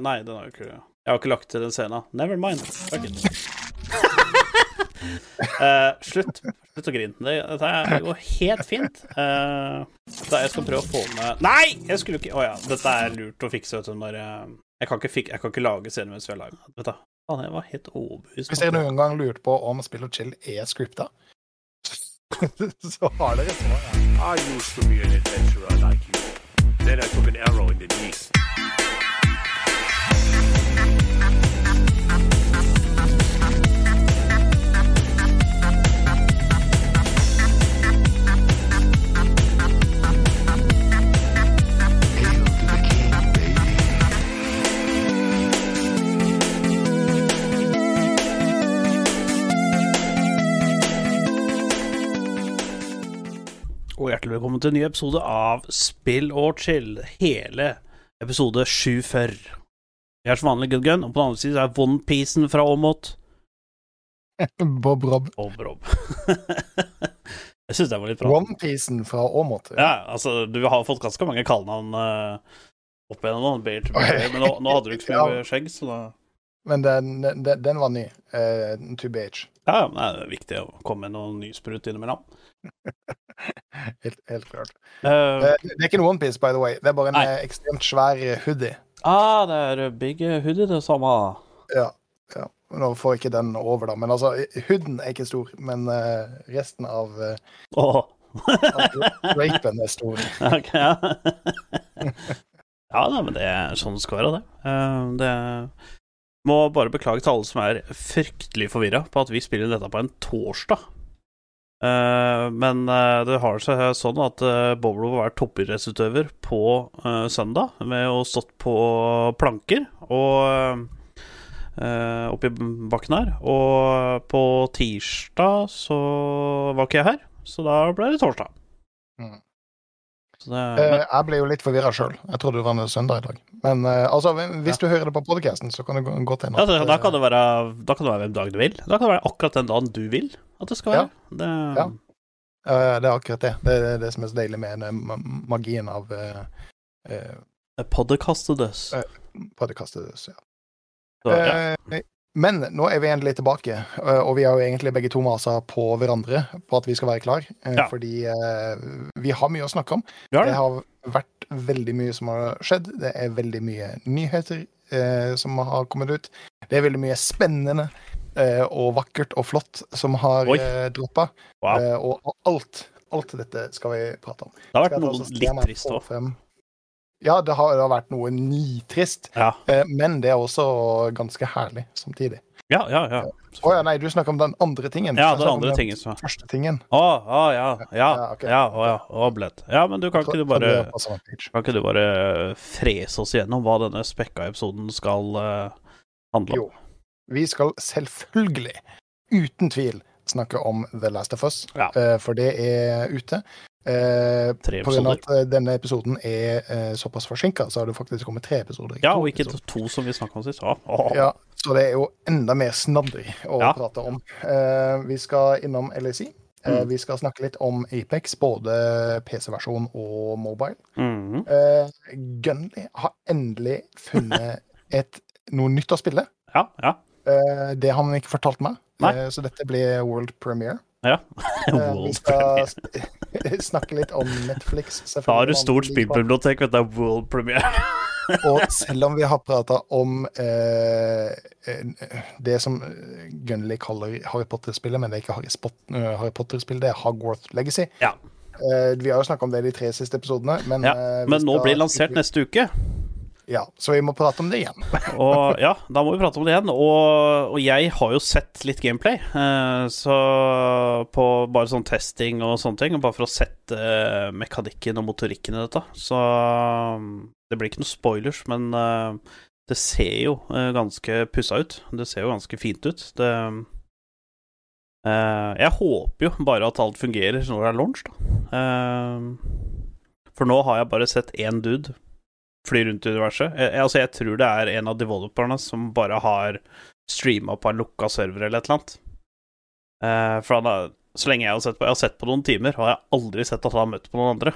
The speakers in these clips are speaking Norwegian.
Nei, den har jo ikke Jeg har ikke lagt til den scenen. Never mind. Fuck it. uh, slutt. Slutt å grine. Det, dette går helt fint. Uh, jeg skal prøve å få med Nei! Jeg skulle ikke Å ja. Dette er lurt å fikse vet du, når jeg Jeg kan ikke, fik... jeg kan ikke lage scener mens vi er live. Vet du. Faen, jeg var helt overbevist. Hvis dere noen gang lurte på om Spill og chill er scripta, så har dere svaret. I used to be an adventurer like you. Then I took an arrow in the knee. Og hjertelig velkommen til en ny episode av Spill og chill. Hele episode 740. Jeg er som vanlig Good Gun, og på den andre siden er Onepiecen fra Åmot. Bob Rob. Bob Rob. jeg syns det var litt bra. Onepiecen fra Åmot. Ja, altså, du har fått ganske mange kallenavn uh, opp igjennom men nå, nå hadde du ikke så mye skjegg, så da Men den, den, den var ny. Uh, to BH. Ja, men det er viktig å komme med noen nysprut innimellom. helt, helt klart. Uh, det er ikke en onepiece, by the way. Det er bare en Nei. eh, ekstremt svær hoodie. ah, det er big hoodie, det samme. Ja. ja. Nå får ikke den over, da. Men altså, hooden er ikke stor. Men resten av, av rapen er stor. okay, ja. ja, da, men det er sånn det skal være, det. Det Må bare beklage til alle som er fryktelig forvirra på at vi spiller dette på en torsdag. Eh, men eh, det har seg sånn at uh, har vært toppidrettsutøver på eh, søndag med å stått på planker og uh, oppi bakken her. Og på tirsdag så var ikke jeg her, så da ble det torsdag. Mm. Så det, Eh, men, jeg ble jo litt forvirra sjøl. Jeg trodde det var en søndag i dag. Men eh, altså, hvis du hører det på podcasten, så kan det gå- til en ja, da, da, eh, kan det være, da kan det være hvem dag du vil. Da kan det være akkurat den dagen du vil at det skal være. Det, Ja. eh, det er akkurat det. Det er det som er så deilig med magien av uh, uh, Podkastedøs. Eh. Ja. Så, ja. Eh, men nå er vi endelig tilbake, eh, og vi har jo egentlig begge to masa på hverandre på at vi skal være klar. eh, Ja. Fordi eh, vi har mye å snakke om. Ja. Det har vært veldig mye som har skjedd. Det er veldig mye nyheter eh, som har kommet ut. Det er veldig mye spennende eh, og vakkert og flott som har eh, droppa. Wow. Eh, og alt, alt dette skal vi prate om. Det har vært noe litt trist òg. Ja, det har, det har vært noe nitrist, Ja. eh, men det er også ganske herlig samtidig. ja, ja. ja. Å ja, nei, du snakker om den andre tingen. Ja, om andre tingen som Første tingen. Å, å, ja. Ja, Ja, okay. ja, å, ja. Å, blett. Ja, men du kan ikke du bare. Kan ikke du bare frese oss igjennom hva denne spekka episoden skal uh, handle om? Jo. Vi skal selvfølgelig, uten tvil, snakke om The Last of Us, Ja. eh, for det er ute. Eh, på grunn av at eh, denne episoden er eh, såpass forsinka, så har det faktisk kommet tre episoder. Ja, og ikke episoder. to som vi snakka om sist. Å. Ja, så det er jo enda mer snadder å Ja. prate om. Eh, vi skal innom LAC. Eh, Mm. Vi skal snakke litt om Apex, både PC-versjon og mobile. Mhm. Uh, Gunley har endelig funnet et, noe nytt å spille. Ja, ja. Eh, det har han ikke fortalt meg. Eh, så dette blir world premiere. ja. Eh, vi skal premiere. snakke litt om Netflix. Da har du stort spillbibliotek, vet du. det er World premiere. Og selv om vi har prata om eh, det som Gunnli kaller Harry Potter-spillet, men det er ikke Harry, Potter-spill, det er Hogwarth Legacy. Ja. Eh, vi har jo snakka om det de tre siste episodene, men, Ja, Men nå blir det lansert neste uke. Ja, så vi må prate om det igjen. Og ja, da må vi prate om det igjen. Og, og jeg har jo sett litt gameplay, eh, så på bare sånn testing og sånne ting. Bare for å sette eh, mekanikken og motorikken i dette. Så um, det blir ikke noe spoilers, men eh, det ser jo eh, ganske pussa ut. Det ser jo ganske fint ut. Det eh, Jeg håper jo bare at alt fungerer når det er launch, da. Eh, for nå har jeg bare sett én dude fly rundt i universet. Jeg, altså, jeg tror det er en av developerne som bare har streama på en lukka server eller et eller annet. Uh, for han har, så lenge jeg har sett på Jeg har sett på noen timer, og jeg har aldri sett at han har møtt på noen andre.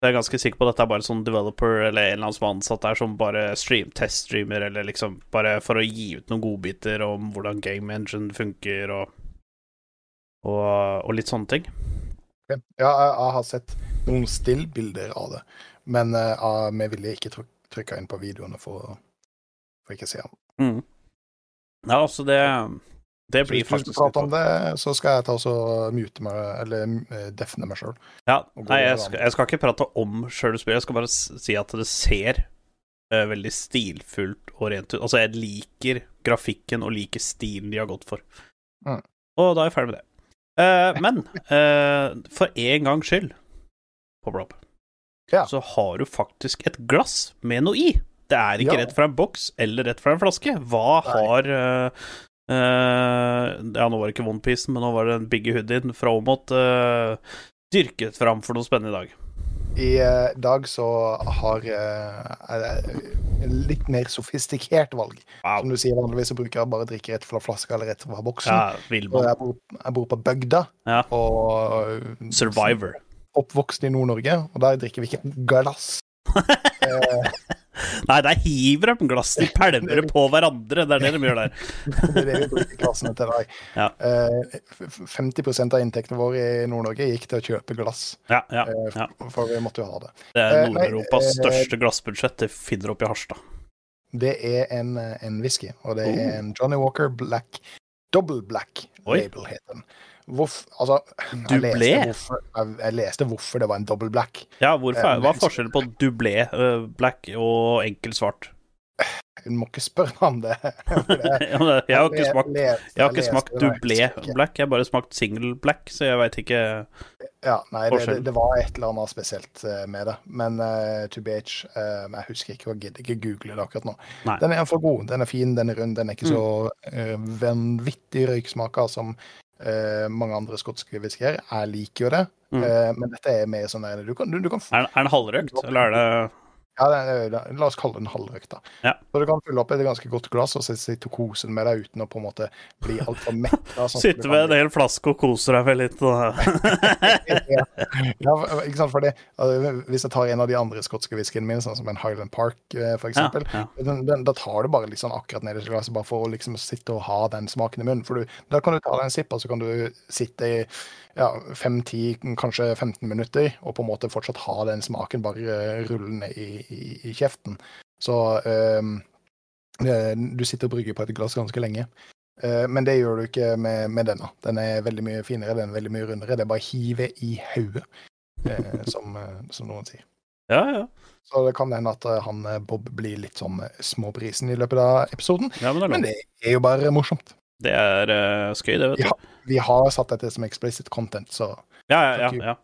Så jeg er ganske sikker på at dette er bare sånn developer eller en eller annen som er ansatt der, som bare stream, teststreamer, eller liksom bare for å gi ut noen godbiter om hvordan game engine funker, og, og, og litt sånne ting. Ja, jeg, jeg har sett noen stillbilder av det, men uh, vi ville ikke tryk, trykka inn på videoene for, for ikke å se den. Mm. Ja, altså, det Det Så blir hvis du faktisk skal prate om det, så skal jeg ta også mute meg, eller uh, defne meg sjøl. Ja, nei, jeg skal, jeg skal ikke prate om sjøl spillet, jeg skal bare si at det ser uh, veldig stilfullt og rent ut. Altså, jeg liker grafikken og liker stilen de har gått for. Mm. Og da er jeg ferdig med det. Uh, men uh, for en gangs skyld, Pop-Rob, Ja. så har du faktisk et glass med noe i. Det er ikke Ja. rett fra en boks eller rett fra en flaske. Hva Nei. har uh, uh, Ja, nå var det ikke OnePiece, men nå var det en Biggie Hoodien fra Omot uh, dyrket fram for noe spennende i dag. I dag så har jeg litt mer sofistikert valg. Wow. Som du sier, vanligvis så bruker jeg bare drikke rett fra flaska eller rett fra boksen. Ja, jeg, bor, jeg bor på bygda, Ja. og Survivor. Oppvokst i Nord-Norge, og der drikker vi ikke glass. Eh, Nei, der hiver de glass. De pælmer på hverandre. Det er det de gjør der. det er det vi bruker glassene til der. Ja. Eh, 50 av inntektene våre i Nord-Norge gikk til å kjøpe glass, Ja, ja, eh, for vi måtte jo ha det. Det er Eh, Nord-Europas eh, største glassbudsjett. Det finner du oppe i Harstad. Det er en, eh, en whisky, og det er Oh. en Johnny Walker Black Double Black label, heter den. Hvorf, altså, Dublé? jeg leste, hvorfor, jeg, leste hvorfor det var en double black. Ja, hvorfor Eh, Hva er forskjellen på dublé eh, black og enkel svart? Hun må ikke spørre meg om det. Jeg har ikke smakt, jeg har ikke smakt dublé black, jeg har bare smakt single black, så jeg veit ikke Ja, nei, det, det, var et eller annet spesielt eh, med det. Men uh, to BH uh, Jeg husker ikke, og gidder ikke google det akkurat nå. Nei. Den er for god. Den er fin, den er rund. Den er ikke så uh, vanvittig røyksmaker som eh, mange andre skotske whiskyer. Jeg liker jo det, Mm. uh, men dette er mer sånn der du kan, du, du kan Er, er den halvrøkt, eller er det ja, det er, det- La oss kalle den en da. Ja. Så du kan fylle opp et ganske godt glass og sitte og kose med deg uten å på en måte bli altfor mett. Sånn, Sitte med en hel flaske og kose deg med litt ja, ja, ikke sant, fordi, altså, Hvis jeg tar en av de andre skotske whiskyene mine, sånn som en Highland Park, f.eks., for ja, den, den, da tar du bare litt sånn akkurat ned i glasset, bare for å liksom sitte og ha den smaken i munnen. For du, da kan du ta deg en sipp, og så kan du sitte i ja, 5-10, kanskje 15 minutter, og på en måte fortsatt ha den smaken bare eh, rullende i, i, i kjeften. Så eh, du sitter og brygger på et glass ganske lenge. Uh, men det gjør du ikke med, med denne. Den er veldig mye finere, den er veldig mye rundere. Det er bare hive i hodet, uh, som, eh, som noen sier. ja, ja. Så det kan hende at han Bob blir litt sånn småprisen småbrisen i løpet av episoden. ja men det Men det er jo bare morsomt. Det er uh, skøy, det, vet du. Ja. Vi har satt dette som explicit content, så Ja, ja, ja. Ja.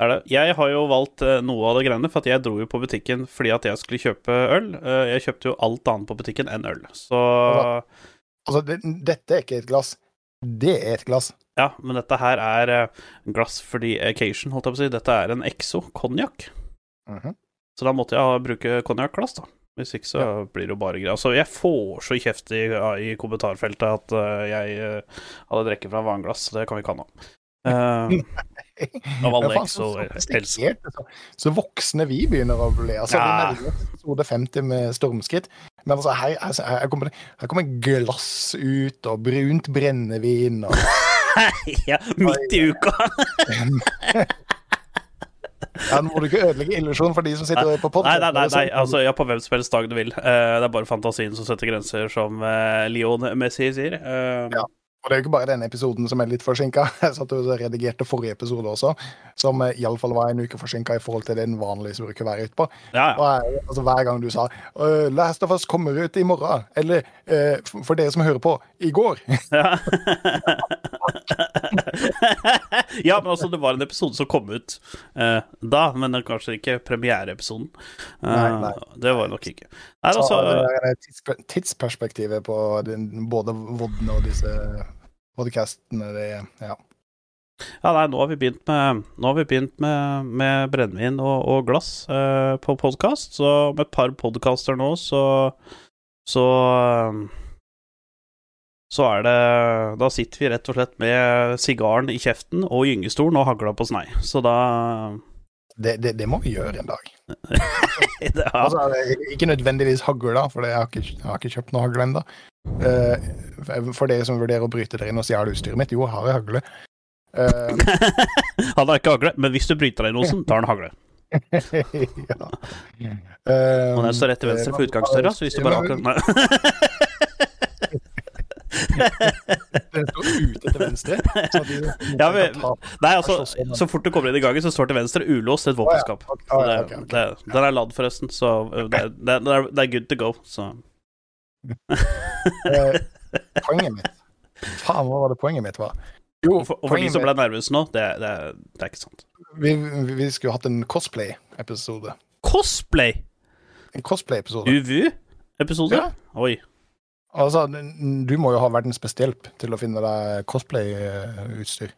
Er det. Jeg har jo valgt eh, noe av det greiene, for at jeg dro jo på butikken fordi at jeg skulle kjøpe øl. Eh, jeg kjøpte jo alt annet på butikken enn øl, så Altså, det, dette er ikke et glass. Det er et glass. Ja, men dette her er eh, glass for the occasion, holdt jeg på å si. Dette er en Exo konjakk. Mhm. Så da måtte jeg bruke konjakkglass, da. Hvis ikke så blir det jo bare greier. Altså, jeg får så kjeft i, i kommentarfeltet at uh, jeg uh, hadde drukket fra vannglass. Det kan vi ikke ha nå. Eh, Av alle faen, Exo så voksne vi begynner å bli. Altså, Ja. Vi nærmer episode 50 med stormskritt. Men altså, her, her, kommer, her kommer glass ut, og brunt brennevin og ja, midt i uka! Ja, Nå må du ikke ødelegge illusjonen for de som sitter på Nei, nei, nei, nei, altså, ja, på hvem som helst dag du vil. Uh, det er bare fantasien som setter grenser, som uh, Leon Messi sier. Uh, Ja. Og det er jo ikke bare denne episoden som er litt forsinka. Jeg satt og redigerte forrige episode også, som eh, iallfall var en uke forsinka i forhold til det den vanligvis bruker å være ute på. ja, ja. Og altså, hver gang du sa «Øh, 'Last of Us kommer ut i morgen', eller eh, for dere som hører på, i går Ja. ja, men altså, det var en episode som kom ut uh, da, men kanskje ikke premiereepisoden. Uh, Nei, nei. Det var nok ikke. Nei, Så altså, det er det tidsperspektivet på den, både Vodden og disse podcastene, det ja. ja, nei, nå har vi begynt med, vi begynt med, med brennevin og, og glass eh, på podkast, så med et par podkaster nå, så så eh, så er det Da sitter vi rett og slett med sigaren i kjeften og gyngestolen og hagla på snei. Så da Det, det, det må vi gjøre en dag. Det, ja. Altså, ikke nødvendigvis hagl, da, for jeg har ikke, jeg har ikke kjøpt noe hagl ennå. For dere som vurderer å bryte dere inn og stjele utstyret mitt, jo, har jeg hagle. Uh, Han har ikke hagle, men hvis du bryter deg i nosen, tar han hagle. ja. Eh, Og den står rett til venstre for utgangsdøra, så hvis du bare akkurat Nei. Den står ute til venstre. Så de, Ja, men- Nei, altså, så fort du kommer inn i gangen, så står til venstre ulåst et våpenskap. Den er ladd, forresten, så det, det, det, er, good to go. Så Eh, poenget mitt Faen, hva var det poenget mitt var? Jo, Og for, og for de som ble nervøse nå, det, det, det er ikke sant. vi, vi, vi skulle hatt en cosplay-episode. Cosplay! En cosplay-episode. UVU-episode? Ja. Oi. Altså, du må jo ha verdens beste hjelp til å finne deg cosplay-utstyr.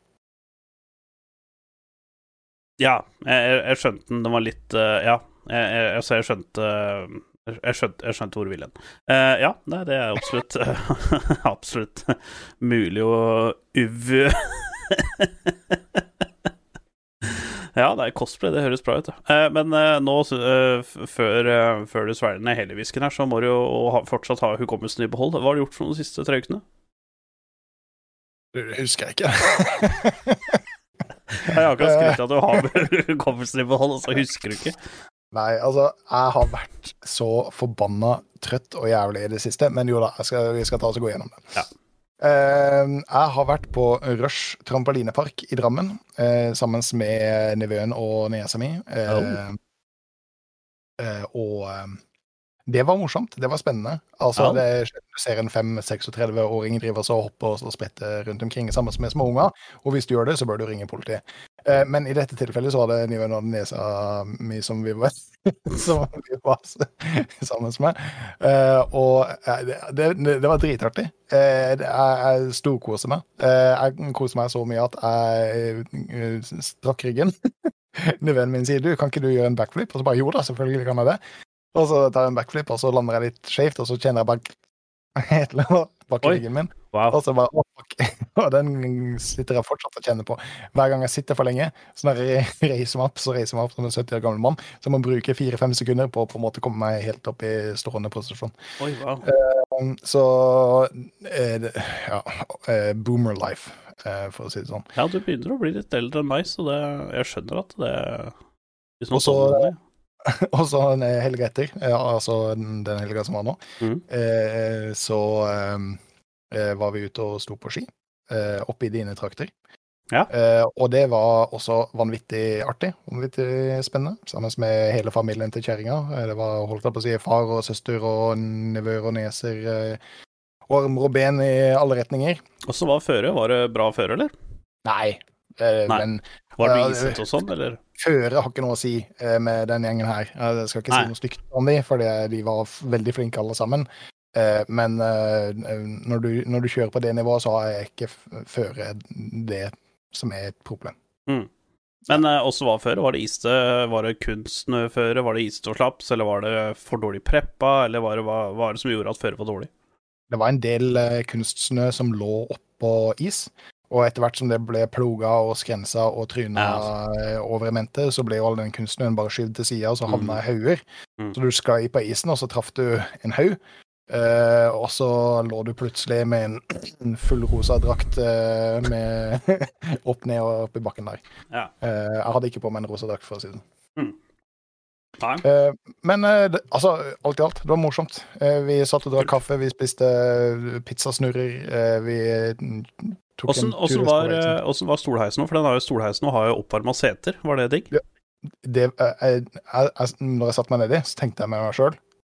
Ja, jeg, jeg, jeg skjønte den. Den var litt eh, Ja, jeg, jeg, altså, jeg skjønte eh, jeg skjønte, jeg skjønte hvor du vil hen. Uh, ja, nei, det er absolutt Absolutt mulig å uv... ja, det er cosplay, det høres bra ut. Uh, men uh, nå, eh, før, eh, før du svelger ned hele whisken her, så må du jo ha, fortsatt ha hukommelsen i behold. Hva har du gjort for de siste tre ukene? Det husker jeg ikke. Jeg har akkurat skrytt av at du har hukommelsen i behold, og så husker du ikke. Nei, altså, jeg har vært så forbanna trøtt og jævlig i det siste, men jo da, jeg skal, vi skal ta oss og gå gjennom det. Ja. Uh, jeg har vært på Rush trampolinepark i Drammen uh, sammen med nevøen og niesa mi. Uh, Oh. og det var morsomt. Det var spennende. Altså, Ja. det du ser en 5-36-åring drive og hoppe og sprette rundt omkring sammen med små unger. Og hvis du gjør det, så bør du ringe politiet. Eh, men i dette tilfellet så var det Niven og Nesa mi som vi var, som vi var sammen med. Eh, og eh, det, det, det var dritartig. Eh, det- jeg, jeg storkoser meg. Eh, jeg koser meg så mye at jeg eh, strakk ryggen. Nevøen min sier du, kan ikke du gjøre en backflip? Og så bare jo da, selvfølgelig kan jeg det. Og så tar jeg en backflip, og så lander jeg litt skjevt, og så kjenner jeg bare eller annet bak i ryggen min. Wow. Og så bare, å, fuck. Og den sitter jeg fortsatt og kjenner på. Hver gang jeg sitter for lenge, så når jeg reiser meg opp, så reiser jeg meg opp som en 70 år gammel mann. Så jeg må bruke fire-fem sekunder på å på en måte komme meg helt opp i stående posisjon. Oi, wow. Um, Så eh, ja, eh, boomer life, eh, for å si det sånn. Ja, du begynner å bli litt eldre enn meg, så det, jeg skjønner at det Hvis så- sånn. Og så en helg etter, eh, altså den den helga som var nå, Mhm. eh, så eh, var vi ute og sto på ski oppe i dine trakter. Ja. Eh, og det var også vanvittig artig, vanvittig spennende, sammen med hele familien til kjerringa. Det var holdt jeg på å si, far og søster og nevøer og neser. Og armer og ben i alle retninger. Åssen var føret? Var det bra føre, eller? Nei, Nei. men Var det Ja, isete og sånn, eller? Føre har ikke noe å si eh, med den gjengen her. Jeg skal ikke Nei. si noe stygt om dem, for de var veldig flinke alle sammen. Eh, Men eh, når du, når du kjører på det nivået, så har jeg ikke føre det som er et problem. Men eh, også hva føre? Var det iste? Var det kunstsnøføre? Var det iste og slaps? Eller var det for dårlig preppa? Eller var det, hva var det som gjorde at føret var dårlig? Det var en del kunstsnø som lå oppå is. Og etter hvert som det ble ploga og skrensa og tryna eh, over i mente, så ble jo all den kunstsnøen bare skyvd til sida, og så havna i hauger. Mm. Så du sklei på isen, og så traff du en haug. Uh, og så lå du plutselig med en, en full rosa drakt uh, med opp ned og opp i bakken der. Ja. Uh, jeg hadde ikke på meg en rosa drakt, for å si det sånn. Eh, men uh, altså, alt i alt, det var morsomt. Uh, vi satt og drakk kaffe, vi spiste pizzasnurrer. Vi mm, tok Åssen en tur var, åssen var stolheisen nå? For den har jo stolheisen og har jo oppvarma seter. Var det digg? det, eh, jeg, jeg, jeg, Når jeg satte meg nedi, så tenkte jeg med meg sjøl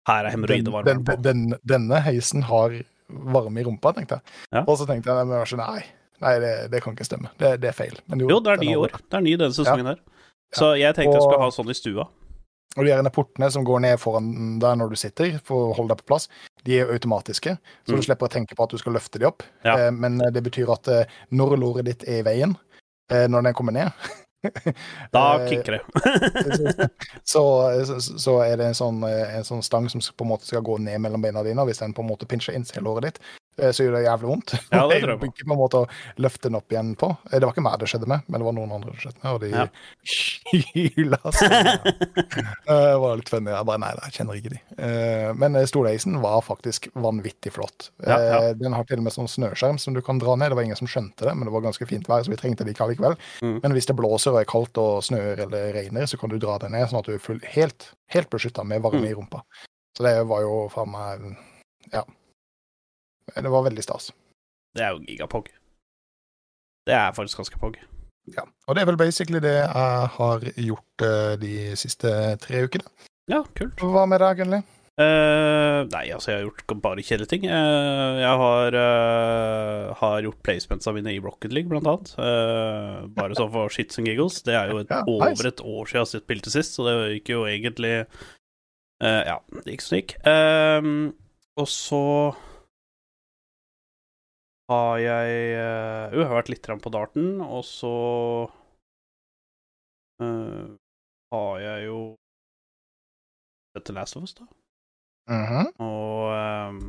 Her er den, hemoroidevarmeren den, på. den, Denne heisen har varme i rumpa, tenkte jeg. Ja. Og så tenkte jeg med meg selv, nei, nei det, det kan ikke stemme. Det, det er feil. Men Jo, det er ny år. Det er ny denne sesongen her. Så jeg tenkte jeg skulle ha sånn i stua. Og de gjerne portene som går ned foran deg når du sitter, for å holde deg på plass, de er automatiske, så Mm. du slipper å tenke på at du skal løfte de opp. Ja. Eh, men eh, det betyr at eh, når låret ditt er i veien, eh, når den kommer ned Da eh, kicker det. så, så, så er det en sånn, eh, en sånn stang som på en måte skal gå ned mellom beina dine. Hvis den på en måte pincher inn til låret ditt, så gjør det jævlig vondt. Ja, det tror jeg på. ikke på en måte å løfte den opp igjen på. Eh, Det var ikke meg det skjedde med, men det var noen andre det skjedde med, og de Ja. hyla. Eh, Det var litt funny. Jeg bare nei, jeg kjenner ikke de. Eh, Men eh, var faktisk vanvittig flott. Ja, ja. Eh, Den har til og med sånn snøskjerm som du kan dra ned. Det var ingen som skjønte det, men det var ganske fint vær, så vi trengte det ikke allikevel. Mm. Men hvis det blåser og er kaldt og snør eller regner, så kan du dra det ned, sånn at du er full, helt, helt beskytta med varme Mm. i rumpa. Så det var jo faen meg Ja. Det var veldig stas. Det er jo gigapog. Det er faktisk ganske pog. Ja. Og det er vel basically det jeg har gjort eh, de siste tre ukene. Ja, kult. Hva med deg, Gunnli? Uh, nei, altså, jeg har gjort bare kjedelige ting. Uh, jeg har, uh, har gjort placementsa mine i Rocket League, blant annet. Eh, bare sånn for shits and giggles. Det er jo et, Ja, nice. over et år siden jeg spilte sist, så det gikk jo egentlig eh, Ja, det gikk som det gikk. Eh, og så har jeg eh, Jo, jeg har vært litt på darten, og så uh, har jeg jo The Last of Us, da. Mhm. Og, um,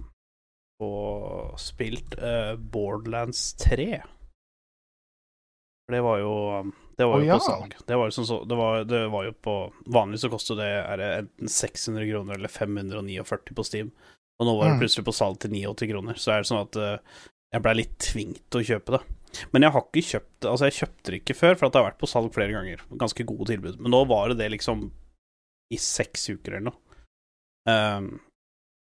og spilt uh, Borderlands 3. For det var jo Det var jo jo ja. på salg. Det var, sånn så, det, var, det var jo på Vanligvis så koster det er det enten 600 kroner eller 549 på Steam. Og nå var det Mm. plutselig på salg til 89 kroner. Så er det sånn at jeg blei litt tvunget til å kjøpe det. Men jeg har ikke kjøpt det Altså, jeg kjøpte det ikke før, for at det har vært på salg flere ganger. Ganske gode tilbud. Men nå var det det liksom i seks uker eller noe. Um,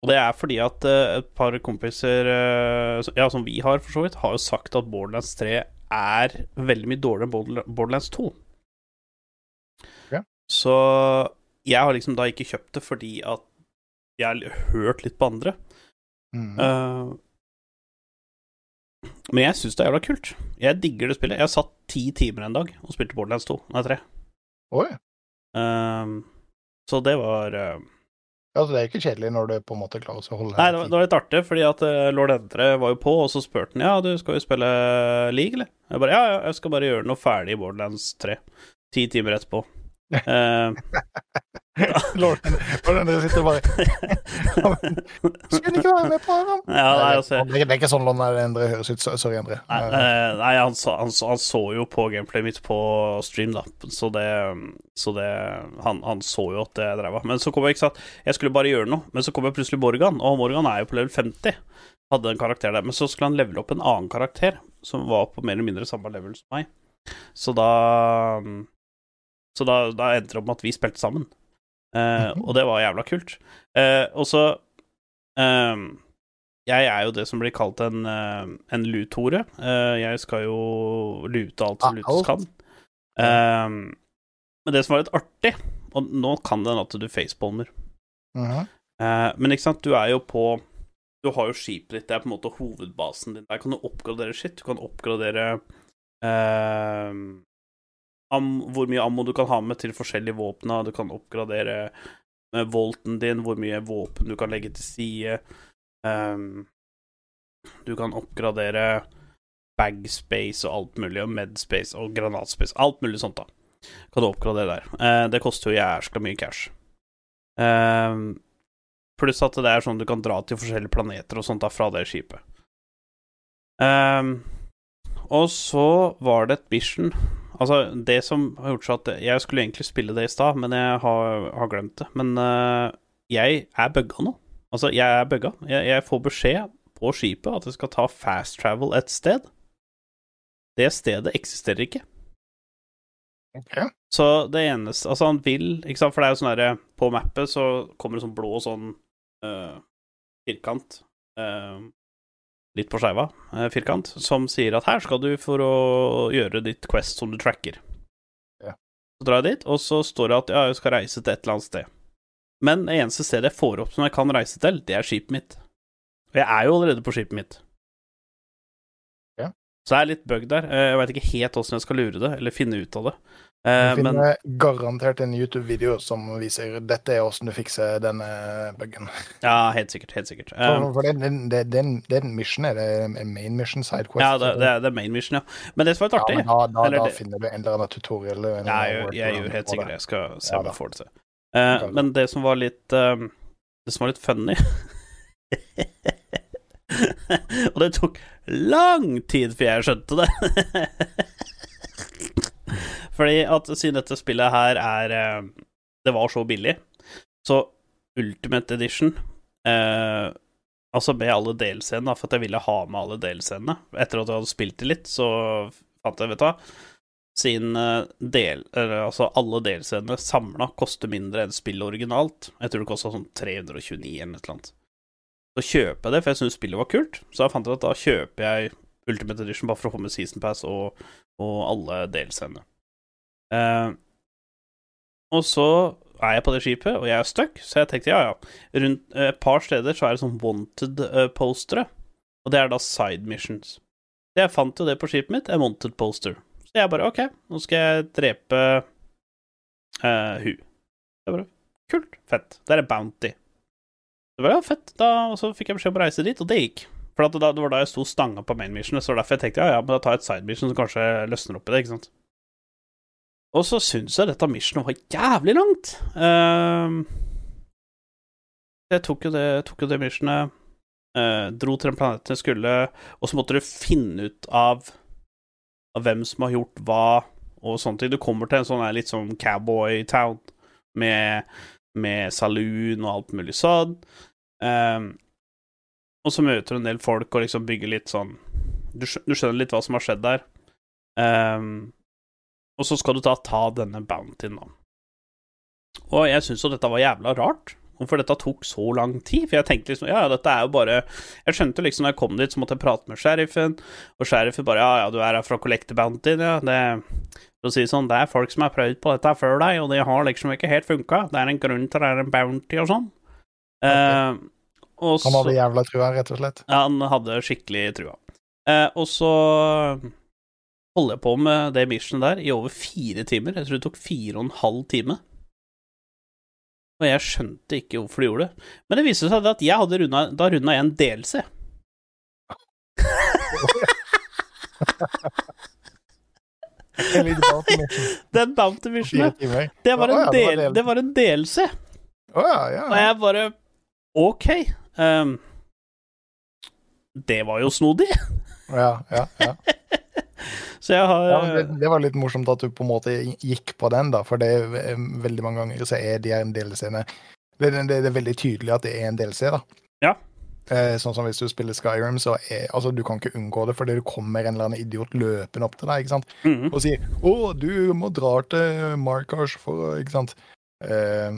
og det er fordi at uh, et par kompiser, uh, ja, som vi har for så vidt, har jo sagt at Borderlands 3 er veldig mye dårligere enn Borderlands 2. Ja. Så jeg har liksom da ikke kjøpt det fordi at jeg har hørt litt på andre. Mm. Eh, men jeg syns det er jævla kult. Jeg digger det spillet. Jeg har satt ti timer en dag og spilte Borderlands 2. Nei, 3. Oi. Um, så det var uh, Ja, så det er ikke kjedelig når du på en måte klarer å holde Nei, det var, det var litt artig, fordi at eh, lord Endre var jo på, og så spurte han ja, du skal jo spille League, eller? Jeg bare ja, ja, jeg skal bare gjøre noe ferdig i Borderlands 3. Ti timer etterpå. Eh, Lord sitter bare Skulle ikke være med på det? ja, altså det, det er ikke sånn Lord Endre høres ut. Sorry, Endre. Nei, eh, nei han, så, han, så, han så jo på gameplayet mitt på stream, da, så det, så det han, han så jo at det drev av. Men så kom jeg ikke sant Jeg skulle bare gjøre noe, men så kom jeg plutselig Morgan, og Morgan er jo på level 50. Hadde en karakter der. Men så skulle han levele opp en annen karakter, som var på mer eller mindre samme level som meg. Så da Så da, da endte det opp med at vi spilte sammen. Eh, Mhm. Og det var jævla kult. Eh, og så ehm, jeg er jo det som blir kalt en, en lutore. Eh, jeg skal jo lute alt som Ah, lutes kan. Men det som var litt artig, og nå kan det hende at du facepalmer Mhm. eh, Men ikke sant, du er jo på Du har jo skipet ditt, det er på en måte hovedbasen din. Der kan du oppgradere skitt. Du kan oppgradere hvor mye ammo du kan ha med til forskjellige våpna. Du kan oppgradere eh, volten din, hvor mye våpen du kan legge til side. Um, du kan oppgradere bagspace og alt mulig, og medspace og granatspace. Alt mulig sånt, da. Kan du oppgradere der. Uh, det koster jo jæskla mye cash. Um, pluss at det er sånn du kan dra til forskjellige planeter og sånt da fra det skipet. Um, og så var det et mission Altså, det som har gjort seg at Jeg skulle egentlig spille det i stad, men jeg har, har glemt det. Men uh, jeg er bugga nå. Altså, jeg er bugga. Jeg, jeg får beskjed på skipet at jeg skal ta fast travel et sted. Det stedet eksisterer ikke. Ok. Så det eneste Altså, han vil Ikke sant, for det er jo sånn herre På mappet så kommer det sånn blå sånn uh, firkant eh, Litt på skeiva eh, firkant, som sier at her skal du for å gjøre ditt quest som du tracker. Ja. Så drar jeg dit, og så står det at ja, jeg skal reise til et eller annet sted. Men det eneste stedet jeg får opp som jeg kan reise til, det er skipet mitt. Og jeg er jo allerede på skipet mitt. Ja. Så det er litt bug der. Eh, Jeg veit ikke helt åssen jeg skal lure det, eller finne ut av det. Du Eh, men finner garantert en YouTube-video som viser dette er hvordan du fikser denne buggen. Ja, helt sikkert. Helt sikkert. Eh, For, for det, det, det, det, er en- det er mission, er det en main mission, side quest? ja, det, er- det main mission, ja. Men det som er litt Ja, artig men da, da, eller da finner du en eller annen tutorial. eller Ja, jeg, jeg, jeg, gjør helt sikkert. Jeg skal se om jeg får det til. Uh, men det som var litt eh, Det som var litt funny Og det tok lang tid før jeg skjønte det. Fordi at siden dette spillet her er eh, Det var så billig, så Ultimate Edition eh, Altså med alle delscenene, for at jeg ville ha med alle delscenene. Etter at jeg hadde spilt det litt, så fant jeg, vet du hva Siden eh, del, altså alle delscenene samla koster mindre enn spillet originalt. Jeg tror det kosta sånn 329 eller noe annet. Så kjøper jeg det, for jeg syns spillet var kult. Så jeg fant ut at da kjøper jeg Ultimate Edition bare for å få med Season Pass og, og alle delscenene. Eh, og så er jeg på det skipet, og jeg er stuck, så jeg tenkte ja, ja. Rundt eh, et par steder så er det sånn wanted-postere, og det er da side missions. Så jeg fant jo det på skipet mitt, en wanted poster. Så jeg bare OK, nå skal jeg drepe uh, hun. Det bare Kult. Fett. Det er en bounty. Det var ja, fett. Da, og så fikk jeg beskjed om å reise dit, og det gikk. For da, det var da jeg sto stanga på main mission, så derfor jeg tenkte ja, ja, men da tar jeg et side mission som kanskje løsner opp i det, ikke sant. Og så syns jeg dette missionet var jævlig langt. Uh, jeg tok jo det, tok jo det missionet, uh, dro til den planeten jeg skulle, og så måtte du finne ut av, av hvem som har gjort hva, og sånne ting. Du kommer til en sånn litt sånn cowboy-town med, med saloon og alt mulig sånn. Uh, og så møter du en del folk og liksom bygger litt sånn Du, du skjønner litt hva som har skjedd der. Um, og så skal du da ta denne bountyen, da. Og jeg syns jo dette var jævla rart. Hvorfor dette tok så lang tid? For jeg tenkte liksom ja, ja, dette er jo bare Jeg skjønte liksom når jeg kom dit, så måtte jeg prate med sheriffen, og sheriffen bare ja, ja, du er her fra Collector Bountyen, ja. Det For å si det sånn, det er folk som har prøvd på dette før deg, og det har liksom ikke helt funka. Det er en grunn til at det er en bounty og sånn. Eh, og Han hadde jævla trua, rett og slett. ja, han hadde skikkelig trua. Uh, og så holder jeg på med det missionet der i over fire timer. Jeg tror det tok fire og en halv time. Og jeg skjønte ikke hvorfor de gjorde det. Men det viste seg at jeg hadde runda, da runda jeg en delelse. Den bounty missionet, det var en, del, det var en delelse. Og jeg bare OK. Um, det var jo snodig. ja, ja, ja. Så jeg har ja det, det var litt morsomt at du på en måte gikk på den, da, for det er eh, veldig mange ganger så er de en DLC-ene det, det, det er veldig tydelig at det er en DLC, da. Ja. Eh, sånn som hvis du spiller Skyrim, så er Altså, du kan ikke unngå det, fordi det kommer en eller annen idiot løpende opp til deg, ikke sant, Mhm. og sier 'Å, du må dra til Markars for Ikke sant. Eh,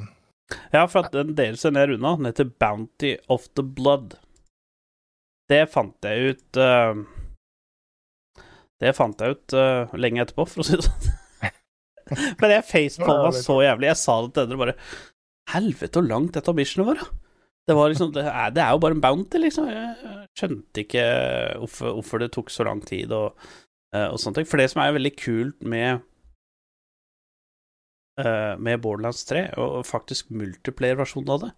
Ja, for at den delelsen jeg runda, den heter Bounty of the Blood. Det fant jeg ut eh, Det fant jeg ut uh, lenge etterpå, for å si det sånn. Men jeg facepalma så jævlig. Jeg sa det til dere bare Helvete, hvor langt dette missionet var, da. Det var liksom Det er, det er jo bare en bounty, liksom. Jeg skjønte ikke hvorfor, hvorfor det tok så lang tid og, eh, og sånne ting. For det som er veldig kult med eh, med Borderlands 3, og faktisk multiplayer-versjonen av det,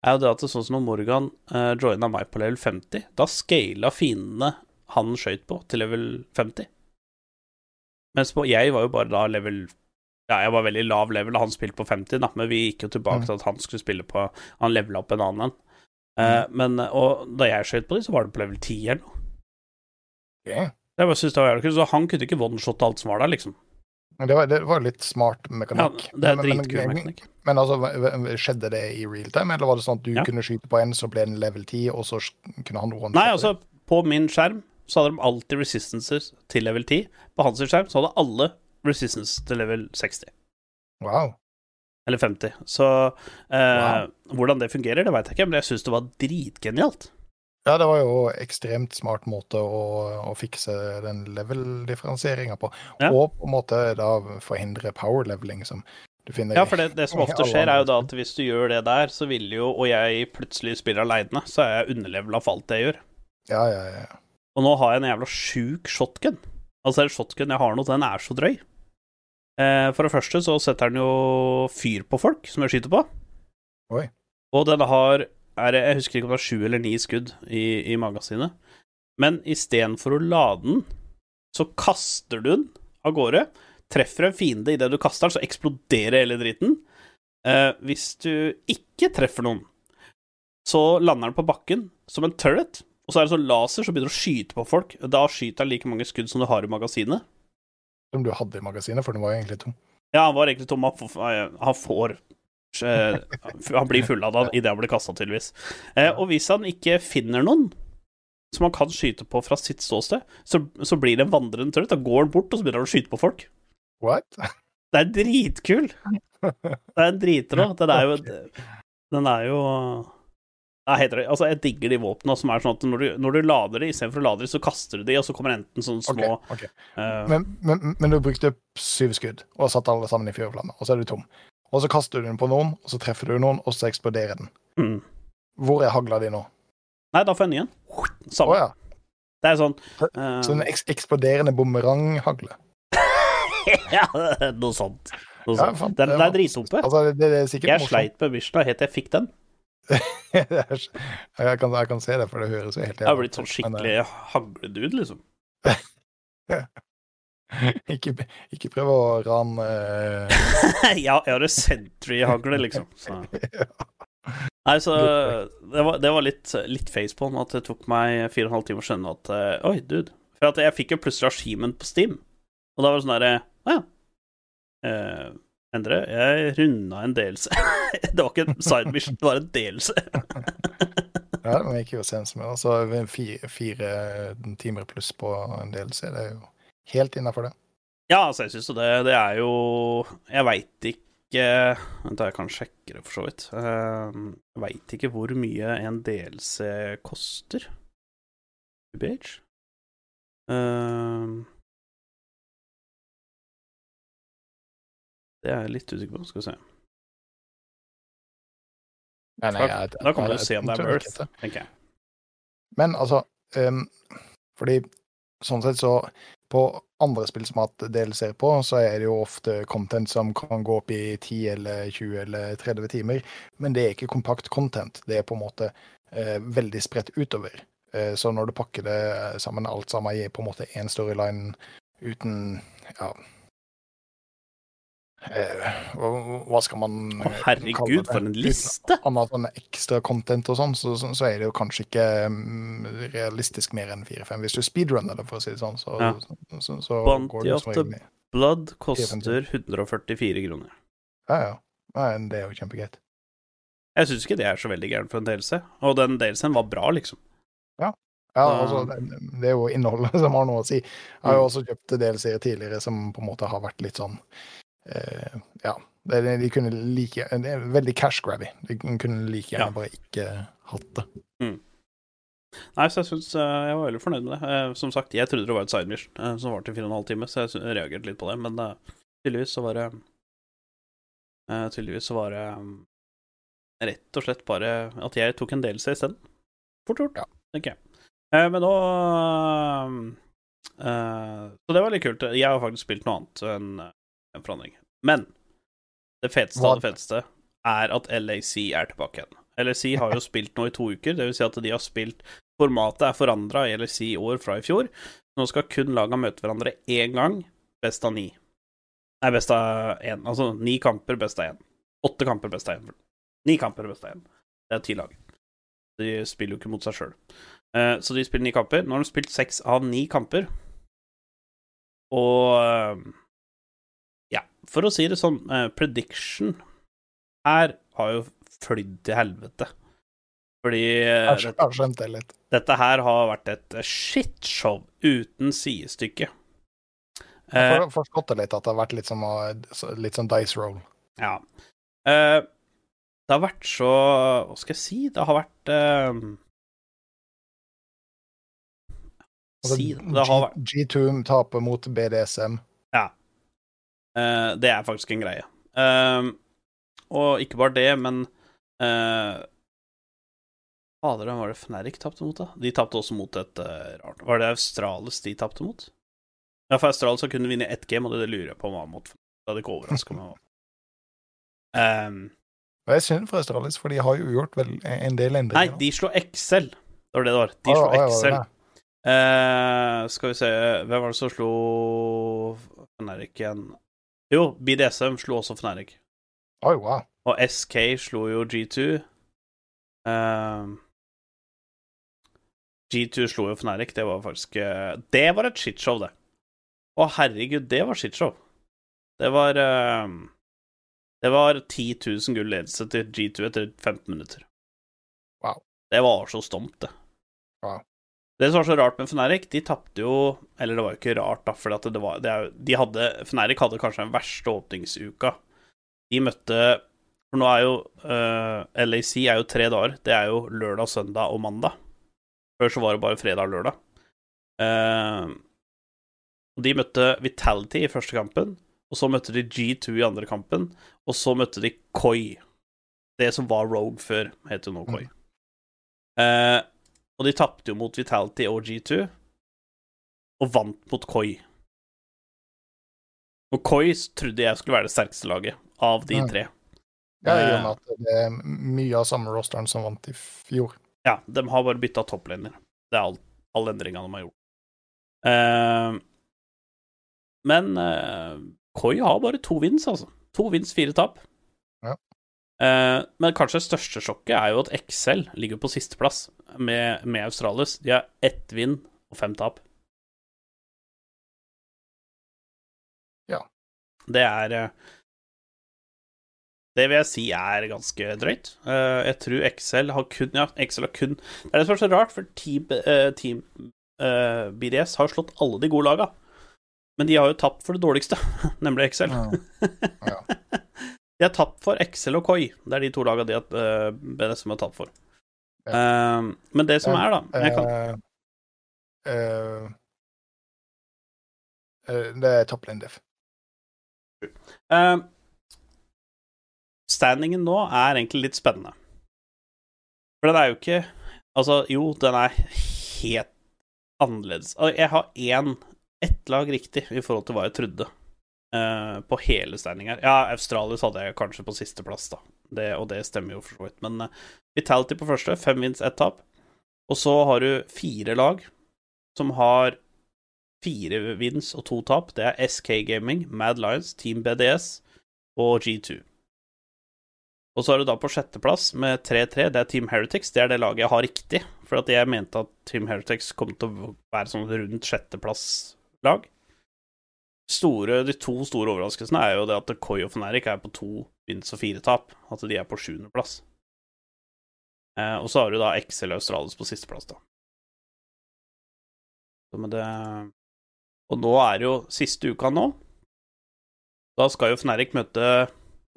er jo det at det er sånn som når Morgan uh, joina meg på level 50, da scala fiendene han skøyt på, til level 50. Mens på, jeg var jo bare da level Ja, jeg var veldig lav level da han spilte på 50, da, men vi gikk jo tilbake Mm. til at han skulle spille på Han levela opp en annen en. Eh, men, og da jeg skøyt på dem, så var det på level 10 eller noe. Yeah. Jeg bare synes det var jævlig kult, Så han kunne ikke one-shotte alt som var der, liksom. Det var, det var litt smart Ja, mekanikk. det er Men- men- dritkul men- mekanikk. Men altså, v- v- skjedde det i real time, eller var det sånn at du Ja. kunne skyte på en, så ble den level 10, og så kunne han one Nei, altså, på min skjerm så hadde de alltid resistances til level 10. På hans skjerm så hadde alle resistance til level 60. Wow. Eller 50. Så eh, Wow. hvordan det fungerer, det veit jeg ikke, men jeg syns det var dritgenialt. Ja, det var jo ekstremt smart måte å, å fikse den level-differensieringa på. Ja. Og på en måte da forhindre power leveling, som du finner Ja, for det, det som ofte skjer, er jo da at hvis du gjør det der, så vil jo Og jeg plutselig spiller aleine, så er jeg underlevela for alt det jeg gjør. Ja, ja, ja. Og nå har jeg en jævla sjuk shotgun. Altså, den shotgun jeg har nå, den er så drøy. Eh, for det første så setter den jo fyr på folk som jeg skyter på. Oi. Og den har er, Jeg husker ikke om det er sju eller ni skudd i, i magasinet. Men istedenfor å lade den, så kaster du den av gårde. Treffer en fiende idet du kaster den, så eksploderer hele driten. Eh, hvis du ikke treffer noen, så lander den på bakken som en turret, Og så er det sånn laser som begynner å skyte på folk. Da skyter han like mange skudd som du har i magasinet. Som du hadde i magasinet, for den var egentlig tom. Ja, han var egentlig tom. Han får, han eh, Han blir fullada idet han blir kasta, tydeligvis. Eh, og hvis han ikke finner noen som han kan skyte på fra sitt ståsted, så, så blir det en vandrende trøtt. Da går han bort, og så begynner han å skyte på folk. What? Det er dritkul! Det er en dritrå. Den er jo Den er jo ja, heter det. Altså, jeg digger de våpnene som er sånn at når du, når du lader de, istedenfor å lade de, så kaster du de, og så kommer enten sånne små okay, okay. Uh... Men, men, men du brukte syv skudd og satte alle sammen i fyrflamme, og så er du tom. Og så kaster du den på noen, og så treffer du noen, og så eksploderer den. mm. Hvor er hagla di nå? Nei, da får jeg en ny en. Samme. Oh, ja. Det er sånn uh... Så en eks eksploderende bumeranghagle. Ja, noe sånt. Noe Ja, sånt. faen, den, det den er dritompe. Altså, Jeg sleit med Mishna helt til jeg fikk den. jeg, kan, jeg kan se det, for det høres jo helt Jeg har blitt sånn skikkelig men, skikkelig hagledude, liksom. eh, ikke, ikke prøv å rane uh... ja, jeg har en Sentry-hagle, liksom. Så. Nei, så det var, det var litt, litt face på at det tok meg fire og en halv time å skjønne at eh, Oi, dude. For at jeg fikk jo plutselig regimen på Steam, og da var det sånn derre Å ja. Eh, Endre, jeg runda en delelse. det var ikke en side mission, det var en delelse. Ja, det make jo sense med altså, fire, fire timer pluss på en delelse, det er jo helt innafor det. Ja, altså, jeg syns jo det. Det er jo Jeg veit ikke Vent, jeg kan sjekke det, for så vidt. Eh, Jeg veit ikke hvor mye en DLC koster. UBH? Eh, Det er jeg litt usikker på. Skal vi se. Ja, nei, jeg- da kan du jo se om det er Earth, tenker jeg. Men altså um, Fordi sånn sett så På andre spill som har hatt DLC på, så er det jo ofte content som kan gå opp i 10 eller 20 eller 30 timer. Men det er ikke kompakt content. Det er på en måte uh, veldig spredt utover. Eh, så når du pakker det sammen, alt sammen gir på en måte én storyline uten Ja eh, hva, hva skal man Å, herregud, kalle det? for en liste! annet sånn ekstra content og sånn, så, så, er det jo kanskje ikke mm, realistisk mer enn 4-5. Hvis du speedrunner det, for å si det sånn, så, Ja. så, så, går det som regel. Blood koster 144 kroner. Ja, ja. Nei, det er jo kjempegreit. Jeg syns ikke det er så veldig gærent for en DLC, og den DLC-en var bra, liksom. Ja, Ja. altså, det, det er jo innholdet som har noe å si. Jeg har jo Mm. også kjøpt DLC-er tidligere som på en måte har vært litt sånn eh, Ja. Det, de kunne like Det er veldig cash grabby. De kunne like gjerne Ja. bare ikke hatt det. Nei, så jeg syns jeg var veldig fornøyd med det. Eh, Som sagt, jeg trodde det var et side mission eh, som varte i fire og en halv time, så jeg reagerte litt på det, men eh, tydeligvis så var det eh, Tydeligvis så var det mm, rett og slett bare at jeg tok en delelse isteden. Fort gjort, Ja. tenker jeg. Eh, Men nå eh, Så det var litt kult. Jeg har faktisk spilt noe annet enn eh, en forandring. Men det feteste av det feteste er at LAC er tilbake igjen. LAC har jo spilt nå i to uker, det vil si at de har spilt Formatet er forandra i LAC i år fra i fjor. Nå skal kun laga møte hverandre én gang, best av ni. Nei, best av én. Altså ni kamper, best av én. Åtte kamper, best av én. Ni kamper, best av én. Det er ti lag. De spiller jo ikke mot seg sjøl. Så de spiller ni kamper. Nå har de spilt seks av ni kamper. Og eh, ja, for å si det sånn, uh, prediction her har jo flydd til helvete. Fordi uh, Jeg har- skjønt det litt. dette her har vært et shitshow uten sidestykke. Jeg Eh, har forstått det litt, at det har vært litt, som, litt som dice roll. ja. Uh, det har vært så Hva skal jeg si? Det har vært uh, Si det. Har vært G- G2 taper mot BDSM. Eh, det er faktisk en greie. Uh, og ikke bare det, men uh, Fader, hvem var det Fnatic tapte mot, da? De tapte også mot et rart Var det Australis de tapte mot? Ja, for Australis har kunnet vinne ett game, og det lurer jeg på om var mot Det hadde ikke overraska meg. Um, det jeg synd for Australis, for de har jo gjort vel en del endringer. Nei, de slo Excel. Det var det det var. De slår det Excel. det? Eh, skal vi se Hvem var det som slo Fnatic igjen? Jo, BDSM slo også Fnatic. Oi, wow. Og SK slo jo G2. Eh, G2 slo jo Fnatic. Det var faktisk eh, Det var et shitshow, det. Å, herregud, det var shitshow. Det var eh, Det var 10 000 gull ledelse til G2 etter 15 minutter. Wow. Det var så stomt, det. Wow. Det som var så rart med Fnatic, de tapte jo Eller det var jo ikke rart, da, for det var, det er, de hadde Fnatic hadde kanskje den verste åpningsuka. De møtte For nå er jo uh, LAC er jo tre dager. Det er jo lørdag, søndag og mandag. Før så var det bare fredag og lørdag. Uh, de møtte Vitality i første kampen, og så møtte de G2 i andre kampen, og så møtte de Koi. Det som var Rogue før, heter jo nå Koi. Eh, og de tapte jo mot Vitality og G2, og vant mot Koi. Og Koi trodde jeg skulle være det sterkeste laget av de tre. Ja, I og Eh, med at det er mye av samme rosteren som vant i fjor. Ja, de har bare bytta topplaner. Det er alt, alle endringene de har gjort. Uh, men uh, Koi har bare to vins, altså. To vins, fire tap. Ja. Eh, men kanskje det største sjokket er jo at Excel ligger på sisteplass med, med Australis. De har ett vinn og fem tap. Ja. Det er eh, Det vil jeg si er ganske drøyt. Eh, jeg tror Excel har kun Ja, Excel har kun Det er det som er så rart, for Team, team BDS har slått alle de gode laga. Men de har jo tapt for det dårligste, nemlig Excel. Ja. De har tapt for Excel og Koi. Det er de to laga de har uh, BDSM har tapt for. Eh, men det som er, da jeg kan, Eh, eh, eh, det er top lane def. Eh, Standingen nå er egentlig litt spennende. For den er jo ikke Altså, jo, den er helt annerledes. Jeg har én ett lag riktig i forhold til hva jeg trodde eh, på hele standing. Ja, Australis hadde jeg kanskje på sisteplass, da. Det, og det stemmer jo for så vidt. Men uh, Vitality på første, fem vins, ett tap. Og så har du fire lag som har fire vins og to tap. Det er SK Gaming, Mad Lions, Team BDS og G2. Og så er du da på sjetteplass med 3-3. Det er Team Heretics. Det er det laget jeg har riktig. For jeg mente at Team Heretics kom til å være sånn rundt sjetteplass-lag. Store, de to store overraskelsene er jo det at Koi og Fnatic er på to vins og fire tap. At de er på sjuendeplass. Eh, og så har du da XL Australis på sisteplass, da. Så med det Og nå er det jo siste uka nå. Da skal jo Fnatic møte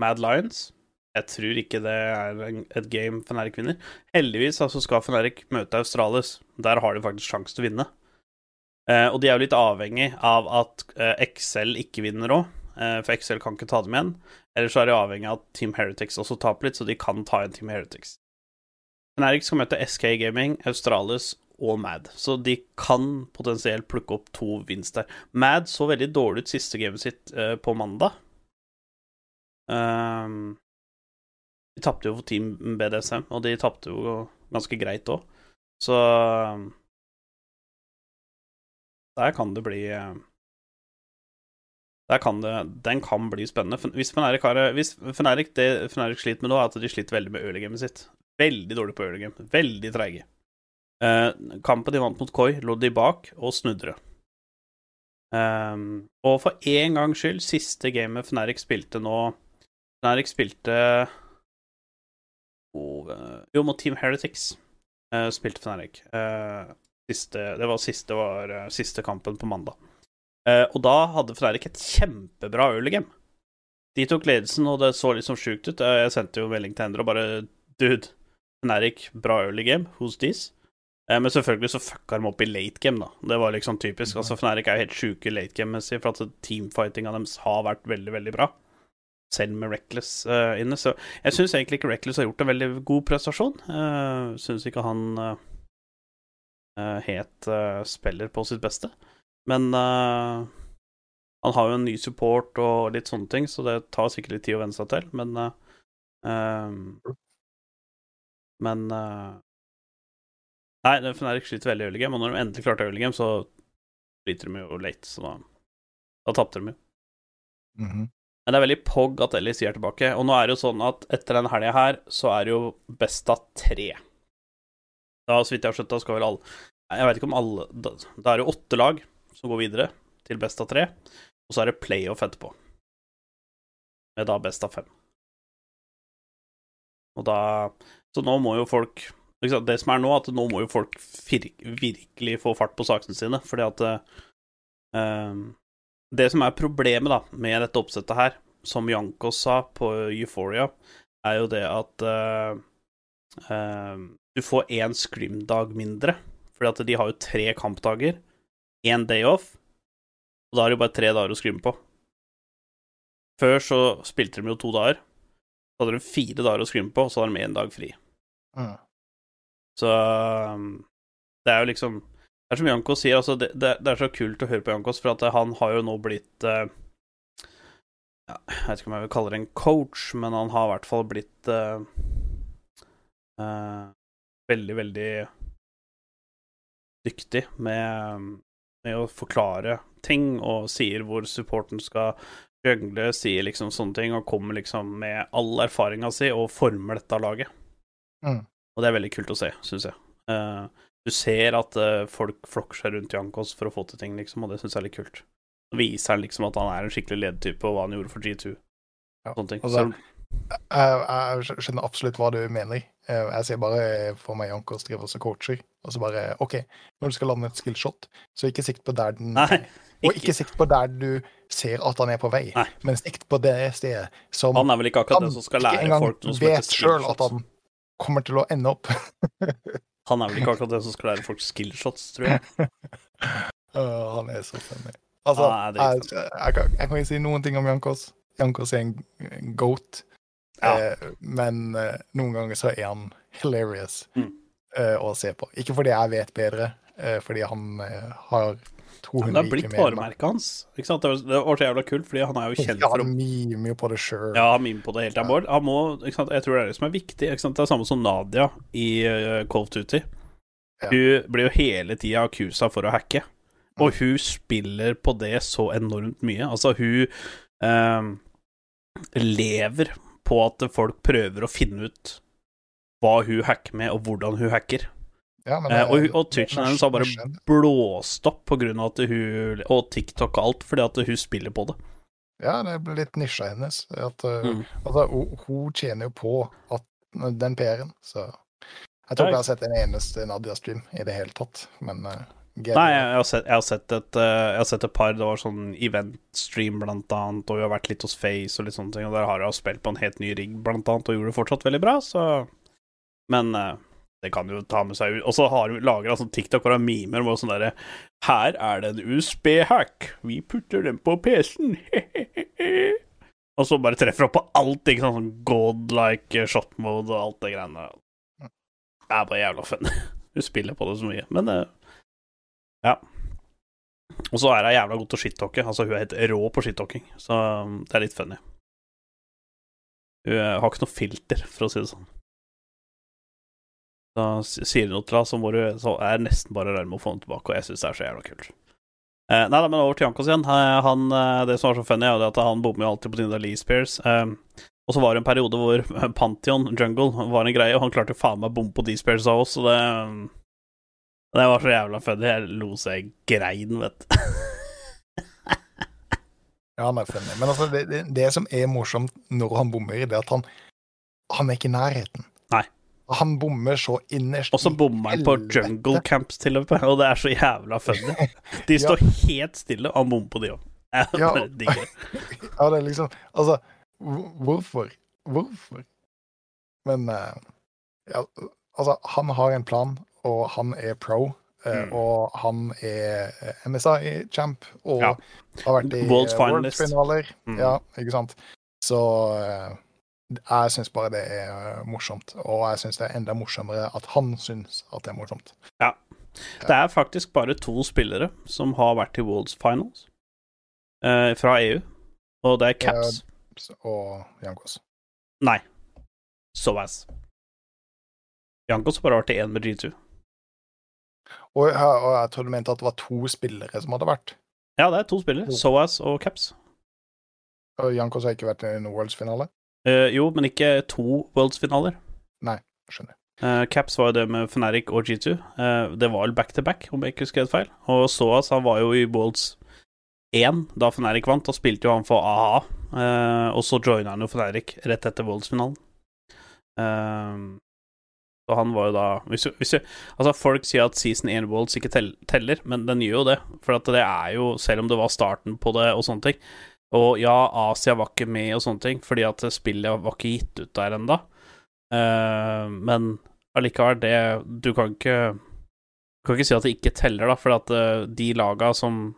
Mad Lions. Jeg tror ikke det er et game Fnatic vinner. Heldigvis altså skal Fnatic møte Australis. Der har de faktisk sjanse til å vinne. Eh, og de er jo litt avhengig av at eh, XL ikke vinner òg, eh, for XL kan ikke ta dem igjen. Eller så er de avhengig av at Team Heretics også taper litt, så de kan ta igjen Team Heretics. Fnatic skal møte SK Gaming, Australis og Mad, så de kan potensielt plukke opp to vinst der. Mad så veldig dårlig ut siste gamet sitt på mandag. Um, de tapte jo for Team BDSM, og de tapte jo ganske greit òg. Så der kan det bli eh, kan det Den kan bli spennende. Hvis Fnatic har det Fnatic sliter med nå, er at de sliter veldig med early-gamet sitt. Veldig dårlig på early-game. Veldig treige. Eh, kampen de vant mot Koi, lå de bak og snudde det. Ehm, og for én gangs skyld, siste gamet Fnatic spilte nå Fnatic spilte oh, eh, Jo, mot Team Heretics eh, spilte Fnatic. Eh, siste, det var siste, var, eh, siste kampen på mandag. Eh, og da hadde Fnatic et kjempebra early game. De tok ledelsen, og det så liksom sjukt ut. Eh, Jeg sendte jo melding til Endre og bare Dude, Fnatic, bra early game. Who's this? Eh, Men selvfølgelig så fucka de opp i late game, da. Det var liksom typisk. Altså, Fnatic er jo helt sjuke late game-messig, for at teamfightinga deres har vært veldig, veldig bra. Selv med Reckless inne. Så jeg syns egentlig ikke Reckless har gjort en veldig god prestasjon. Uh, syns ikke han uh, helt eh, spiller på sitt beste. Men eh, han har jo en ny support og litt sånne ting, så det tar sikkert litt tid å venne seg til, men uh, eh, Men uh, Nei, Fnatic sliter veldig i early game, og når de endelig klarte early game, så sliter de jo late, så da, da tapte de jo. Mhm. Men det er veldig pog at Ellis er tilbake. Og nå er det jo sånn at etter den helga her, så er det jo best av tre. Da, så vidt jeg har skjønt, da skal vel alle Jeg veit ikke om alle Da, da er det åtte lag som går videre til best av tre, og så er det playoff etterpå. Med da best av fem. Og da Så nå må jo folk Det som er nå, at nå må jo folk virkelig få fart på sakene sine, fordi at eh, Det som er problemet da med dette oppsettet her, som Jankos sa på Euphoria, er jo det at eh, eh, du får én scrim-dag mindre. Fordi at de har jo tre kampdager, én day off, og da har de bare tre dager å skrimme på. Før så spilte de jo to dager. Så hadde de fire dager å skrimme på, og så hadde de én dag fri. Mm. Så um, det er jo liksom Det er som Jankos sier, altså det, det, det er så kult å høre på Jankos, for at han har jo nå blitt uh, ja, Jeg vet ikke om jeg vil kalle det en coach, men han har i hvert fall blitt uh, uh, veldig, veldig dyktig med, med å forklare ting, og sier hvor supporten skal gjøgle, sier liksom sånne ting, og kommer liksom med all erfaringa si og former dette laget. Mm. Og det er veldig kult å se, syns jeg. Uh, du ser at uh, folk flokker seg rundt Jankos for å få til ting, liksom, og det syns jeg er litt kult. Så viser han liksom at han er en skikkelig ledertype, og hva han gjorde for G2. Ja, Sånne ting. og så- Jeg, jeg skjønner absolutt hva du mener. Eh, Jeg ser bare for meg Jankos driver som coacher, og så bare OK, når du skal lande et skillshot, så ikke sikt på der den nei, Og ikke, ikke sikt på der du ser at han er på vei, Nei. men sikt på det stedet som han er vel ikke akkurat den som skal lære folk noe som heter vet sjøl at han kommer til å ende opp. Han er vel ikke akkurat den som skal lære folk skillshots, tror jeg. Han er så funny. Altså, Han jeg, jeg, jeg, kan, jeg kan ikke si noen ting om Jankos. Jankos er en goat, Ja. eh, men eh, noen ganger så er han hilarious Mm. eh, å se på. Ikke fordi jeg vet bedre, eh, fordi han eh, har 200 ja, det har blitt varemerket hans. Ikke sant? Det var, så jævla kult, fordi han er jo kjent Ja, for å han mimer jo på det sjøl. Ja, han mimer på det helt. Han må, han må, ikke sant? Jeg tror det er det som er viktig. Ikke sant? Det er samme som Nadia i uh, Call of Duty. Ja. Hun blir jo hele tida accusa for å hacke, og hun spiller på det så enormt mye. Altså, hun lever på at folk prøver å finne ut hva hun hacker med, og hvordan hun hacker. Ja, men Eh, og, og Twitchen hennes har bare blåst opp på grunn av at hun Og TikTok og alt, fordi at hun spiller på det. Ja, det blir litt nisja hennes. At, uh, Mm. altså, hun, hun tjener jo på at, den PR-en, så Jeg tror ikke jeg har sett en eneste Nadia-stream i det hele tatt, men uh, Nei, jeg, jeg, har sett, jeg, har sett et, eh, jeg har sett et par. Det var sånn event-stream, blant annet, og vi har vært litt hos Face og litt sånne ting, og der har hun spilt på en helt ny rigg, blant annet, og gjorde det fortsatt veldig bra, så Men eh, det kan jo ta med seg ut. Og så har hun lagra sånn TikTok hvor hun mimer og sånn derre Her er det en USB-hack, vi putter den på PC-en, Og så bare treffer opp på alt, ikke sant, sånn godlike shot mode og alt det greiene. Det er bare jævla fun. Hun spiller på det så mye, men eh, ja. Og så er hun jævla god til å shittalke. Altså, hun er helt rå på shittalking, så um, det er litt funny. Hun eh, har ikke noe filter, for å si det sånn. Da sier hun noe til henne, så, du, så er det nesten bare å med å få henne tilbake, og jeg syns det er så jævla kult. Eh, nei da, men over til Jankos igjen. Eh, Han, eh, det som var så funny, er at han bommer jo alltid på sine Lee Spears. Eh, og så var det en periode hvor Pantheon Jungle var en greie, og han klarte faen meg å bomme på D-Spears av oss, så det um, Det var så jævla funny. Jeg lo så jeg grein, vet du. Ja, han er funny. Men altså, det, det, det som er morsomt når han bommer, det er at han, han er ikke i nærheten. Nei. Han bommer så innerst Og så bommer han på jungle camps til og med, og det er så jævla funny. De står helt stille, og han bommer på de òg. Ja. det. Ja, det er liksom Altså, hvorfor? Hvorfor? Men eh, ja, altså, han har en plan, og han er pro. eh, Mm. Og han er eh, MSI-champ og Ja. har vært i World's eh. World-finaler. Mm. Ja, ikke sant? Så eh, jeg syns bare det er eh, morsomt. Og jeg syns det er enda morsommere at han syns at det er morsomt. Det er faktisk bare to spillere som har vært i Worlds Finals eh, fra EU, og det er Caps. Så- Og Jankos. Nei. Soaz. Jankos har bare vært i én med G2. Og, og jeg tror du mente at det var to spillere som hadde vært. Ja, det er to spillere. Soas og Caps. Og Jankos har ikke vært i noen Worlds-finale. Uh, jo, men ikke to Worlds-finaler. Nei, Skjønner. Uh, Caps var jo det med Fnatic og G2. Uh, det var vel back to back, om jeg ikke husker helt feil. Og Soas han var jo i Worlds 1 da Fnatic vant. Da spilte jo han for AA, eh, og så joina han jo Fnatic rett etter Worlds-finalen. Eh, så han var jo da hvis, hvis Altså, folk sier at season 1 Worlds ikke tell, teller, men den gjør jo det. For at det er jo, selv om det var starten på det og sånne ting Og ja, Asia var ikke med og sånne ting, fordi at spillet var ikke gitt ut der ennå. Uh, men allikevel, det Du kan ikke Du kan ikke si at det ikke teller, da, for at eh, de laga som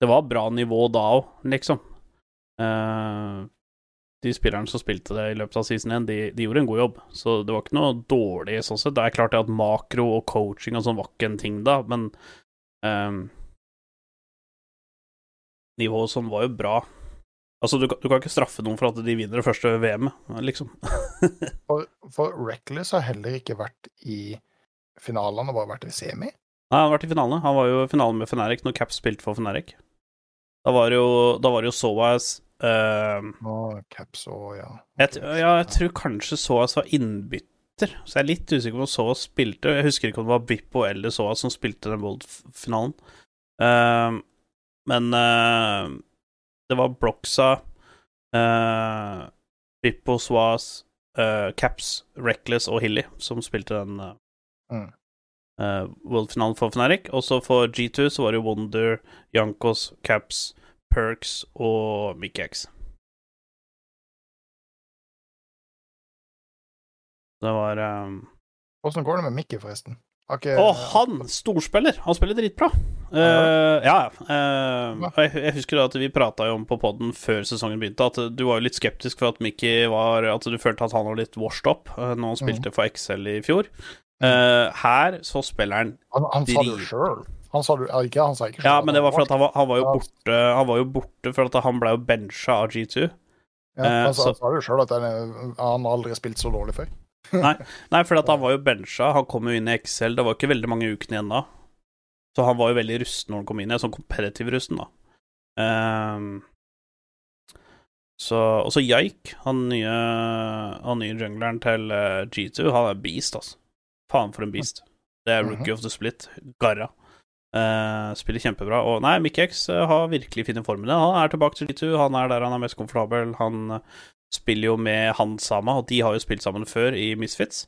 Det var bra nivå da òg, liksom. Eh, de spillerne som spilte det i løpet av season 1, de, de gjorde en god jobb. Så det var ikke noe dårlig sånn sett. Det er klart at makro og coaching og sånn var ikke en ting da, men um, Nivået sånn var jo bra. Altså, du, du kan ikke straffe noen for at de vinner det første VM-et, liksom. For, for Reckless har heller ikke vært i finalen, han har bare vært i semi. Nei, han har vært i finalen. Han var jo i finalen med Feneric når Cap spilte for Feneric. Da var det jo, da var det jo Soas eh, Nå, Caps og ja. jeg, ja, jeg tror kanskje Soas var innbytter, så jeg er litt usikker på om Soas spilte. Jeg husker ikke om det var Bippo eller Soas som spilte den World-finalen. Eh, men uh, det var Broxa, uh, Bippo, Soas, uh, Caps, Reckless og Hilly som spilte den eh, Mm. eh, World-finalen for Fnatic. Og så for G2 så var det Wonder, Jankos, Caps, Perks og Mickey-X. Det var um... Går det med Mickey, forresten? Ikke Å, han! Storspiller! Han spiller dritbra. Uh, ja, ja. Uh, jeg, jeg husker at vi prata om på poden før sesongen begynte, at du var jo litt skeptisk for at Mickey var At du følte at han var litt washed up uh, når han spilte for XL i fjor. Uh, her så spiller han Han, han sa Han sa ikke, han sa ikke Ja, men det var for at han var, han var jo borte Han var jo borte for at han ble jo bencha av G2. ja, han, eh, sa, så- sa det jo sjøl at han, han har aldri spilt så dårlig før. Nei, for at han var jo bencha. Han kom jo inn i XL. Det var ikke veldig mange ukene igjen da. Så han var jo veldig rusten når han kom inn. Sånn kompetitiv rusten, da. Um, så Og så Jaik, han nye, han nye jungleren til eh, G2, han er beast, altså. Faen for en beast. Det er rookie of the split. Garra. Eh, spiller kjempebra. Og nei, Mickey-X eh, har virkelig funnet formelen. Han er tilbake til G2. Han er der han er mest komfortabel. Han eh, spiller jo med han Sama, og de har jo spilt sammen før i Misfits.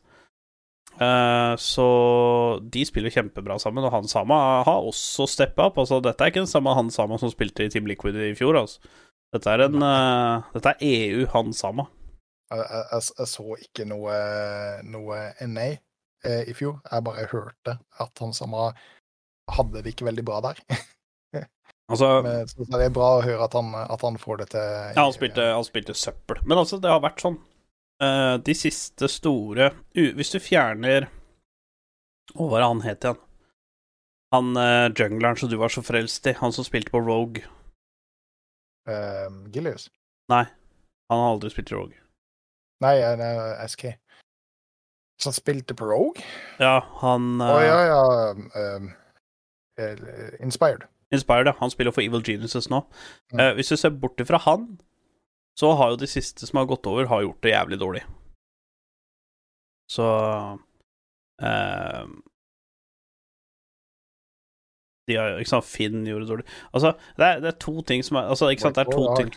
Uh, så de spiller kjempebra sammen, og han Sama har også steppa opp. Altså, dette er ikke den samme han Sama som spilte i Team Liquid i fjor, altså. Dette er en uh, Dette er EU han Sama. Jeg, jeg, jeg, så ikke noe, noe NA eh, i fjor. Jeg bare hørte at han samme hadde det ikke veldig bra der. Altså, Men så det er bra å høre at han, at han får det til. ja, han spilte, han spilte søppel. Men altså, det har vært sånn uh, De siste store uh, Hvis du fjerner Å, hva er det han het igjen? Han uh, jungleren som du var så frelst i, han som spilte på Rogue. eh, Gilius. Nei, han har aldri spilt i Rogue. Nei, eh, nei, SK. Så han spilte på Rogue? Ja, han Å oh, ja, ja. um, eh, inspired. Inspired, ja. Han spiller for Evil Geniuses nå. Mm. Uh, hvis du ser bort ifra han, så har jo de siste som har gått over, har gjort det jævlig dårlig. Så uh, de har, ikke sant, Finn gjorde det dårlig. Altså, det er, det er to ting som er Altså, ikke sant, det er to ting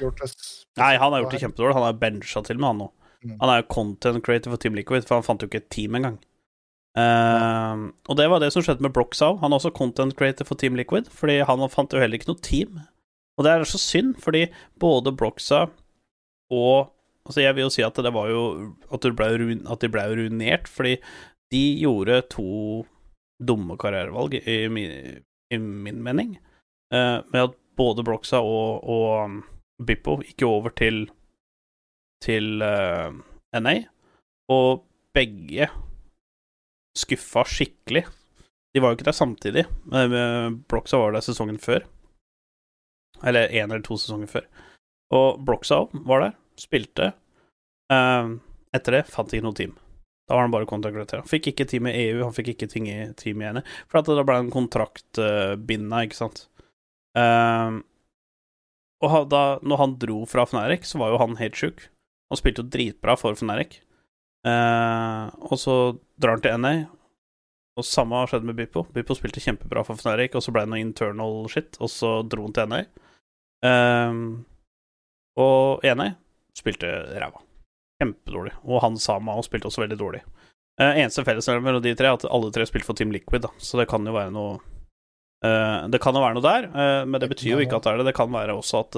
Nei, han har gjort det kjempedårlig. Han er bencha til med, han nå. Mm. Han er jo content creator for Team Liquid, for han fant jo ikke et team engang. Eh, og det var det som skjedde med Broxow. Han er også content creator for Team Liquid, fordi han fant jo heller ikke noe team. Og det er så synd, fordi både Broxow og Altså, jeg vil jo si at det var jo At, de ble, ruin, at de ble ruinert, fordi de gjorde to dumme karrierevalg, i, min, i min mening, uh, med at både Broxa og, og um, Bippo gikk jo over til til uh, NA, og begge skuffa skikkelig. De var jo ikke der samtidig. Broxa var der sesongen før. Eller én eller to sesonger før. Og Broxa var der, spilte. Eh, etter det fant ikke noe team. Da var han bare kontraktert. Han fikk ikke team i EU, han fikk ikke ting i team i NA, for da ble en kontrakt uh, ikke sant. Eh, og da når han dro fra Fnatic, så var jo han helt sjuk. Han spilte jo dritbra for Fnatic. Eh, og så drar han til NA, og samme har skjedd med Bippo. Bippo spilte kjempebra for Fnatic, og så ble det noe internal shit, og så dro han til NA. Eh, og NA spilte ræva. Kjempedårlig. Og han Sama og spilte også veldig dårlig. Eh, eneste fellesnevner mellom de tre er at alle tre spilte for Team Liquid, da, så det kan jo være noe uh, Det kan jo være noe der, uh, men det betyr jo ikke at det er det. Det kan være også at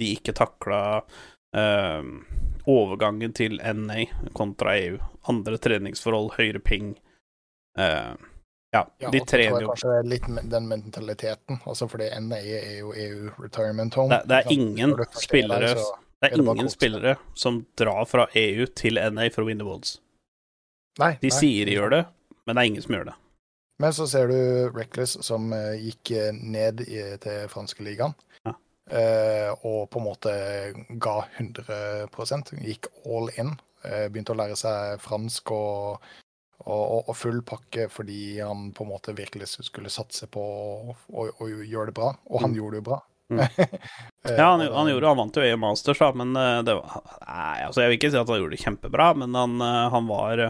de ikke takla overgangen til NA kontra EU. Andre treningsforhold, høyere ping. Uh, ja, Ja, de trener jo kanskje det litt den mentaliteten. Altså fordi NA er jo EU retirement home. Det- det er ingen er der, spillere- Det er er det ingen spillere som drar fra EU til NA for å vinne Worlds. Nei, De nei. sier de gjør det, men det er ingen som gjør det. Men så ser du Reckless som eh, gikk eh, ned i, til franske ligaen. Ja. Eh, og på en måte ga 100 Gikk all in. eh, begynte å lære seg fransk og, og, og, full pakke fordi han på en måte virkelig skulle satse på å, gjøre det bra. Og han Mm. gjorde det jo bra. Mm. Eh, Ja, han, han gjorde Han vant jo i Masters, da, men det var Nei, altså, jeg vil ikke si at han gjorde det kjempebra, men han, han var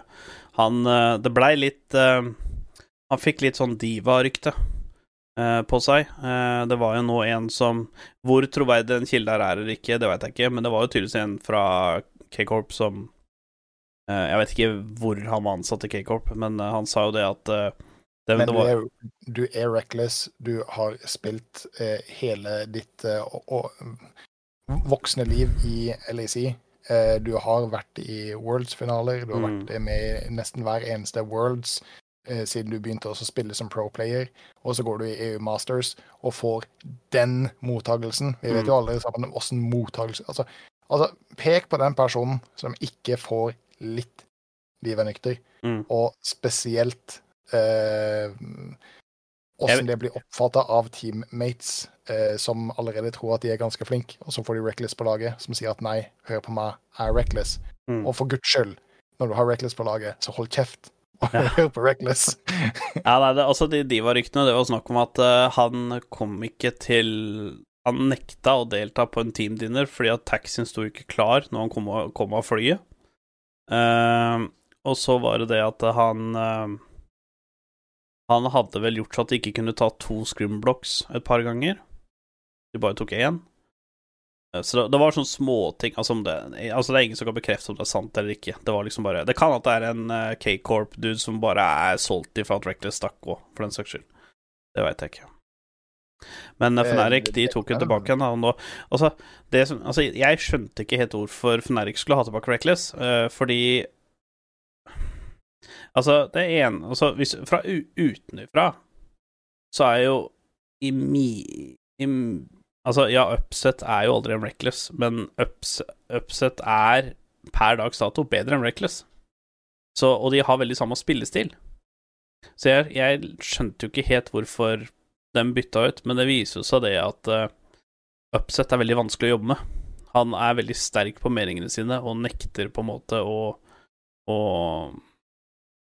Han Det blei litt Han fikk litt sånn diva-rykte på seg. Eh, Det var jo nå en som Hvor troverdig den kilden her er eller ikke, det veit jeg ikke, men det var jo tydeligvis en fra K-Corp som eh, Jeg vet ikke hvor han var ansatt i K-Corp, men eh, han sa jo det at eh, det, Men det du er, du er reckless. Du har spilt eh, hele ditt eh, og, voksne liv i LAC. Eh, du har vært i Worlds-finaler. Du har Mm. vært med i nesten hver eneste Worlds eh, siden du begynte å spille som pro-player. Og så går du i EU Masters og får den mottagelsen. Vi vet Mm. jo alle sammen åssen mottagelse altså, altså, pek på den personen som ikke får litt liv er nykter, Mm. og spesielt eh, det blir oppfatta av teammates eh, som allerede tror at de er ganske flinke, og så får de Reckless på laget som sier at nei, hør på meg, jeg er Reckless. Mm. Og for guds skyld, når du har Reckless på laget, så hold kjeft Ja. Reckless. Ja, nei, det, altså de diva-ryktene, det var snakk om at uh, han kom ikke til Han nekta å delta på en teamdinner fordi at taxien sto ikke klar når han kom, av- kom av flyet. Uh, og så var det det at han uh, Han hadde vel gjort så at de ikke kunne ta to scrimblocks et par ganger. De bare tok én. Eh, Så det, det var sånne småting altså, det, altså, det er ingen som kan bekrefte om det er sant eller ikke. Det var liksom bare Det kan at det er en uh, K-Corp-dude som bare er salty for at Reckless stakk òg, for den saks skyld. Det veit jeg ikke. Men uh, Eh, Fnatic, de tok jo tilbake en annen nå- Altså, det som Altså, jeg skjønte ikke helt hvorfor Fnatic skulle ha tilbake Reckless, uh, fordi Altså, det ene Altså, hvis Fra utenfra så er jo i mi... I, altså, ja, Upset er jo aldri en Reckless, men ups, Upset er per dags dato bedre enn Reckless. Så, og de har veldig samme spillestil. Så jeg, jeg skjønte jo ikke helt hvorfor de bytta ut, men det viser jo seg det at uh, Upset er veldig vanskelig å jobbe med. Han er veldig sterk på meningene sine og nekter på en måte å, å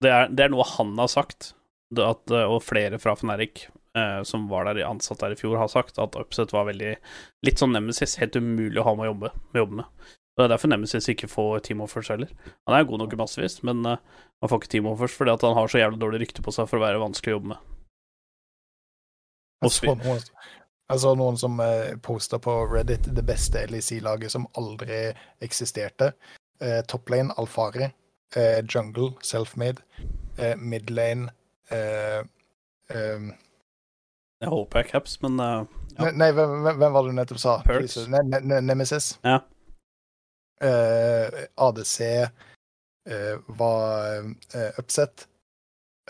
det, er, det er noe han har sagt, at, og flere fra Fnatic eh, som var der ansatt der i fjor, har sagt at Upset var veldig Litt sånn Nemesis, helt umulig å ha med å jobbe med. Jobbe med. Det er derfor Nemesis ikke får team offers heller. Han er god nok i massevis, men eh, han får ikke team offers fordi at han har så jævlig dårlig rykte på seg for å være vanskelig å jobbe med. Jeg så noen, jeg så noen som eh, posta på Reddit det beste LEC-laget som aldri eksisterte. Eh, Toplane Alfari, eh, Jungle Selfmade, eh, Midlane eh, eh, Jeg håper jeg er caps, men uh, ja. ne- Nei, hvem, hvem- var det du nettopp sa? Perks. Ne ne ne Nemesis. Ja. Uh, ADC uh, var eh, upset.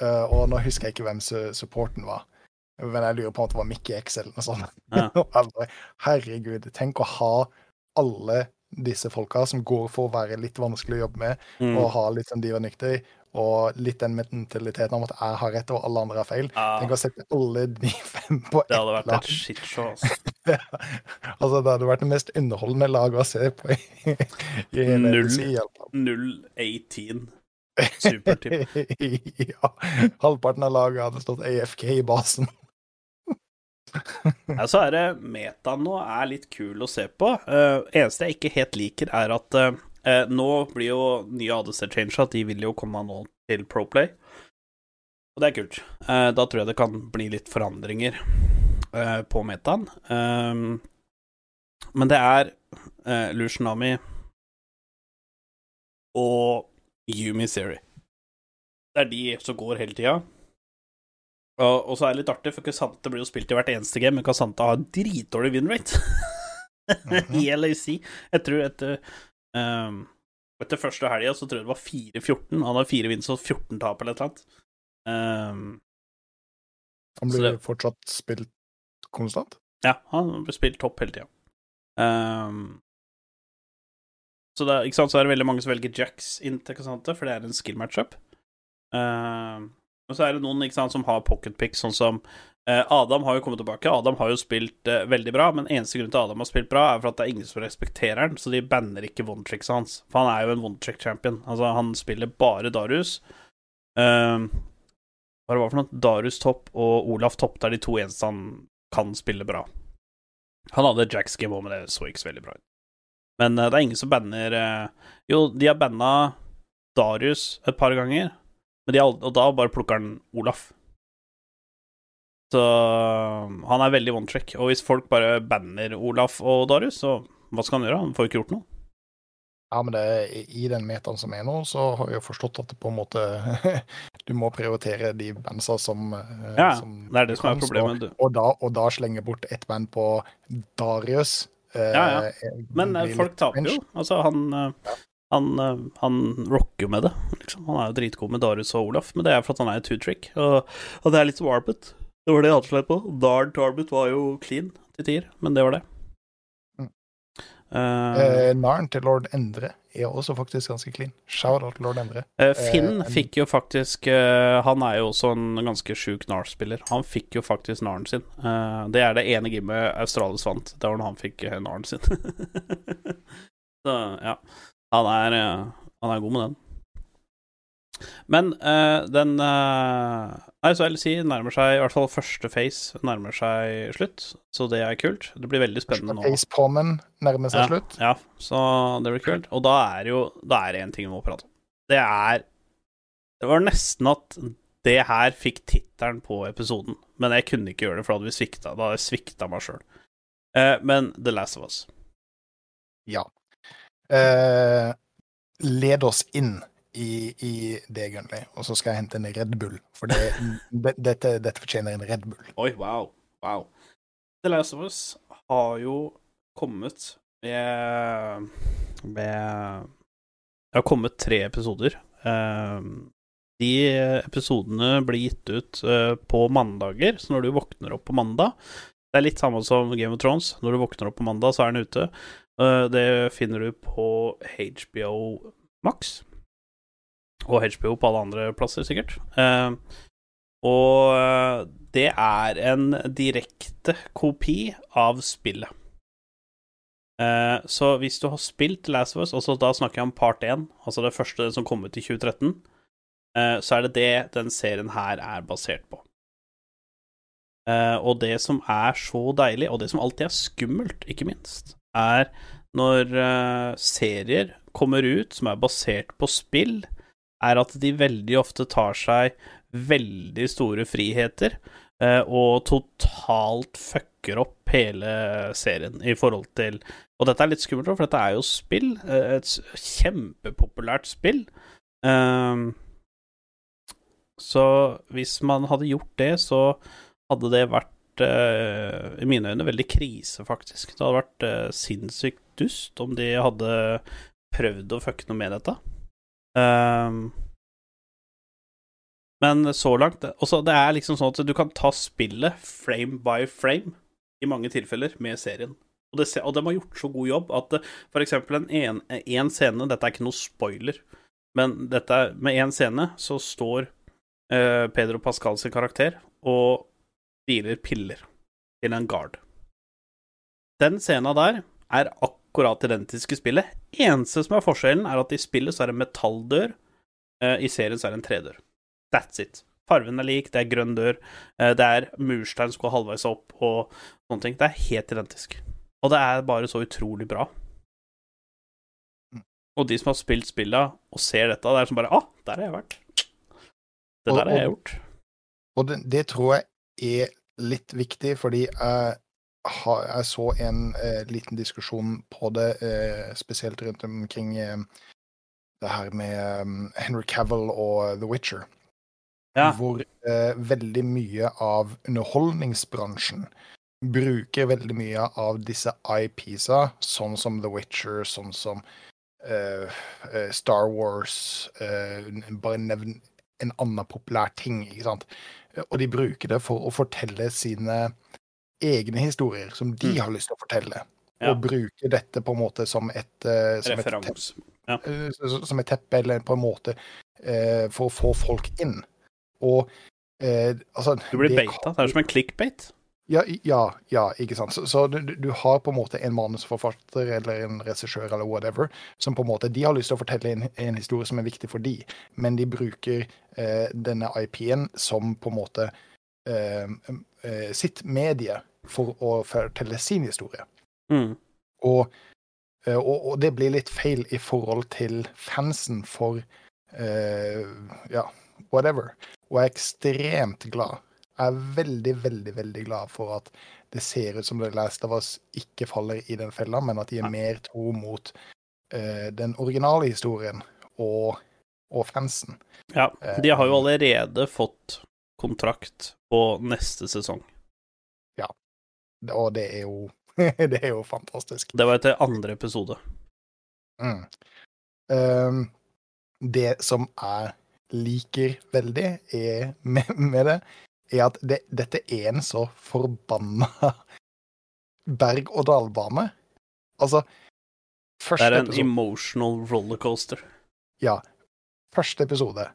Eh, og nå husker jeg ikke hvem su supporten var. Men jeg lurer på om det var Mickey X eller noe sånt. Ja. Herregud, tenk å ha alle disse folka som går for å være litt vanskelig å jobbe med, mm. og ha litt sånn diva nykter, og litt den mentaliteten om at jeg har rett og alle andre har feil. ja, Tenk å sette alle de fem på Det hadde vært lag. et shitshow, altså. altså, det hadde vært det mest underholdende laget å se på i, i Null. LC, i 0-18 supertip. ja. Halvparten av laget hadde stått AFK i basen. Ja, så er det metaen nå er litt kul å se på. Uh, eneste jeg ikke helt liker, er at uh, Eh, nå blir jo nye ADC-changer at de vil jo komme nå til Proplay. Og det er kult. Eh, da tror jeg det kan bli litt forandringer eh, på metaen. Um, men det er eh, Lushinami og Yumi Seri. Det er de som går hele tida. Og, og så er det litt artig, for Kasante blir jo spilt i hvert eneste game, men Kasante har dritdårlig winrate i LAC. Jeg tror etter um, Etter første helga så tror jeg det var 4-14. Han har fire vinst og 14 tap eller et eller annet. Um, Han Så blir det- fortsatt spilt konstant? Ja, han blir spilt topp hele tida. Um, så det, ikke sant, så er det veldig mange som velger Jacks inn til for det er en skill matchup. Um, og så er det noen ikke sant, som har pocket pick, sånn som Adam har jo kommet tilbake. Adam har jo spilt uh, veldig bra, men eneste grunn til Adam har spilt bra, er for at det er ingen som respekterer han, så de banner ikke one-tricksa hans. For han er jo en one-trick-champion. Altså, han spiller bare Darius. Uh, hva det for noe? Darius topp og Olaf topp, det er de to eneste han kan spille bra. Han hadde Jacks game òg, men det så ikke så veldig bra ut. Men uh, det er ingen som banner eh, Jo, de har banna Darius et par ganger, men de og da bare plukker han Olaf. Så han er veldig one trick. Og hvis folk bare banner Olaf og Darius, så hva skal han gjøre? Han får jo ikke gjort noe. Ja, men det, i- i den metaen som er nå, så har vi jo forstått at det på en måte Du må prioritere de bandsa som, eh, Ja, som det er det som er problemet. Du. Og da, og da slenge bort ett band på Darius eh, Ja, ja. Men eh, folk taper jo. Altså, han ja. han, eh, han rocker jo med det, liksom. Han er jo dritgod med Darius og Olaf, men det er for at han er et two-trick, og, og det er litt Arbut. Det var det jeg hadde slett på. Dard Tarbut Arbut var jo clean til tider, men det var det. Mm. Uh, Eh, Narn til lord Endre er også faktisk ganske clean. Shout-out lord Endre. eh, Finn eh, fikk jo faktisk eh, Han er jo også en ganske sjuk NAR-spiller. Han fikk jo faktisk NAR-en sin. Eh, det er det ene gamet Australis vant. Det var når han fikk narn sin. Så ja. Han er, eh, han er god med den. Men eh, den eh, Nei, så LC nærmer seg i hvert fall første face nærmer seg slutt, så det er kult. Det blir veldig spennende nå. Facepalmen nærmer seg Ja, slutt. ja, så det blir kult. Og da er jo Da er det én ting vi må prate om. Det er Det var nesten at det her fikk tittelen på episoden, men jeg kunne ikke gjøre det, for da hadde vi svikta. Da hadde jeg svikta meg sjøl. men The Last of Us. Ja. Eh, led oss inn i, i det, Gunnli, og så skal jeg hente en Red Bull. For det, det, dette, dette fortjener en Red Bull. Oi, wow. Wow. The Last of Us har jo kommet med med Det har kommet tre episoder. Eh, de episodene blir gitt ut eh, på mandager, så når du våkner opp på mandag Det er litt samme som Game of Thrones. Når du våkner opp på mandag, så er den ute. Eh, det finner du på HBO Max. Og HBO på alle andre plasser, sikkert. Eh, og eh, det er en direkte kopi av spillet. Eh, så hvis du har spilt Last of Us, altså da snakker jeg om part 1, altså det første som kom ut i 2013, eh, så er det det den serien her er basert på. Og det som er så deilig, og det som alltid er skummelt, ikke minst, er når serier kommer ut som er basert på spill, er at de veldig ofte tar seg veldig store friheter eh, og totalt fucker opp hele serien i forhold til Og dette er litt skummelt, for dette er jo spill. eh, Et kjempepopulært spill. Ehm, så hvis man hadde gjort det, så hadde det vært eh, i mine øyne veldig krise, faktisk. Det hadde vært sinnssykt dust om de hadde prøvd å fucke noe med dette. Ehm, men så langt også, Det er liksom sånn at du kan ta spillet frame by frame i mange tilfeller med serien. Og, det, og de har gjort så god jobb at for eksempel en, en, en scene Dette er ikke noe spoiler, men dette med én scene så står uh, Pedro Pascal sin karakter og dealer piller til en guard. Den scena der er akkurat identisk identiske spillet. Eneste som er forskjellen, er at i spillet så er det en metalldør, eh, i serien så er det en tredør. That's it. Farven er lik, det er grønn dør, eh, det er murstein som går halvveis opp og sånne ting. Det er helt identisk. Og det er bare så utrolig bra. Og de som har spilt spilla og ser dette, det er som bare Ah, der har jeg vært. Det der har jeg gjort. Og det, det tror jeg er litt viktig, fordi jeg, har, jeg så en eh, liten diskusjon på det, eh, spesielt rundt omkring eh, det her med eh, Henry Cavill og The Witcher. Ja. Hvor eh, veldig mye av underholdningsbransjen bruker veldig mye av disse IP-sa, sånn som The Witcher, sånn som eh, eh, Star Wars eh, Bare nevn en annen populær ting, ikke sant. Og de bruker det for å fortelle sine egne historier, som de Mm. har lyst til å fortelle. Ja. Og bruke dette på en måte som et, eh, som et, teppe, Referanse. eh, som et teppe, eller på en måte eh, for å få folk inn. Og eh, altså Du blir det beita. Det er som en clickbait. ja, ja, ja, ikke sant. Så, så du, du har på en måte en manusforfatter eller en regissør eller whatever, som på en måte De har lyst til å fortelle en, en historie som er viktig for de, men de bruker eh, denne IP-en som på en måte sitt medie for å fortelle sin historie. Mm. Og, eh, og, og det blir litt feil i forhold til fansen for eh, ja, whatever. Og jeg er ekstremt glad. Jeg er veldig, veldig veldig glad for at det ser ut som The Last of Us ikke faller i den fella, men at de er mer tro mot eh, den originale historien og, og fansen. Ja, de har jo allerede fått kontrakt på neste sesong. Ja. Og det er jo det er jo fantastisk. Det var etter andre episode. Mm. Um, det som jeg liker veldig er, med, med det, er at det, dette er en så forbanna berg-og-dal-bane. Altså Det er en episode, emotional rollercoaster. ja, første episode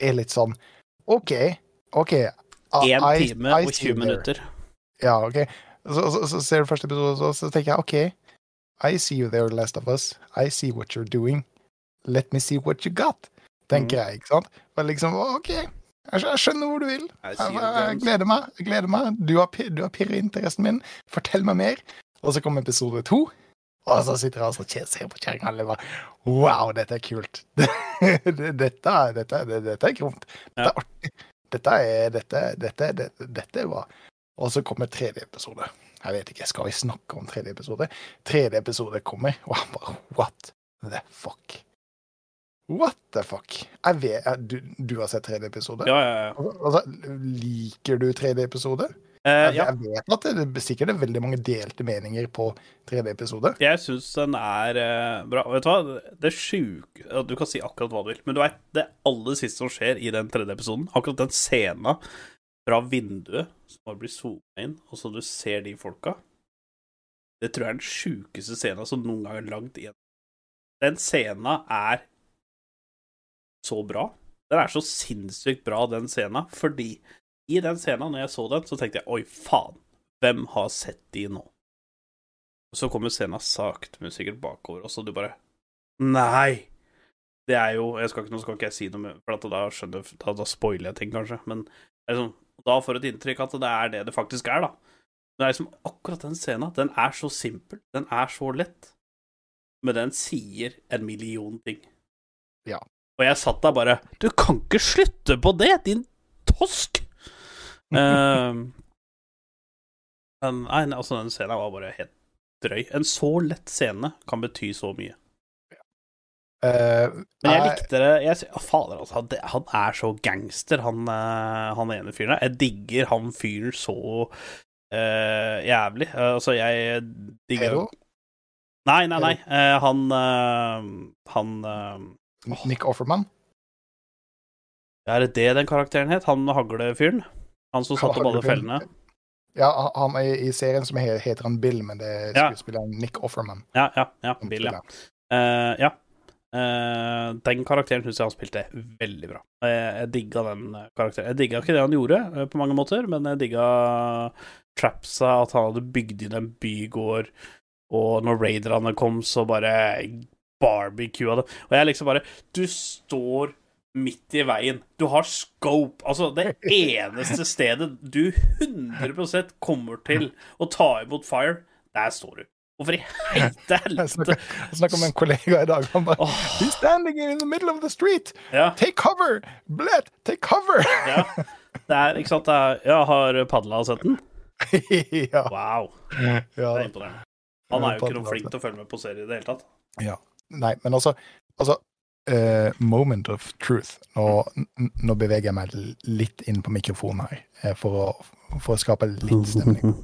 er litt sånn OK, OK. I- Én I- time I og see 20 there. minutter. Ja, OK. Så, så, så ser du første episode, så, så tenker jeg OK. I see you there, Last of Us. I see what you're doing. Let me see what you got. Tenker mm. jeg, ikke sant? Men liksom, OK. Jeg, skjønner hvor du vil. Jeg, jeg, gleder meg. jeg gleder meg. Du har, du har pirret interessen min. Fortell meg mer. Og så kommer episode to. Og så sitter jeg og ser på kjerringa og bare Wow, dette er kult. dette, dette, er- dette er gromt. Dette er artig. Dette er Dette, dette, dette, dette er bra. Og så kommer tredje episode. Jeg vet ikke, skal vi snakke om tredje episode? Tredje episode kommer, og han bare What the fuck? What the fuck? Jeg vet, du, du har sett tredje episode? Ja, ja, ja. Altså, liker du tredje episode? Jeg, ja. jeg vet at det er sikkert er veldig mange delte meninger på tredje episode. Jeg syns den er uh, bra. Vet du hva? Det sjuke ja, Du kan si akkurat hva du vil, men du vet det aller siste som skjer i den tredje episoden, akkurat den scena fra vinduet som bare blir zooma inn, og så du ser de folka Det tror jeg er den sjukeste scena som noen gang er lagd igjen. Den scena er så bra. Den er så sinnssykt bra, den scena, fordi i den scenen, når jeg så den, så tenkte jeg oi, faen, hvem har sett de nå? Og så kommer scenen sakte, men sikkert bakover, og så du bare Nei! Det er jo jeg skal ikke, Nå skal ikke jeg si noe, for da skjønner da, da spoiler jeg ting, kanskje, men sånn, da får du et inntrykk at det er det det faktisk er, da. Det er liksom akkurat den scenen. Den er så simpel, den er så lett, men den sier en million ting. Ja. Og jeg satt der bare Du kan ikke slutte på det, din tosk! Ehm, men nei, altså, den scenen var bare helt drøy. En så lett scene kan bety så mye. Uh, Men jeg likte det jeg, Fader, altså. Han, han er så gangster, han, eh, han ene fyren der. Jeg digger han fyren så uh, jævlig. Uh, altså, jeg digger Hero? Nei, nei, nei. Han Han Nick Offerman? Er det det den karakteren het? Han haglefyren? Han som satte opp alle fellene? Ja, han er i serien som heter han Bill, men det er skuespilleren Nick Offerman. Ja, ja. ja Bill, ja. Eh, ja. Uh, den karakteren syns jeg han spilte veldig bra. Jeg, jeg digga den eh, karakteren. Jeg digga ikke det han gjorde, eh, på mange måter, men jeg digga trapsa, at han hadde bygd inn en bygård, og når raiderne kom, så bare barbecua det. Og jeg liksom bare Du står midt i veien. Du har scope. Altså, det eneste stedet du 100% kommer til å ta imot fire, der står du. Hvorfor i helvete? Jeg snakka med en kollega i dag. Han bare oh. He's standing in the middle of the street! ja, Take cover! Blett, take cover! ja. Det er, ikke sant, er Jeg har Padla sett den. ja. Wow, ja. det er imponerende. Han er jo ikke noe flink til å følge med på serier i det hele tatt. Ja. Nei, men altså, altså eh, Moment of truth. Nå, nå beveger jeg meg litt inn på mikrofonen her, eh, for å, for å skape litt stemning.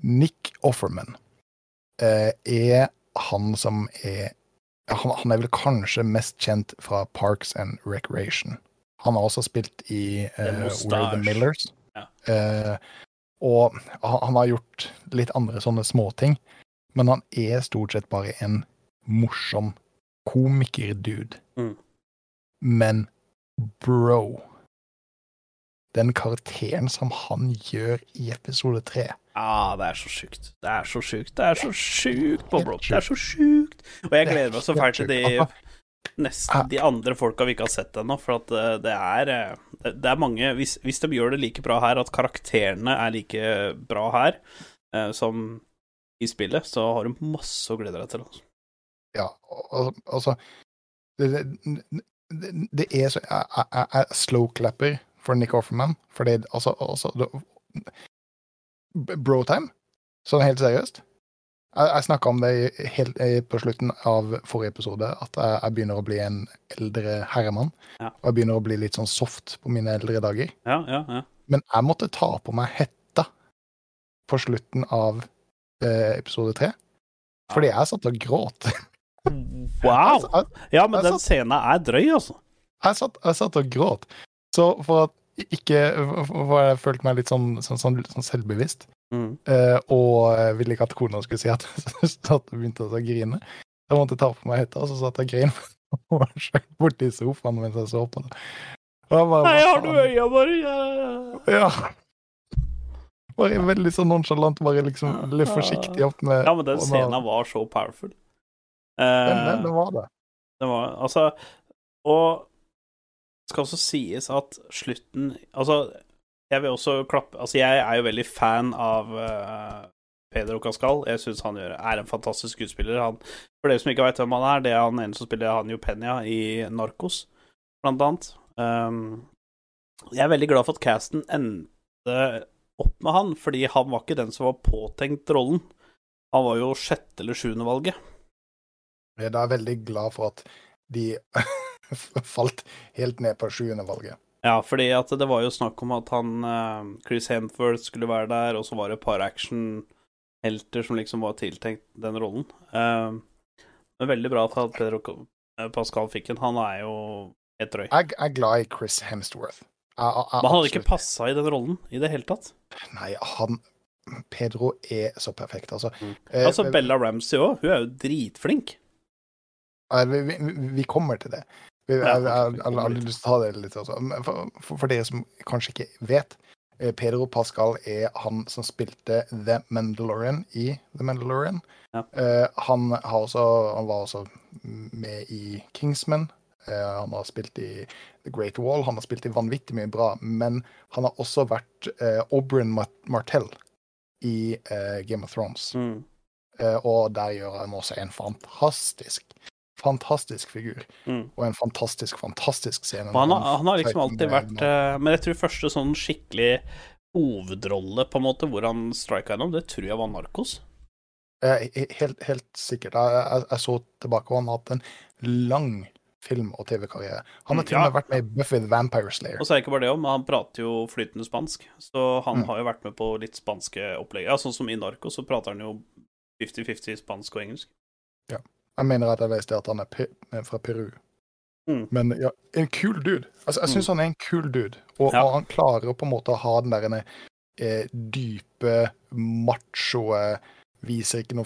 Nick Offerman uh, er han som er han, han er vel kanskje mest kjent fra Parks and Recreation. Han har også spilt i uh, Where the Millers. Ja. Uh, og han, han har gjort litt andre sånne småting, men han er stort sett bare en morsom komiker-dude. Mm. Men bro Den karakteren som han gjør i episode tre Ja, det er så sjukt. Det er så sjukt. Det er så sjukt, Bob Rob. Det er så sjukt. Og jeg er gleder meg så fælt til de nesten de andre folka vi ikke har sett ennå, for at eh, det er eh, Det er mange hvis, hvis de gjør det like bra her, at karakterene er like bra her eh, som i spillet, så har du masse å glede deg til. Altså. Ja, altså Det, det, det, er så Jeg, jeg, jeg er slow-clapper for Nick Offerman, fordi det altså, altså Brotime, sånn helt seriøst. Jeg, jeg snakka om det helt på slutten av forrige episode, at jeg, jeg begynner å bli en eldre herremann. Ja. Og jeg begynner å bli litt sånn soft på mine eldre dager. Ja, ja, ja. Men jeg måtte ta på meg hetta på slutten av eh, episode tre. Fordi jeg satt og gråt. Wow! Ja, men den scenen er drøy, altså. jeg, satt, jeg satt og gråt. Så for at ikke For jeg følte meg litt sånn, sånn, sånn, sånn selvbevisst. Mm. eh, og jeg ville ikke at kona skulle si at jeg begynte å grine. Jeg måtte ta på meg hetta, og så satt jeg og grein og skjøt borti sofaen mens jeg så på det. Jeg bare, Nei, har du øya bare ja. Bare veldig sånn nonchalant, bare liksom litt forsiktig opp med Ja, men den scenen var så powerful. Den, Eh, den var det. Det var Altså Og det skal også sies at slutten Altså, jeg vil også klappe Altså, jeg er jo veldig fan av uh, Pedro Cascal. Jeg syns han gjør, er en fantastisk skuespiller. Han, for dere som ikke vet hvem han er, det er han ene som spiller Hanjo Peña i Narcos, blant annet. Um, jeg er veldig glad for at casten endte opp med han, fordi han var ikke den som var påtenkt rollen. Han var jo sjette eller sjuende valget. Jeg er veldig glad for at de falt helt ned på sjuende valget. Ja, fordi at det var jo snakk om at han eh, Chris Hemsworth skulle være der, og så var det et par actionhelter som liksom var tiltenkt den rollen. Eh, men veldig bra at Pedro eh, Pascal fikk den. Han er jo helt drøy. Jeg, er glad i Chris Hemsworth. Jeg, jeg, jeg, Men han hadde ikke passa i den rollen i det hele tatt. Nei, han Pedro er så perfekt, altså. Mm. Altså, Bella Ramsey òg, hun er jo dritflink. Vi, vi, vi kommer til det. Vi, jeg, jeg, jeg, jeg, har lyst til å ta det litt. også. For, for, for dere som kanskje ikke vet, eh, Pedro Pascal er han som spilte The Mandalorian i The Mandalorian. Ja. Uh, han, har også, han var også med i Kingsman. Uh, han har spilt i The Great Wall. Han har spilt i vanvittig mye bra. Men han har også vært uh, Oberon Mart- Martell i Game of Thrones. Mm. Og der gjør han også en fantastisk, fantastisk figur. Mm. Og en fantastisk, fantastisk scene. Han, har, han har liksom alltid vært eh, Men jeg tror første sånn skikkelig hovedrolle, på en måte, hvor han strika gjennom, det tror jeg var Narkos. Helt, helt sikkert. Jeg, jeg, jeg så tilbake, og han har hatt en lang film- og TV-karriere. Han har Mm, til og med vært med i Buffy the Vampire Slayer. Og så er det ikke bare det om, men han prater jo flytende spansk, så han Mm. har jo vært med på litt spanske opplegg. Ja, sånn som i Narco, så prater han jo 50-50 spansk og engelsk. Jeg mener at jeg leste at han er er fra Peru. Mm. Men ja, en kul dude. Altså, jeg syns han er en kul dude. Og, Ja. og han klarer på en måte å ha den der eh, dype, machoe, viser ikke noe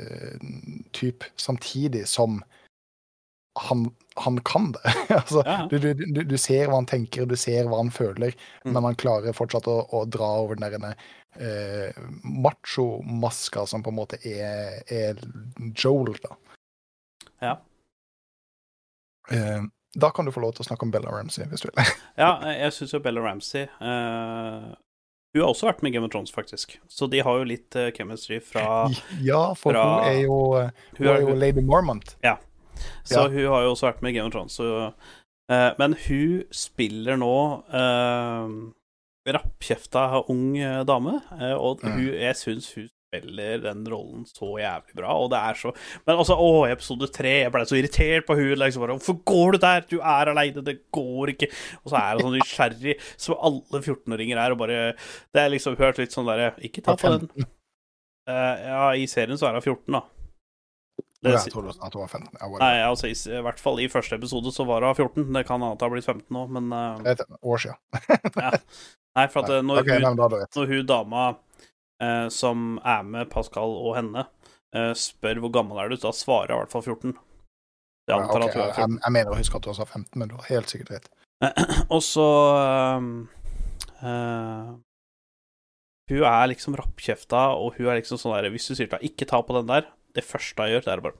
følelse-type, samtidig som han, han kan det. altså, Ja, du, du, du ser hva han tenker, du ser hva han føler, Mm. men han klarer fortsatt å, å dra over den der eh, macho-maska som på en måte er, er Joel, da. Ja. Eh, da kan du få lov til å snakke om Bella Ramsey, hvis du vil. Ja, jeg syns jo Bella Ramsey eh, Hun har også vært med i Game of Thrones, faktisk. Så de har jo litt eh, chemistry fra Ja, for Fra- hun er jo, hun Hun er jo hun, Lady Mormont. Ja. så ja. hun har jo også vært med i Game of Thrones. Så, eh, men hun spiller nå rappkjefta ung eh, dame, eh, og hun, jeg syns hun spiller den rollen så jævlig bra, og det er så Men altså, å, i episode tre, jeg ble så irritert på hun liksom bare Hvorfor går du der? Du er aleine, det går ikke. Og så er hun sånn nysgjerrig, som alle 14-åringer er, og bare Det er liksom hørt litt sånn derre Ikke ta på den. Uh, ja, i serien så er hun 14, da. Det, Jeg tror at hun var 15. Ja, whatever. Nei, altså i, i hvert fall i første episode så var hun 14. Det kan hende ha blitt 15 nå, men uh, et år siden. ja. Nei, for at eh, når, okay, hun, du når hun dama eh, som er med Pascal og henne, eh, spør hvor gammel er du, da svarer jeg i hvert fall 14. Jeg Ja, antar ok, at hun er jeg, 14. jeg mener å huske at hun sa 15, men du har helt sikkert rett. Og så eh, Hun er liksom rappkjefta, og hun er liksom sånn der Hvis du sier til henne 'ikke ta på den der', det første hun gjør, det er bare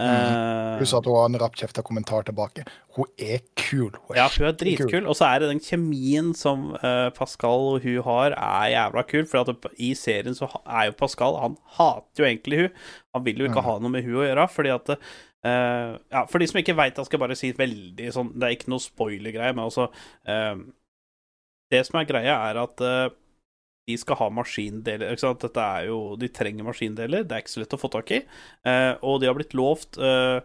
hmm. Hun sa at hun har en rappkjefta kommentar tilbake. Hun er kul. Hun er Ja, hun er dritkul. Og så er det den kjemien som eh, Pascal og hun har, er jævla kul. For at i serien så er jo Pascal Han hater jo egentlig hun. Han vil jo ikke Mm. ha noe med hun å gjøre, fordi at uh, Ja, for de som ikke veit, jeg skal bare si veldig sånn Det er ikke noe spoiler-greie, men altså uh, Det som er greia, er at eh, de skal ha maskindeler. Ikke sant? Dette er jo De trenger maskindeler. Det er ikke så lett å få tak i. Eh, og de har blitt lovt eh,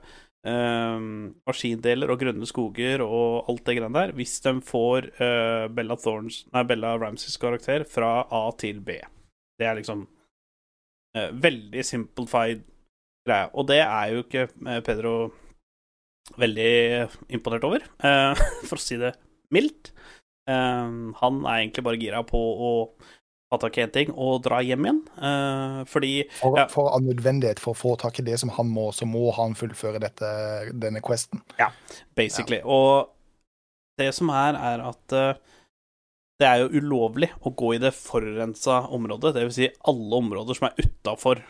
eh, maskindeler og grønne skoger og alt det greiene der hvis de får eh, Bella Thorns Nei, Bella Ramsays karakter fra A til B. Det er liksom eh, veldig simplified greie. Og det er jo ikke eh, Pedro veldig imponert over, for å si det mildt. Eh, han er egentlig bare gira på å ha tak i en ting og dra hjem igjen, Uh, fordi For, Ja. for av nødvendighet for å få tak i det som han må, så må han fullføre dette, denne questen. Ja, basically. Og det som er, er at uh, det er jo ulovlig å gå i det forurensa området, det vil si alle områder som er utafor.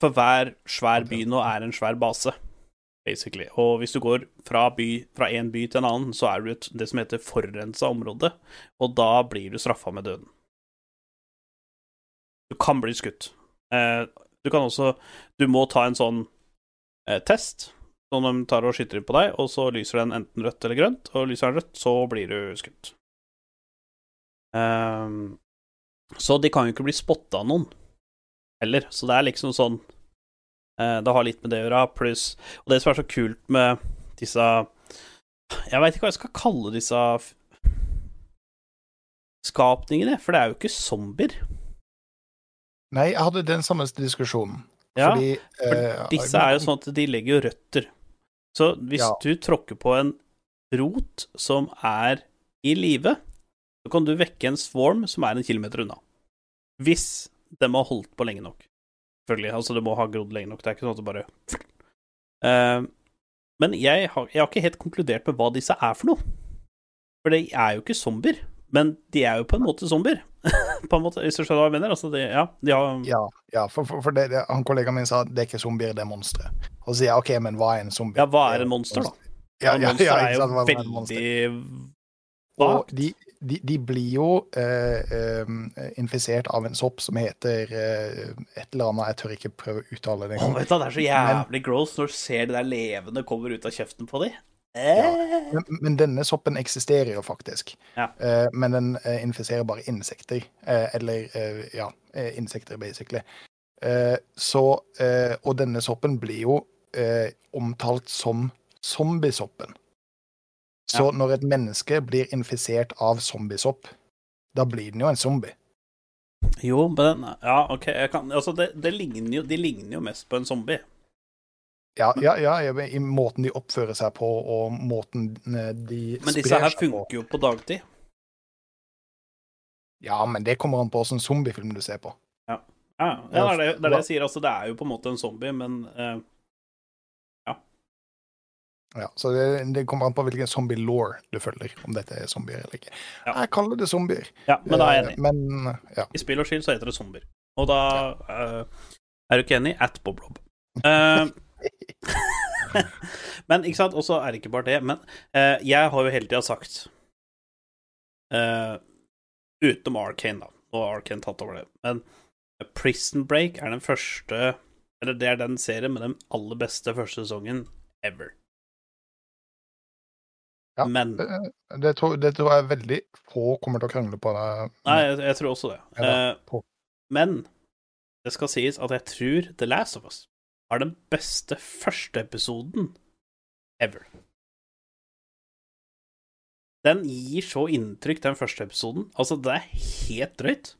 for hver svær by nå er en svær base, basically. Og hvis du går fra, by, en by til en annen, så er du et, det som heter forurensa område, og da blir du straffa med døden. Du kan bli skutt. Eh, du kan også Du må ta en sånn eh, test Sånn de tar og skyter på deg, og så lyser den enten rødt eller grønt, og lyser den rødt, så blir du skutt. Um, så de kan jo ikke bli spotta av noen heller, så det er liksom sånn uh, Det har litt med det å gjøre, pluss Og det som er så kult med disse Jeg veit ikke hva jeg skal kalle disse skapningene, for det er jo ikke zombier. Nei, jeg hadde den samme diskusjonen. Ja, fordi for eh, Disse er jo sånn at de legger jo røtter. Så hvis Ja. du tråkker på en rot som er i live, så kan du vekke en swarm som er en kilometer unna. Hvis de har holdt på lenge nok. Selvfølgelig. Altså, det må ha grodd lenge nok. Det er ikke sånn at det bare uh, Men jeg har, jeg har ikke helt konkludert med hva disse er for noe. For de er jo ikke zombier. Men de er jo på en måte zombier. på en måte, Hvis du skjønner hva jeg mener? Altså, de, ja, de har Ja, ja for, for, for det, det, han kollegaen min sa det er ikke zombier, det er monstre. Og så sier jeg OK, men hva er en zombie? Ja, hva er en monster, da? Ja, ja, monster ja, er jo sant, veldig Og de, de, de blir jo eh, eh, infisert av en sopp som heter eh, et eller annet Jeg tør ikke prøve å uttale det engang. det er så jævlig gross når du ser det der levende kommer ut av kjeften på dem. Eh. Men, men denne soppen eksisterer jo faktisk. Ja. Uh, men den uh, infiserer bare insekter. Uh, eller ja, insekter, basically. Eh, så eh, Og denne soppen blir jo omtalt som zombiesoppen. Så Ja. når et menneske blir infisert av zombiesopp, da blir den jo en zombie. Jo, men Ja, OK, jeg kan Altså, det, det ligner jo, de ligner jo mest på en zombie. Ja, ja, ja, i- måten de oppfører seg på, og måten eh, de Men disse her funker jo på dagtid. Ja, men det kommer an på åssen zombiefilm du ser på. Ja, ja det, er det, det er det jeg sier. Altså, det er jo på en måte en zombie, men uh, Ja, så det, det kommer an på hvilken zombie-law du følger, om dette er zombier eller ikke. Ja. Jeg kaller det zombier. Ja, men da er jeg Eh, enig. Men ja. I spill og skill så heter det zombier. Og da uh, er du ikke enig? At Bob Rob. Eh, men ikke sant, og så er det ikke bare det. Men eh, jeg har jo hele tida sagt eh, Utenom Arcane, da. Nå har Arcane tatt over det. Men Prison Break er den første Eller det er den serien med den aller beste første sesongen ever. Ja, Men Det, det, tror, det tror jeg veldig få kommer til å krangle på. Det. Nei, jeg, jeg tror også det. Eh, men det skal sies at jeg tror The Last of Us har den beste første episoden ever. Den gir så inntrykk, den første episoden. Altså, det er helt drøyt.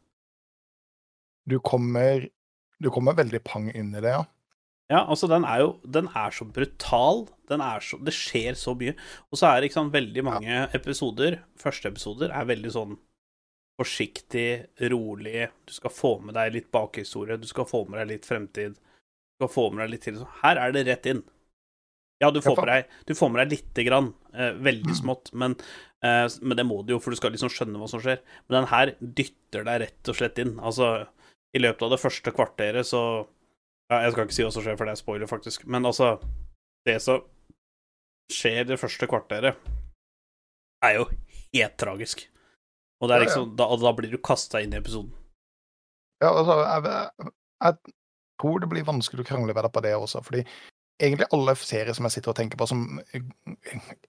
Du kommer, du kommer veldig pang inn i det, ja. Ja, altså, den er jo Den er så brutal. Den er så Det skjer så mye. Og så er det ikke sant, veldig mange episoder, første episoder, er veldig sånn forsiktig, rolig. Du skal få med deg litt bakhistorie, du skal få med deg litt fremtid. Skal få med deg litt til. Her er det rett inn. Ja, du får deg, du får med deg lite grann, eh, veldig smått, men, eh, men det må du jo, for du skal liksom skjønne hva som skjer. Men den her dytter deg rett og slett inn. Altså, i løpet av det første kvarteret så ja, Jeg skal ikke si hva som skjer, for det er spoiler, faktisk. Men altså, det som skjer det første kvarteret, er jo helt tragisk. Og det er liksom, da, da blir du kasta inn i episoden. Ja, altså, jeg, jeg tror det blir vanskelig å krangle med deg på det også, fordi egentlig alle serier som jeg sitter og tenker på som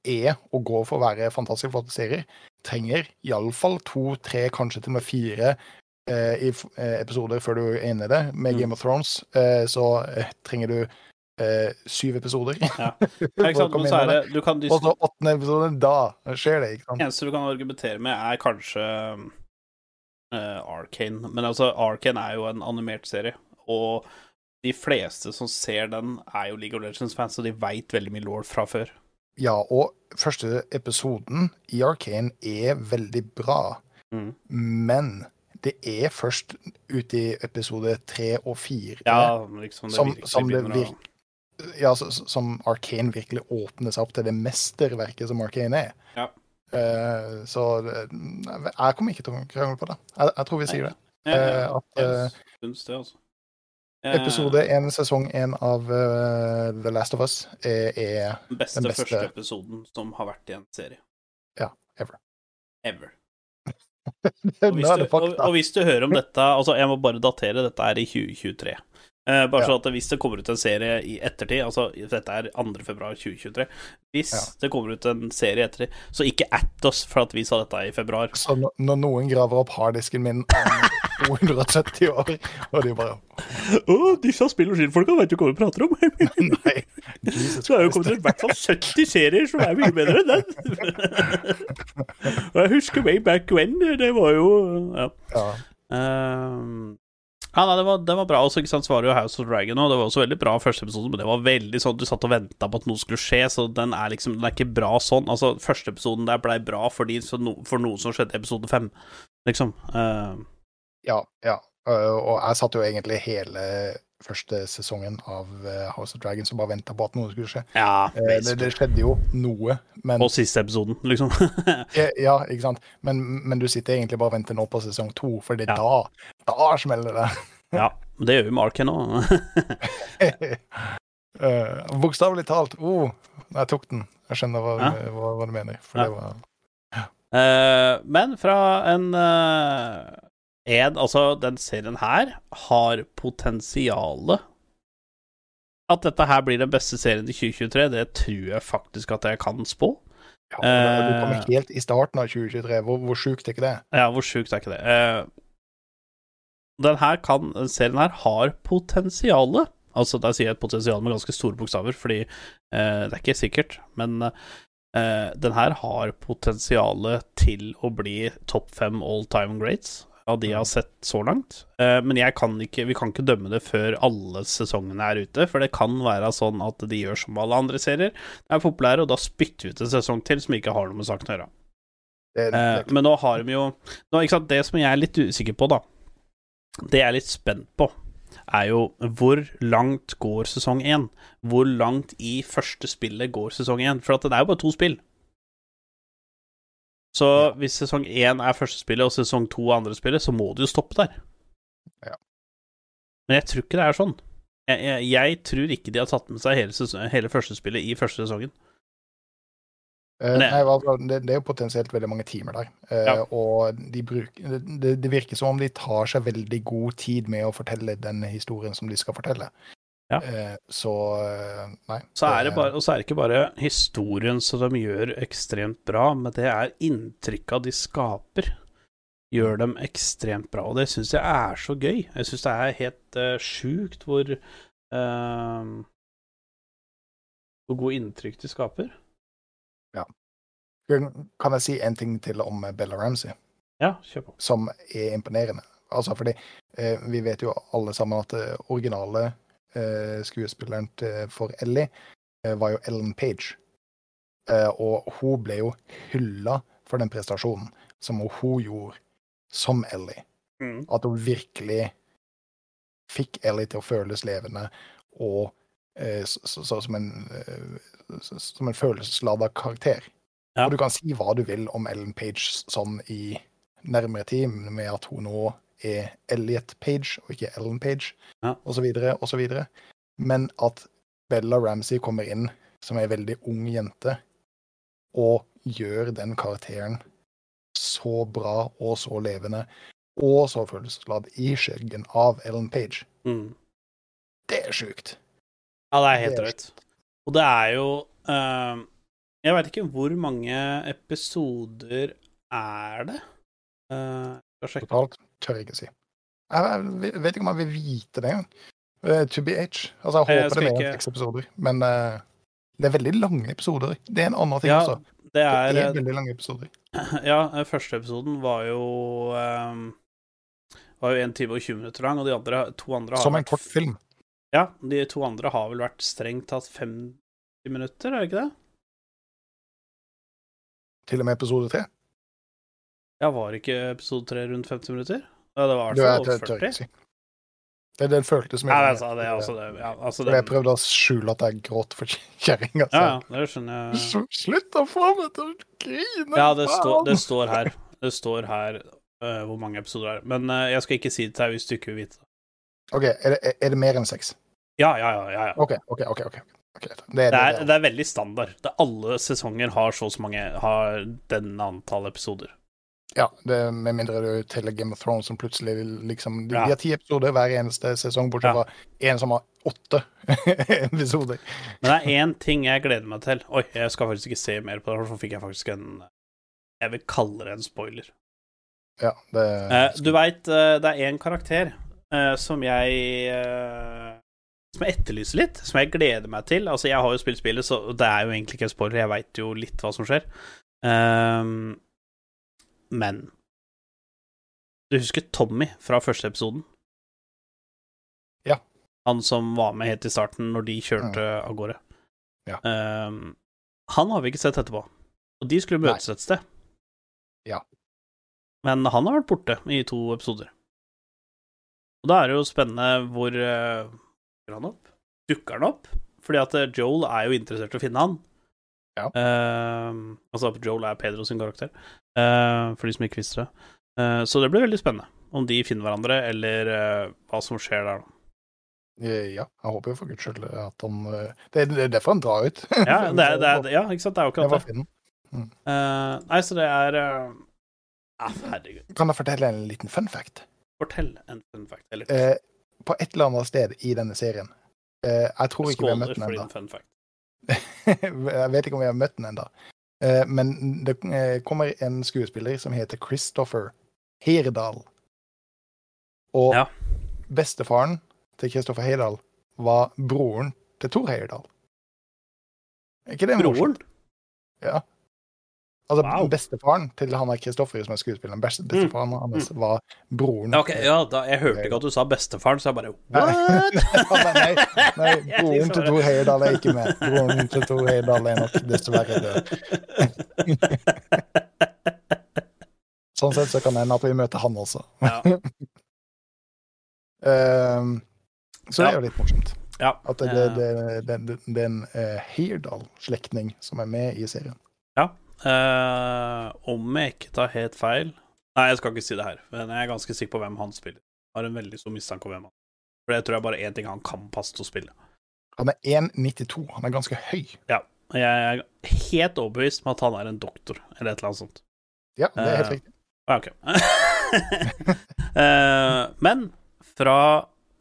er og går for å være fantastisk flotte serier, trenger iallfall to, tre, kanskje til og med fire eh, eh, episoder før du er inne i det. Med Mm. Game of Thrones eh, så eh, trenger du eh, syv episoder. Ja. Ja, ikke sant? Men så er det. det Du kan Og så åttende episode, da skjer det, ikke sant? eneste du kan argumentere med, er kanskje uh, Arkane. Men altså, Arkane er jo en animert serie, og de fleste som ser den, er jo League of Legends-fans, og de veit veldig mye law fra før. Ja, og første episoden i Arcane er veldig bra. Mm. Men det er først ute i episode tre og fire Ja, liksom det Som- som det virker. ja, som Arcane virkelig åpner seg opp til det mesterverket som Arcane er. Ja. Uh, så det, jeg kommer ikke til å krangle på det. Jeg, jeg tror vi sier det. Ja, Eh, at, jeg syns det, altså. Eh, Episode én, sesong én av uh, The Last of Us er, er Den beste, den beste- første episoden som har vært i en serie. Ja, ever. Ever. Og hvis, du, og, og hvis du hører om dette Altså, jeg må bare datere. Dette er i 2023. Eh, bare Ja. så at hvis det kommer ut en serie i ettertid Altså, dette er 2. februar 2023. Hvis Ja. det kommer ut en serie i ettertid, så ikke at oss for at vi sa dette i februar. Så når, når noen graver opp harddisken min om 270 år, og de bare Å, disse spill- og skinnfolka veit jo hva vi prater om! Nei. Jesus Så har det jo kommet ut i hvert fall 70 serier som er mye bedre enn den. og jeg husker way back when. Det var jo Ja. Ja. Ehm, ja, nei, det var, det var bra. Også, ikke sant, så var det jo House of Dragon, òg. det var også veldig bra første episode, men det var veldig sånn du satt og venta på at noe skulle skje, så den er liksom Den er ikke bra sånn. Altså, første episoden der blei bra fordi, no, for noe som skjedde i episode fem, liksom. Uh. Ja, ja. Øh, og jeg satt jo egentlig hele første sesongen av øh, House of Dragons og bare venta på at noe skulle skje. ja, Eh, Det, det skjedde jo noe, men Og siste episoden, liksom. Ja, ikke sant. Men, men du sitter egentlig bare og venter nå på sesong to, for det er Ja. da Da smeller det. ja, det gjør jo Mark Arken òg. uh, Bokstavelig talt. Oh, jeg tok den. Jeg skjønner hva, Ja. hva, hva du mener. For det var Eh, men fra en eh, en, altså, den serien her har potensialet At dette her blir den beste serien i 2023, det tror jeg faktisk at jeg kan spå. ja, Du Eh. kommer helt i starten av 2023. Hvor, hvor sjukt er ikke det? Ja, hvor sjukt er ikke det? Eh, den her kan, den serien her har potensialet. Altså, da sier jeg et potensial med ganske store bokstaver, fordi eh, det er ikke sikkert, men eh, den her har potensialet til å bli topp fem all time greats av de jeg har sett så langt. Eh, men jeg kan ikke, vi kan ikke dømme det før alle sesongene er ute, for det kan være sånn at de gjør som alle andre serier, er populære, og da spytter vi ut en sesong til som ikke har noe med saken å gjøre. Eh, men nå har de jo nå, sant, Det som jeg er litt usikker på, da Det jeg er litt spent på, er jo hvor langt går sesong én? Hvor langt i første spillet går sesong én? For at det er jo bare to spill. Så Ja. hvis sesong én er første spillet, og sesong to er andre spillet, så må det jo stoppe der. Ja. Men jeg tror ikke det er sånn. Jeg, jeg, jeg tror ikke de har tatt med seg hele, sesong, hele første spillet i første sesongen. Uh, det- nei, altså, det, det er jo potensielt veldig mange timer der. Uh, Ja. Og de bruker, det, det virker som om de tar seg veldig god tid med å fortelle den historien som de skal fortelle. Ja. Eh, så eh, nei. Så er det bare, og så er det ikke bare historien som de gjør ekstremt bra, men det er inntrykket de skaper, gjør dem ekstremt bra. Og det syns jeg er så gøy. Jeg syns det er helt uh, sjukt hvor uh, Hvor gode inntrykk de skaper. Kan jeg si en ting til om Bella Ramsey, Ja, kjør på. som er imponerende? Altså fordi uh, vi vet jo alle sammen at det originale skuespilleren til, for Ellie eh, var jo Ellen Page. Eh, og hun ble jo hylla for den prestasjonen som hun gjorde som Ellie. Mm. At hun virkelig fikk Ellie til å føles levende og eh, så, så, så, som en, eh, så- som en følelsesladet karakter. Ja. Og du kan si hva du vil om Ellen Page sånn i nærmere tid, med at hun nå er Elliot Page og ikke Ellen Page, Ja. så videre. Men at Bella Ramsey kommer inn som ei veldig ung jente og gjør den karakteren så bra og så levende og så følelsesladd i skyggen av Ellen Page. Mm. Det er sjukt. Ja, det er helt drøyt. Og det er jo uh, Jeg veit ikke hvor mange episoder er det? Uh. Totalt tør jeg ikke si. Jeg jeg vet ikke om jeg vil vite det engang. Uh, to be H. Altså, jeg håper jeg det er mer enn seks episoder, men uh, det er veldig lange episoder. Det er en annen ting Ja, også. det Det er er veldig lange episoder. Ja, første episoden var jo um, Var jo 1 time og 20 minutter lang, og de andre, to andre har Som en kort film. Ja, de to andre har vel vært strengt tatt 50 minutter, er det ikke det? Til og med episode tre. Ja, var ikke episode 3 rundt 50 minutter? Ja, det var i hvert fall over 40. ikke si. Det, det føltes som Ja, altså, det er altså det. Ja, altså det Jeg prøvde å skjule at jeg gråt for kjerringa. Altså. ja, det skjønner jeg. Slutt å få meg til å grine! Ja, det, står- det står her. Det står her uh, hvor mange episoder det er. Men uh, jeg skal ikke si det til deg hvis du ikke vil vite det. OK, er det, er det mer enn seks? Ja, ja, ja. ja, ja. OK, OK. ok, ok. Ok, Det, Det er, det, det er veldig standard. Det er alle sesonger har så og så mange Har denne antall episoder. Ja, det, med mindre du teller Game of Thrones, som plutselig liksom De, Ja. de har ti episoder hver eneste sesong, bortsett fra en som har åtte episoder. Men det er én ting jeg gleder meg til. Oi, jeg skal faktisk ikke se mer på det, for så fikk jeg faktisk en Jeg vil kalle det en spoiler. Ja, det Eh, du veit, det er én karakter eh, som jeg eh, Som jeg etterlyser litt, som jeg gleder meg til. Altså, jeg har jo spilt spillet, så det er jo egentlig ikke en spoiler, jeg veit jo litt hva som skjer. Ehm, men Du husker Tommy fra første episoden? Ja. Han som var med helt i starten når de kjørte av gårde. Ja. Um, han har vi ikke sett etterpå. Og de skulle møtes et sted. Ja. Men han har vært borte i to episoder. Og da er det jo spennende hvor uh, han opp? Dukker han opp? Fordi at eh, Joel er jo interessert i å finne han. Ja. Uh, altså, Joel er Pedro sin karakter, for de som ikke visste det. Eh, så det blir veldig spennende om de finner hverandre, eller eh, hva som skjer der, da. Eh, Ja, jeg håper jo for guds skyld at han eh, Det er er derfor han drar ut. Ja, det er, det er, ja ikke sant? Det er jo akkurat det. fin. Uh, nei, så det er uh, Herregud. Kan jeg fortelle en liten fun fact? Fortell en fun fact. Eller Uh, på et eller annet sted i denne serien eh, Jeg tror ikke vi har møtt den ennå. jeg vet ikke om vi har møtt den ennå. Eh, men det eh, kommer en skuespiller som heter Christopher Heyerdahl. Og Ja. bestefaren til Christopher Heyerdahl var broren til Thor Heyerdahl. Er ikke det morsomt? Broren? Altså, Wow. bestefaren til han er Kristoffer som er skuespilleren. bestefaren mm. hans var broren. Ja, ok, ja, da, jeg hørte ikke at du sa bestefaren, så jeg bare What? Ja, nei, nei, broren liksom- til Thor Heyerdahl er ikke med. Broren til Thor Heyerdahl er nok dessverre død. Sånn sett så kan det hende at vi møter han også. Ja. Ehm, så det er jo litt morsomt. ja. At det, det, det, det, det, det er en uh, Heyerdahl-slektning som er med i serien. Eh, om jeg ikke tar helt feil Nei, jeg skal ikke si det her, men jeg er ganske sikker på hvem han spiller. Jeg har en veldig stor mistanke om hvem han For det tror jeg bare er én ting han kan passe til å spille. Han er 1,92. Han er ganske høy. Og jeg er helt overbevist om at han er en doktor, eller et eller annet sånt. Ja, det er helt Eh, riktig. Uh, ok. uh, men fra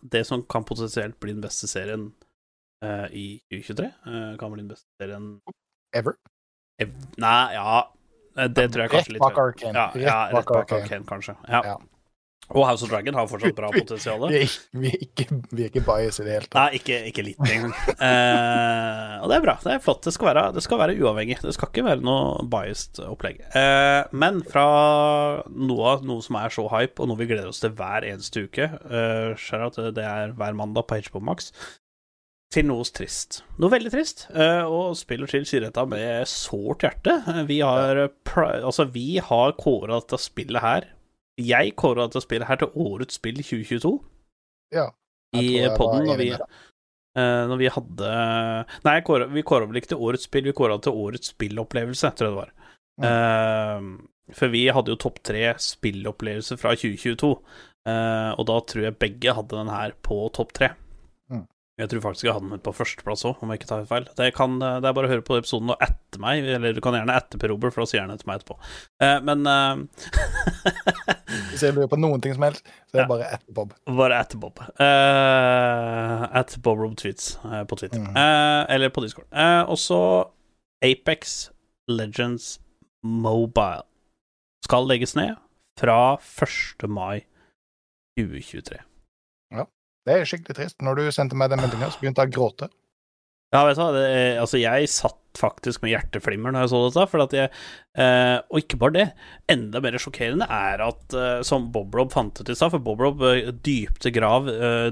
det som kan potensielt bli den beste serien uh, i 2023, eh, kan bli den beste serien Ever. Nei, ja eh, Det tror jeg kanskje litt bak vel. Ja, Rett ja, rett bak. Arcane, kanskje. Ja. Og House of Dragon har fortsatt bra potensial. Vi vi er ikke, vi er ikke bias i det hele tatt. Nei, ikke, ikke litt engang. Eh, og det er bra. Det er flott. Det skal, være, det skal være uavhengig. Det skal ikke være noe biased opplegg. Eh, men fra noe, noe som er så hype, og noe vi gleder oss til hver eneste uke eh, Skjer at det er hver mandag på HBO Max. Til noe trist. Noe veldig trist. eh, og Chill til sier dette med sårt hjerte. Eh, Vi har, pri- altså, vi har kåra dette spillet her Jeg kåra dette spillet her til årets spill 2022 Ja. I poden. podden når vi, eh, når vi hadde Nei, kåret, vi kåra vel ikke til årets spill, vi kåra til årets spillopplevelse, tror jeg det var. Eh, for vi hadde jo topp tre spillopplevelser fra 2022, uh, og da tror jeg begge hadde den her på topp tre. Jeg tror faktisk jeg hadde den på førsteplass òg, om jeg ikke tar feil. Det, kan, eh, det er bare å høre på episoden og etter meg, eller du kan gjerne etter Per Robert, for da sier han etter meg etterpå. Eh, men eh, Hvis jeg lurer på noen ting som helst, så er det Ja. bare etter Bob. Bare etter Bob. Eh, at Bob Rob Tweets eh, på Twitter. Mm. Eh, eller på Discord. Og så Apex Legends Mobile skal legges ned fra 1. mai 2023. Det er skikkelig trist. Når du sendte meg den meldinga, så begynte jeg å gråte. Ja, vet du hva, det, altså jeg satt faktisk med hjerteflimmer når jeg så dette, for at jeg eh, Og ikke bare det, enda mer sjokkerende er at, eh, som Boblob fant ut i stad, for Boblob eh, dypte grav eh,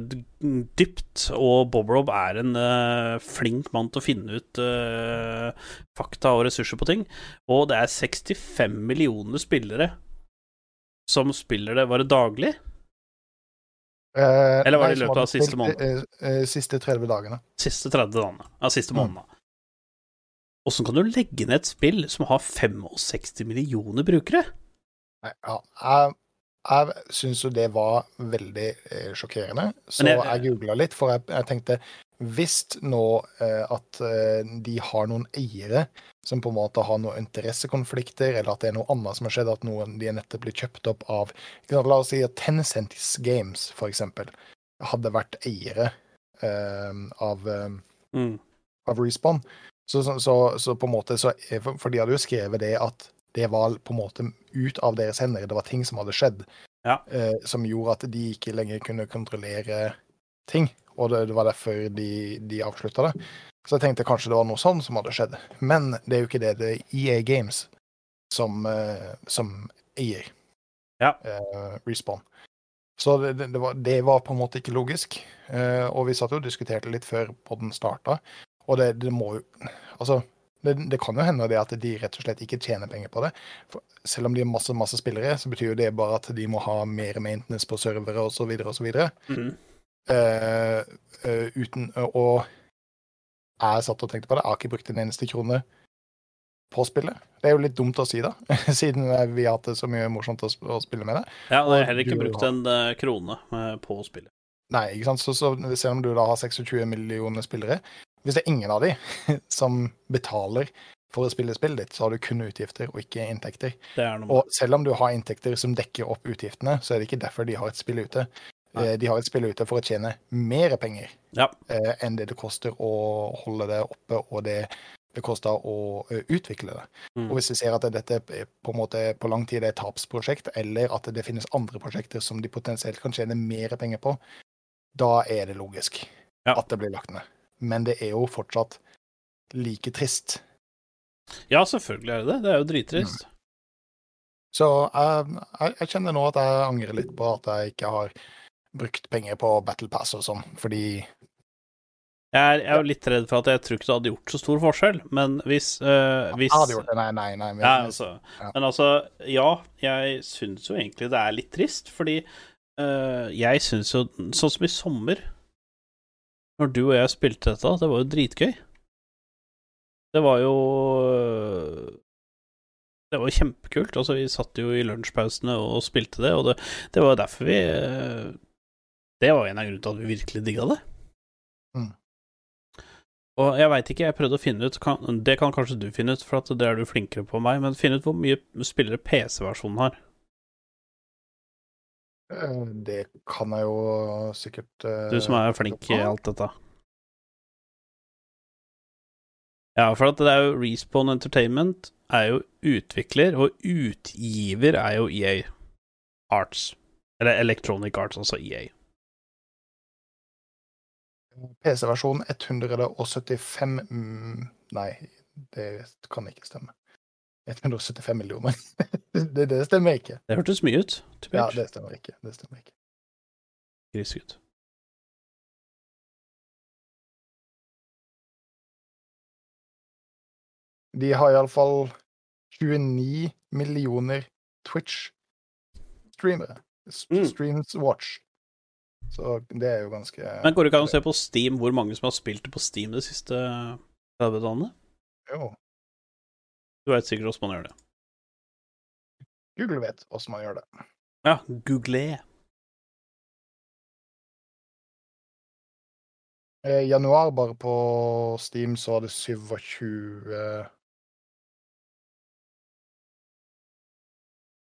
dypt, og Boblob er en eh, flink mann til å finne ut eh, fakta og ressurser på ting, og det er 65 millioner spillere som spiller det, var det daglig? Eh, Eller var det i løpet av siste måned? eh, eh, siste 30 dagene. Siste 30 dagene. Ja, siste Mm. månedene. Åssen kan du legge ned et spill som har 65 millioner brukere? Ja, jeg jeg syns jo det var veldig sjokkerende, så jeg- googla litt, for jeg, jeg tenkte hvis nå eh, at eh, de har noen eiere som på en måte har noen interessekonflikter, eller at det er noe annet som har skjedd, at noen de er nettopp blitt kjøpt opp av La oss si at Tencent Games, for eksempel, hadde vært eiere eh, av eh, Mm. av Respawn. Så, så, så, så på en måte så, for, for de hadde jo skrevet det at det var på en måte ut av deres hender. Det var ting som hadde skjedd Ja. eh, som gjorde at de ikke lenger kunne kontrollere ting. Og det, det var derfor de, de avslutta det. Så jeg tenkte kanskje det var noe sånn som hadde skjedd. Men det er jo ikke det. Det er EA Games som, eh, som eier Ja. eh, Respawn. Så det, det, var, det var på en måte ikke logisk. Eh, og vi satt jo og diskuterte litt før podden starta, og det, det må jo Altså, det, kan jo hende det at de rett og slett ikke tjener penger på det. For selv om de har masse masse spillere, så betyr jo det bare at de må ha mer maintenance på servere osv. osv. Mm. Uh, uh, uten å jeg satt og tenkte på det, jeg har ikke brukt en eneste krone på spillet. Det er jo litt dumt å si, da, siden vi har hatt det så mye morsomt å, å spille med det. Ja, og jeg har heller ikke brukt en eh, krone på spillet. Nei, ikke sant? Så, så selv om du da har 26 millioner spillere, hvis det er ingen av de som betaler for å spille spillet ditt, så har du kun utgifter og ikke inntekter. Er Og selv om du har inntekter som dekker opp utgiftene, så er det ikke derfor de har et spill ute. Nei. Eh, De har et spill ute for å tjene mer penger Ja. eh, enn det det koster å holde det oppe, og det det koster å eh, utvikle det. Mm. Og hvis vi ser at dette på en måte på lang tid er et tapsprosjekt, eller at det finnes andre prosjekter som de potensielt kan tjene mer penger på, da er det logisk Ja. at det blir lagt ned. Men det er jo fortsatt like trist. Ja, selvfølgelig er det det. Det er jo drittrist. Så jeg, jeg, jeg kjenner nå at jeg angrer litt på at jeg ikke har brukt penger på Battle Pass og sånn, fordi Jeg er, jeg er litt redd for at jeg tror ikke det hadde gjort så stor forskjell, men hvis, øh, hvis hadde gjort det. Nei, nei, nei. Men, Ja, altså. Ja. Men altså, ja, jeg syns jo egentlig det er litt trist, fordi øh, jeg syns jo Sånn som i sommer, når du og jeg spilte dette, det var jo dritgøy. Det var jo Det var kjempekult. Altså, vi satt jo i lunsjpausene og spilte det, og det, det var derfor vi eh, Det var en av grunnene til at vi virkelig digga det. Mm. Og jeg veit ikke, jeg prøvde å finne ut kan, Det kan kanskje du finne ut, for at det er du flinkere på enn meg, men finn ut hvor mye spillere PC-versjonen har. Eh, Det kan jeg jo sikkert eh, Du som er flink i alt dette. Ja, for at det er jo Respawn Entertainment er jo utvikler, og utgiver er jo EA Arts. Eller Electronic Arts, altså EA. PC-versjon 175 mm, Nei, det kan ikke stemme. 175 millioner. det, det stemmer ikke. Det hørtes mye ut. Typisk. Ja, det stemmer ikke. Det stemmer ikke. Grisegutt. De har iallfall 29 millioner Twitch-streamere. Streams Mm. Streams watch. Så det er jo ganske Men går det ikke an å se på Steam hvor mange som har spilt det på Steam de siste 30 dagene? Jo, Du veit sikkert hvordan man gjør det. Google vet åssen man gjør det. Ja, google. I januar bare på Steam så var det 27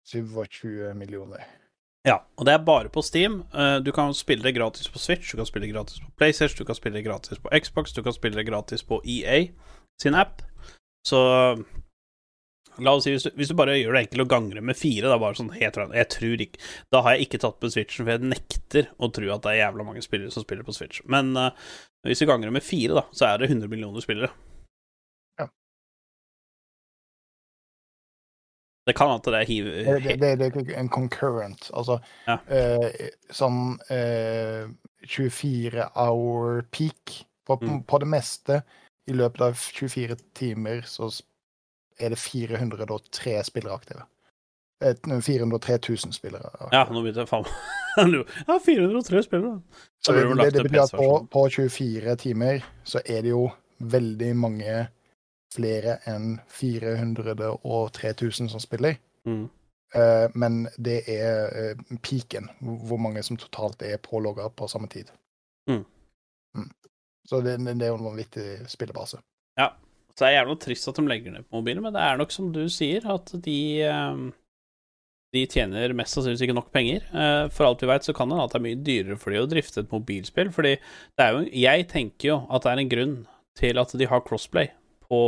27 millioner. Ja, og det er bare på Steam. Eh, Du kan spille det gratis på Switch, du kan spille det gratis på PlayStation, du kan spille det gratis på Xbox, du kan spille det gratis på EA sin app. Så la oss si, hvis du, hvis du bare gjør det enkelt og ganger det med fire, da bare sånn helt random Jeg tror ikke Da har jeg ikke tatt på Switchen, for jeg nekter å tro at det er jævla mange spillere som spiller på Switch. Men uh, hvis du ganger det med fire, da, så er det 100 millioner spillere. Det kan at det er hiv... Det, det, det, er en concurrent. Altså Ja. eh, sånn eh, 24 hour peak. På, Mm. på det meste i løpet av 24 timer så er det 403 spillere aktive. Eh, 403 000 spillere. aktive. Ja, nå begynte jeg faen meg Ja, 403 spillere. Så det, det betyr at på, på 24 timer så er det jo veldig mange flere enn 400 og 3000 som spiller. Mm. Uh, men det er uh, peaken, hvor mange som totalt er pålogga på samme tid. Mm. Mm. Så det, det er jo en vanvittig spillebase. Så det er jævla trist at de legger ned på mobilen, men det er nok som du sier, at de um, De tjener mest sannsynligvis ikke nok penger. Eh, For alt vi veit, så kan det at det er mye dyrere for de å drifte et mobilspill. Fordi det er jo Jeg tenker jo at det er en grunn til at de har crossplay på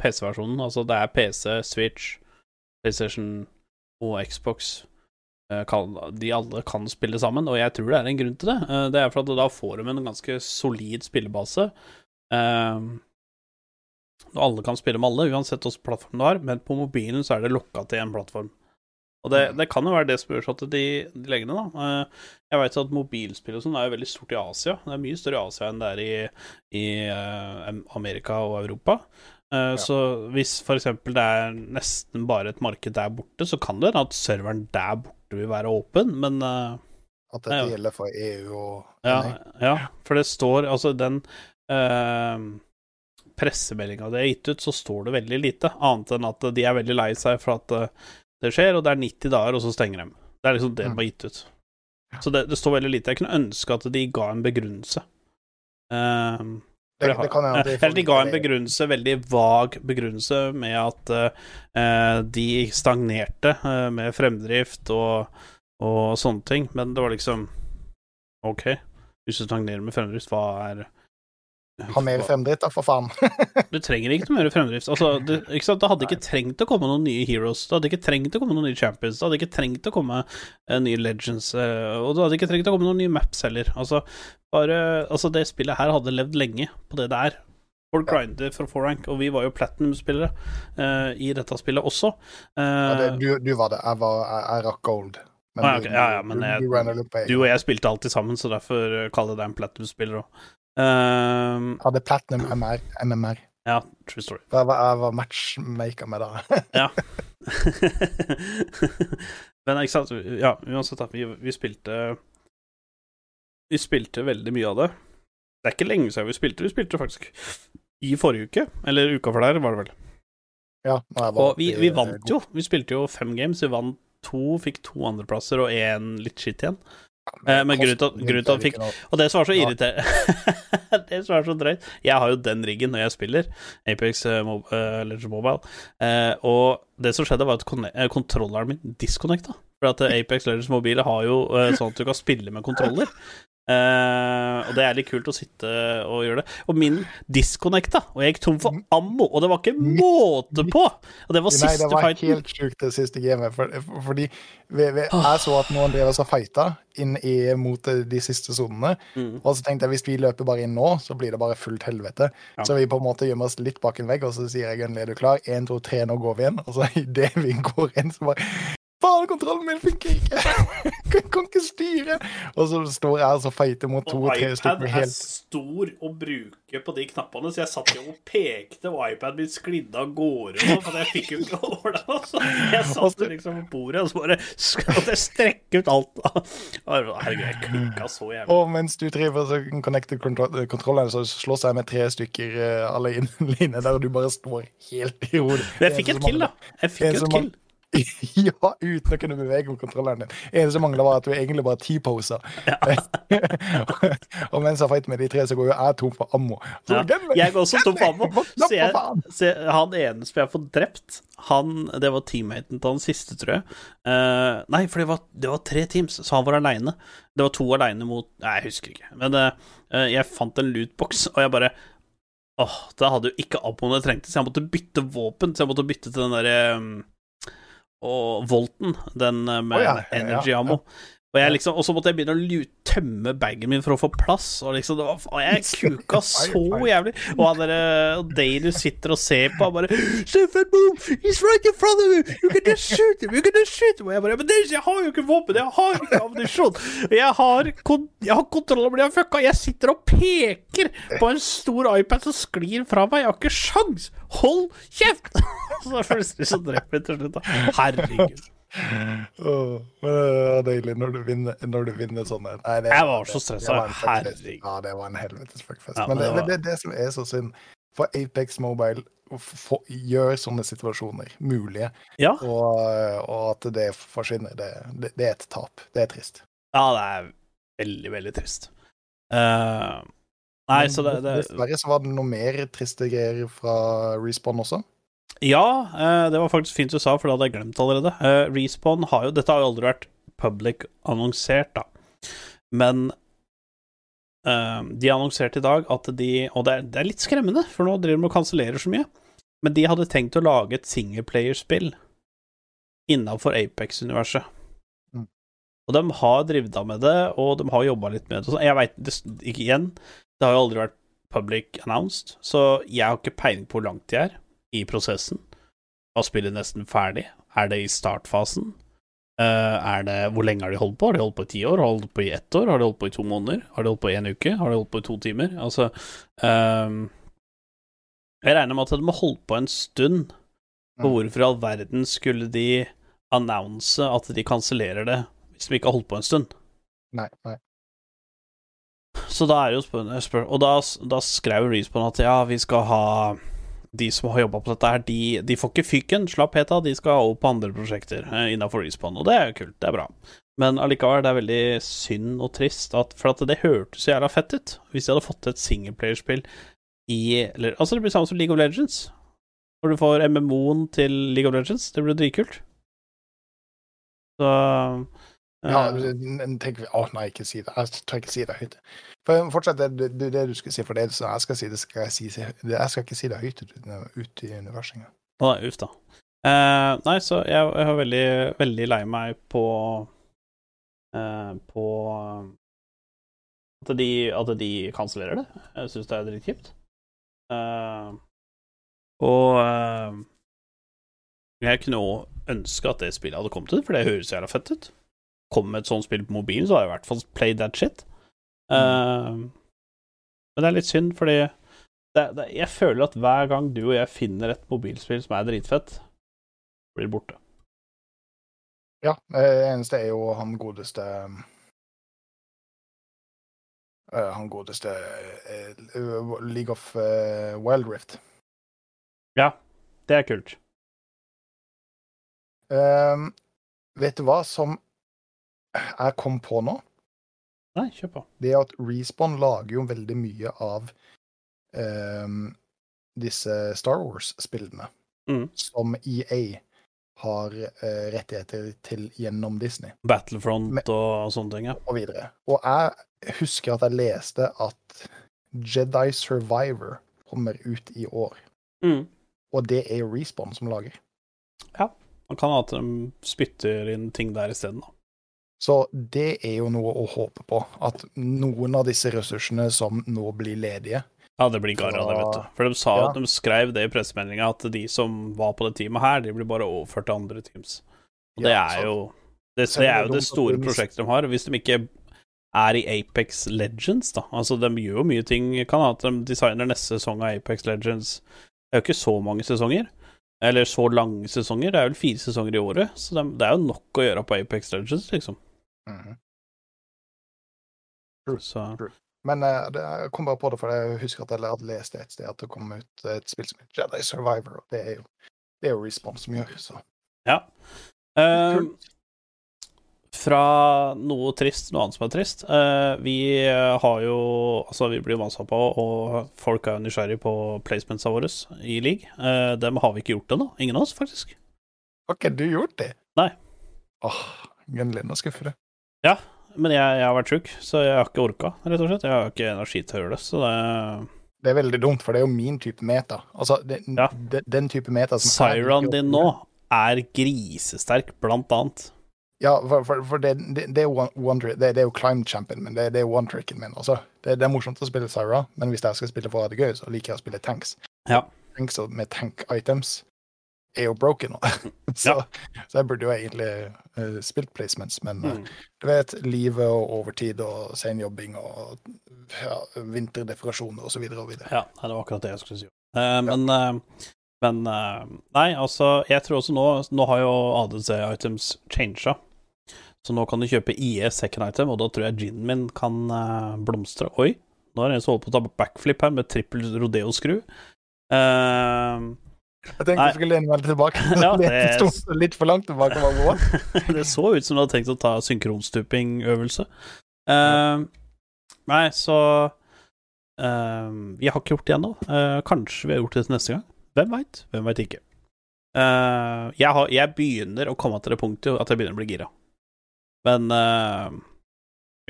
PC-versjonen. Altså det er PC, Switch, PlayStation og Xbox. Eh, de alle kan spille sammen, og jeg tror det er en grunn til det. Eh, Det er for at da får de en ganske solid spillebase. Eh, alle kan spille med alle, uansett hvilken plattform du har, men på mobilen så er det lokka til en plattform. Og det, det kan jo være det som gjør sånn at de, de legger ned, da. Eh, Jeg vet at mobilspill og sånn er jo veldig stort i Asia. Det er mye større i Asia enn det er i, i eh, Amerika og Europa. Eh, Så hvis eksempel det er nesten bare et marked der borte, så kan det hende at serveren der borte vil være åpen, men At dette Ja. gjelder for EU og ja, ja, for det står Altså, den eh, pressemeldinga de har gitt ut, så står det veldig lite, annet enn at de er veldig lei seg for at det skjer, og det er 90 dager, og så stenger de. Det er liksom det de har gitt ut. Så det, det står veldig lite. Jeg kunne ønske at de ga en begrunnelse. Um, Det, det kan hende de eller de ga en begrunnelse, veldig vag begrunnelse, med at uh, de stagnerte uh, med fremdrift og, og sånne ting. Men det var liksom OK, hvis du stagnerer med fremdrift, hva er Ha mer fremdrift, da, for faen. Du trenger ikke noe mer fremdrift. Altså, det, det hadde ikke trengt å komme noen nye heroes. Det hadde ikke trengt å komme noen nye champions. Det hadde ikke trengt å komme uh, nye legends. Uh, og det hadde ikke trengt å komme noen nye maps heller. Altså, bare Altså, det spillet her hadde levd lenge på det det er. Folk grinder for 4rank, og vi var jo platinum-spillere uh, i dette spillet også. Ja, det, du, du var det. Jeg, var, jeg, jeg rakk gold. Men Ah, okay. du. Ja, ja, men du, jeg- du runner du og jeg spilte alltid sammen, så derfor kaller jeg deg en platinum-spiller òg. Uh, Hadde platinum MR, MMR. ja, true story. Jeg var, jeg var matchmaker med det. Ja. Men ikke sant, ja, uansett, da, vi, vi spilte Vi spilte veldig mye av det. Det er ikke lenge siden vi spilte, vi spilte faktisk i forrige uke, eller uka for der, var det vel. ja, var Og vi, vi eh, vant jo, vi spilte jo fem games, vi vant to, fikk to andreplasser og én litt shit igjen. Eh, men grunnen til at- han fikk- Og det som var så irriterende Det som var så drøyt Jeg har jo den riggen når jeg spiller Apex eh, eh, Legends Mobile. Og det som skjedde, var at kontrolleren min disconnecta. For at Apex Legends Mobile har jo sånn at du kan spille med kontroller. Eh, og det er litt kult å sitte og gjøre det. Og min disconnecta, og jeg gikk tom for ammo, og det var ikke måte på! Og det var Nei, det var fighten. helt sjukt, det siste gamet. For, for- fordi vi, vi, jeg så at noen drev og fighta inn i, mot eh, de siste sonene. Mm. Og så tenkte jeg hvis vi løper bare inn nå, så blir det bare fullt helvete. Ja. Så vi på en måte gjemmer oss litt bak en vegg, og så sier jeg Gunnli, er du klar? Én, to, tre, nå går vi inn. Og så idet vi går inn, så bare Faen, kontrollen min funker ikke! Jeg kan ikke styre! Og så står jeg altså feite mot Og to-tre iPad er stor å bruke på de knappene, så jeg satt jo og pekte, og iPad min sklidde av gårde, og sånn, for jeg fikk jo ikke over det. Så jeg satt liksom på bordet, og så bare skal jeg strekke ut alt. Herregud, jeg klikka så jævlig. Og mens du driver og connecter kontrollen, så slåss jeg med tre stykker uh, alene der, og du bare står helt i hodet. Men jeg fikk et kill, da. Jeg fikk En et kill. Ja, uten å kunne bevege på kontrolleren din. Eneste som mangla, var at du egentlig bare T-posa. og mens jeg fighter med de tre, så går jo jeg tom for ammo. Så, Ja. Jeg går også tom for ammo. Så jeg, så han eneste jeg har fått drept, han Det var teammaten til han siste, tror jeg. Uh, nei, for det var, det var tre teams, så han var aleine. Det var to aleine mot Nei, jeg husker ikke. Men eh, jeg fant en lootbox, og jeg bare Åh, da hadde jo ikke ammoen jeg trengte, så jeg måtte bytte våpen. Så jeg måtte bytte til den derre um, Og Volten, den eh, med oh, ja, Energy energy ja. Ammo. Og, jeg liksom, så måtte jeg begynne å tømme bagen min for å få plass. Og liksom, det var, jeg kuka så jævlig. Og han derre Dale sitter og ser på han bare Stefan, boom, he's right in front of you! You can just shoot him! You can just shoot him! Og jeg bare Men Dale, jeg har jo ikke våpen! Jeg har ikke ammunisjon! Jeg har, kon jeg har kontroll over det jeg fucka! Jeg sitter og peker på en stor iPad som sklir fra meg! Jeg har ikke sjans! Hold kjeft! Så plutselig så dreper jeg til slutt, da. Herregud. Åh, men det var deilig når du vinner, når du vinner sånne. Nei, det- Jeg var så det- stressa. det. Herregud. Ja, det var en helvetes fuckfest. Ja, men men det, det var- det er det som er så synd. For Apex Mobile for, gjør sånne situasjoner mulige, Ja. og, og at det forsvinner, det, det, det er et tap. Det er trist. Ja, det er veldig, veldig trist. Uh, nei, Men så det, det Dessverre så var det noe mer triste greier fra Respawn også. Ja, eh, det var faktisk fint du sa, for det hadde jeg glemt allerede. Eh, Respawn har jo Dette har jo aldri vært public annonsert, da. Men eh, de annonserte i dag at de Og det er, det er litt skremmende, for nå driver de og kansellerer så mye. Men de hadde tenkt å lage et singleplayerspill innafor Apex-universet. Mm. Og de har drevet av med det, og de har jobba litt med det. sånn. Jeg veit ikke igjen, det har jo aldri vært public announced, så jeg har ikke peiling på hvor langt de er i prosessen. Var spillet nesten ferdig? Er det i startfasen? Uh, er det, hvor lenge har de holdt på? Har de holdt på i ti år? Har de holdt på i ett år? Har de holdt på i to måneder? Har de holdt på i en uke? Har de holdt på i to timer? Altså ehm, Jeg regner med at de har holdt på en stund. For Mm. hvorfor i all verden skulle de annonse at de kansellerer det hvis de ikke har holdt på en stund? Nei, nei. Så da er det jo spørsmålet spør, Og da, da skrev Respawn at ja, vi skal ha De som har jobba på dette her, de, de får ikke fyken, slapp helt av, de skal over på andre prosjekter eh, innafor Respawn, og det er jo kult, det er bra. Men allikevel, det er veldig synd og trist, at, for at det hørtes så jævla fett ut hvis de hadde fått et singleplayerspill i eller, Altså, det blir samme som League of Legends. Når du får MMO-en til League of Legends, det blir dritkult. Så Ja, eh, tenk, å nei, ikke si det. Jeg tør ikke si det høyt. For Fortsett det, det, det du skulle si, for det som jeg skal si, det skal jeg si. det- Jeg skal ikke si det høyt ut, ut i universet. Å nei, uff da. Eh, nei, så jeg, jeg var veldig, veldig lei meg på eh, På at de, at de kansellerer det. Jeg syns det er dritkjipt. Eh, og eh, jeg kunne òg ønske at det spillet hadde kommet ut, for det høres jævla fett ut. Kom et sånt spill på mobilen, så har jeg i hvert fall played that shit. Eh, men det er litt synd, fordi det, det, jeg føler at hver gang du og jeg finner et mobilspill som er dritfett, blir det borte. Ja, det eneste er jo han godeste eh, Han godeste eh, League of Wild Rift. Ja. Det er kult. Um, vet du hva som jeg kom på nå? Nei, kjør på. det er at Respawn lager jo veldig mye av um, disse Star Wars-spillene Mm. som EA har uh, rettigheter til gjennom Disney Battlefront Men- og sånne ting, ja. og videre. Og jeg husker at jeg leste at Jedi Survivor kommer ut i år. Mm. Og det er Respawn som lager. Ja. Man kan ha at de spytter inn ting der isteden, da. Så det er jo noe å håpe på. At noen av disse ressursene som nå blir ledige Ja, det blir garra, det, vet du. For de sa Ja. de skrev det i pressemeldinga, at de som var på det teamet her, de blir bare overført til andre teams. Og det Ja, er jo det, det er jo det store prosjektet de har. Hvis de ikke er i Apex Legends, da. Altså, de gjør jo mye ting. Kan ha at de designer neste sesong av Apex Legends. Det er jo ikke så mange sesonger. Eller så lange sesonger. Det er vel fire sesonger i året. Så det, det er jo nok å gjøre på Apex Legends, liksom. Mhm. Så Men uh, det, jeg kom bare på det, for jeg husker at jeg hadde lest et sted at det kom ut et spill som heter Jedi Survivor, og det er jo, det er jo Response som gjør, så Ja. Eh, fra noe trist, noe annet som er trist. Uh, vi har jo Altså, vi blir på, og folk er jo nysgjerrig på placementsa våre i league. Uh, dem har vi ikke gjort ennå. Ingen av oss, faktisk. Har ikke du gjort det? Nei. Åh, Gunn-Linn er skuffet. Men jeg, jeg har vært sjuk, så jeg har ikke orka, rett og slett. Jeg har ikke energi til å gjøre det, så det Det er veldig dumt, for det er jo min type meta. Altså, det, Ja. den, den type meta som Siron din nå er grisesterk, blant annet. Ja, for, for, for det, det, det, er one, one, det, er jo climb champion, men det, det er one tricken min. Altså. Det, det er morsomt å spille Syra, men hvis jeg skal spille for å ha det gøy, så liker jeg å spille tanks. Ja. Tanks med tank items er jo broken nå. så, så jeg burde jo egentlig uh, spilt placements, men Mm. du vet, livet og overtid og senjobbing og ja, vinterdekorasjoner og så videre. Ja, det var akkurat det jeg skulle si. Uh, men uh, men Nei, altså, jeg tror også nå Nå har jo ADC-items changa. Så nå kan du kjøpe IE second item, og da tror jeg ginen min kan blomstre. Oi, nå er det en som holder på å ta backflip her med trippel rodeo-skru. Eh, Jeg tenkte du skulle lene meg tilbake. Ja, det litt for langt tilbake. Det så ut som du hadde tenkt å ta synkronstuping-øvelse. Eh, nei, så uh, Vi har ikke gjort det ennå. Uh, kanskje vi har gjort det til neste gang. Hvem veit? Hvem veit ikke. Uh, jeg, har, jeg begynner å komme til det punktet at jeg begynner å bli gira. Men uh,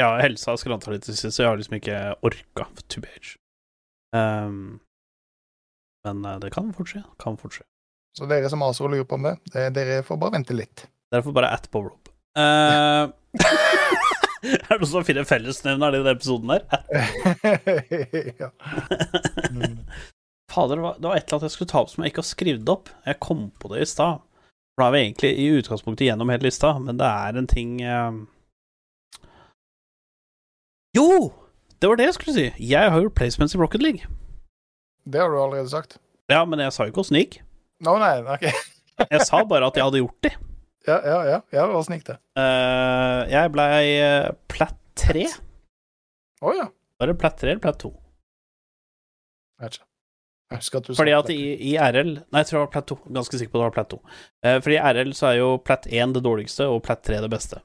ja, helsa skranta litt til sist, så jeg har liksom ikke orka to be age. Um, men eh, det kan fort skje. Kan fort skje. Så dere som maser og lurer på om det, det, dere får bare vente litt. Dere får bare at på Rob. Eh, er det noen som finner fellesnevneren i denne episoden der? ja. Fader, det var, det var et eller annet jeg skulle ta opp som jeg ikke har skrevet opp. Jeg kom på det i stad. For da er vi egentlig i utgangspunktet gjennom hele lista, men det er en ting uh... Jo! Det var det jeg skulle si. Jeg har gjort placements i Rocket League. Det har du allerede sagt. Ja, men jeg sa jo ikke åssen det gikk. Nå, nei, ok. Jeg sa bare at jeg hadde gjort det. Ja, ja, ja. ja Åssen gikk det? Uh, jeg blei uh, platt tre. Å ja. Var det platt tre eller platt to? Jeg vet ikke. At Fordi at i, i RL Nei, jeg tror det var platt 2. Ganske sikker på det var platt 2. Eh, fordi i RL så er jo platt 1 det dårligste, og platt 3 det beste.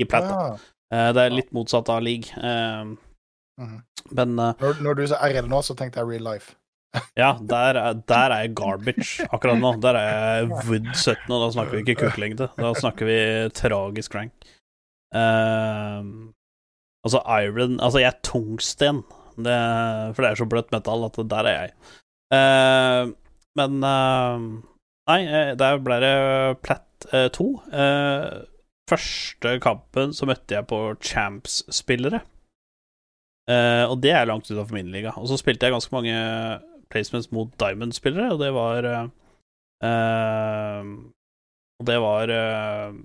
I platt. Ja. Eh, det er litt motsatt av league. Eh, -hmm. men eh, Når, når du sa RL nå, så tenkte jeg real life. Ja, der er, der er jeg garbage akkurat nå. Der er jeg Wood 17, og da snakker vi ikke kuklengde. Da snakker vi tragisk rank. Eh, altså iron Altså, jeg er tungsten, det, for det er så bløtt metall at der er jeg. Uh, men uh, Nei, eh, der ble det platt eh, to. Eh, første kampen så møtte jeg på Champs-spillere. Og det er langt utenfor min liga. Og så spilte jeg ganske mange placements mot Diamond-spillere, og det var eh, eh, Og det var eh,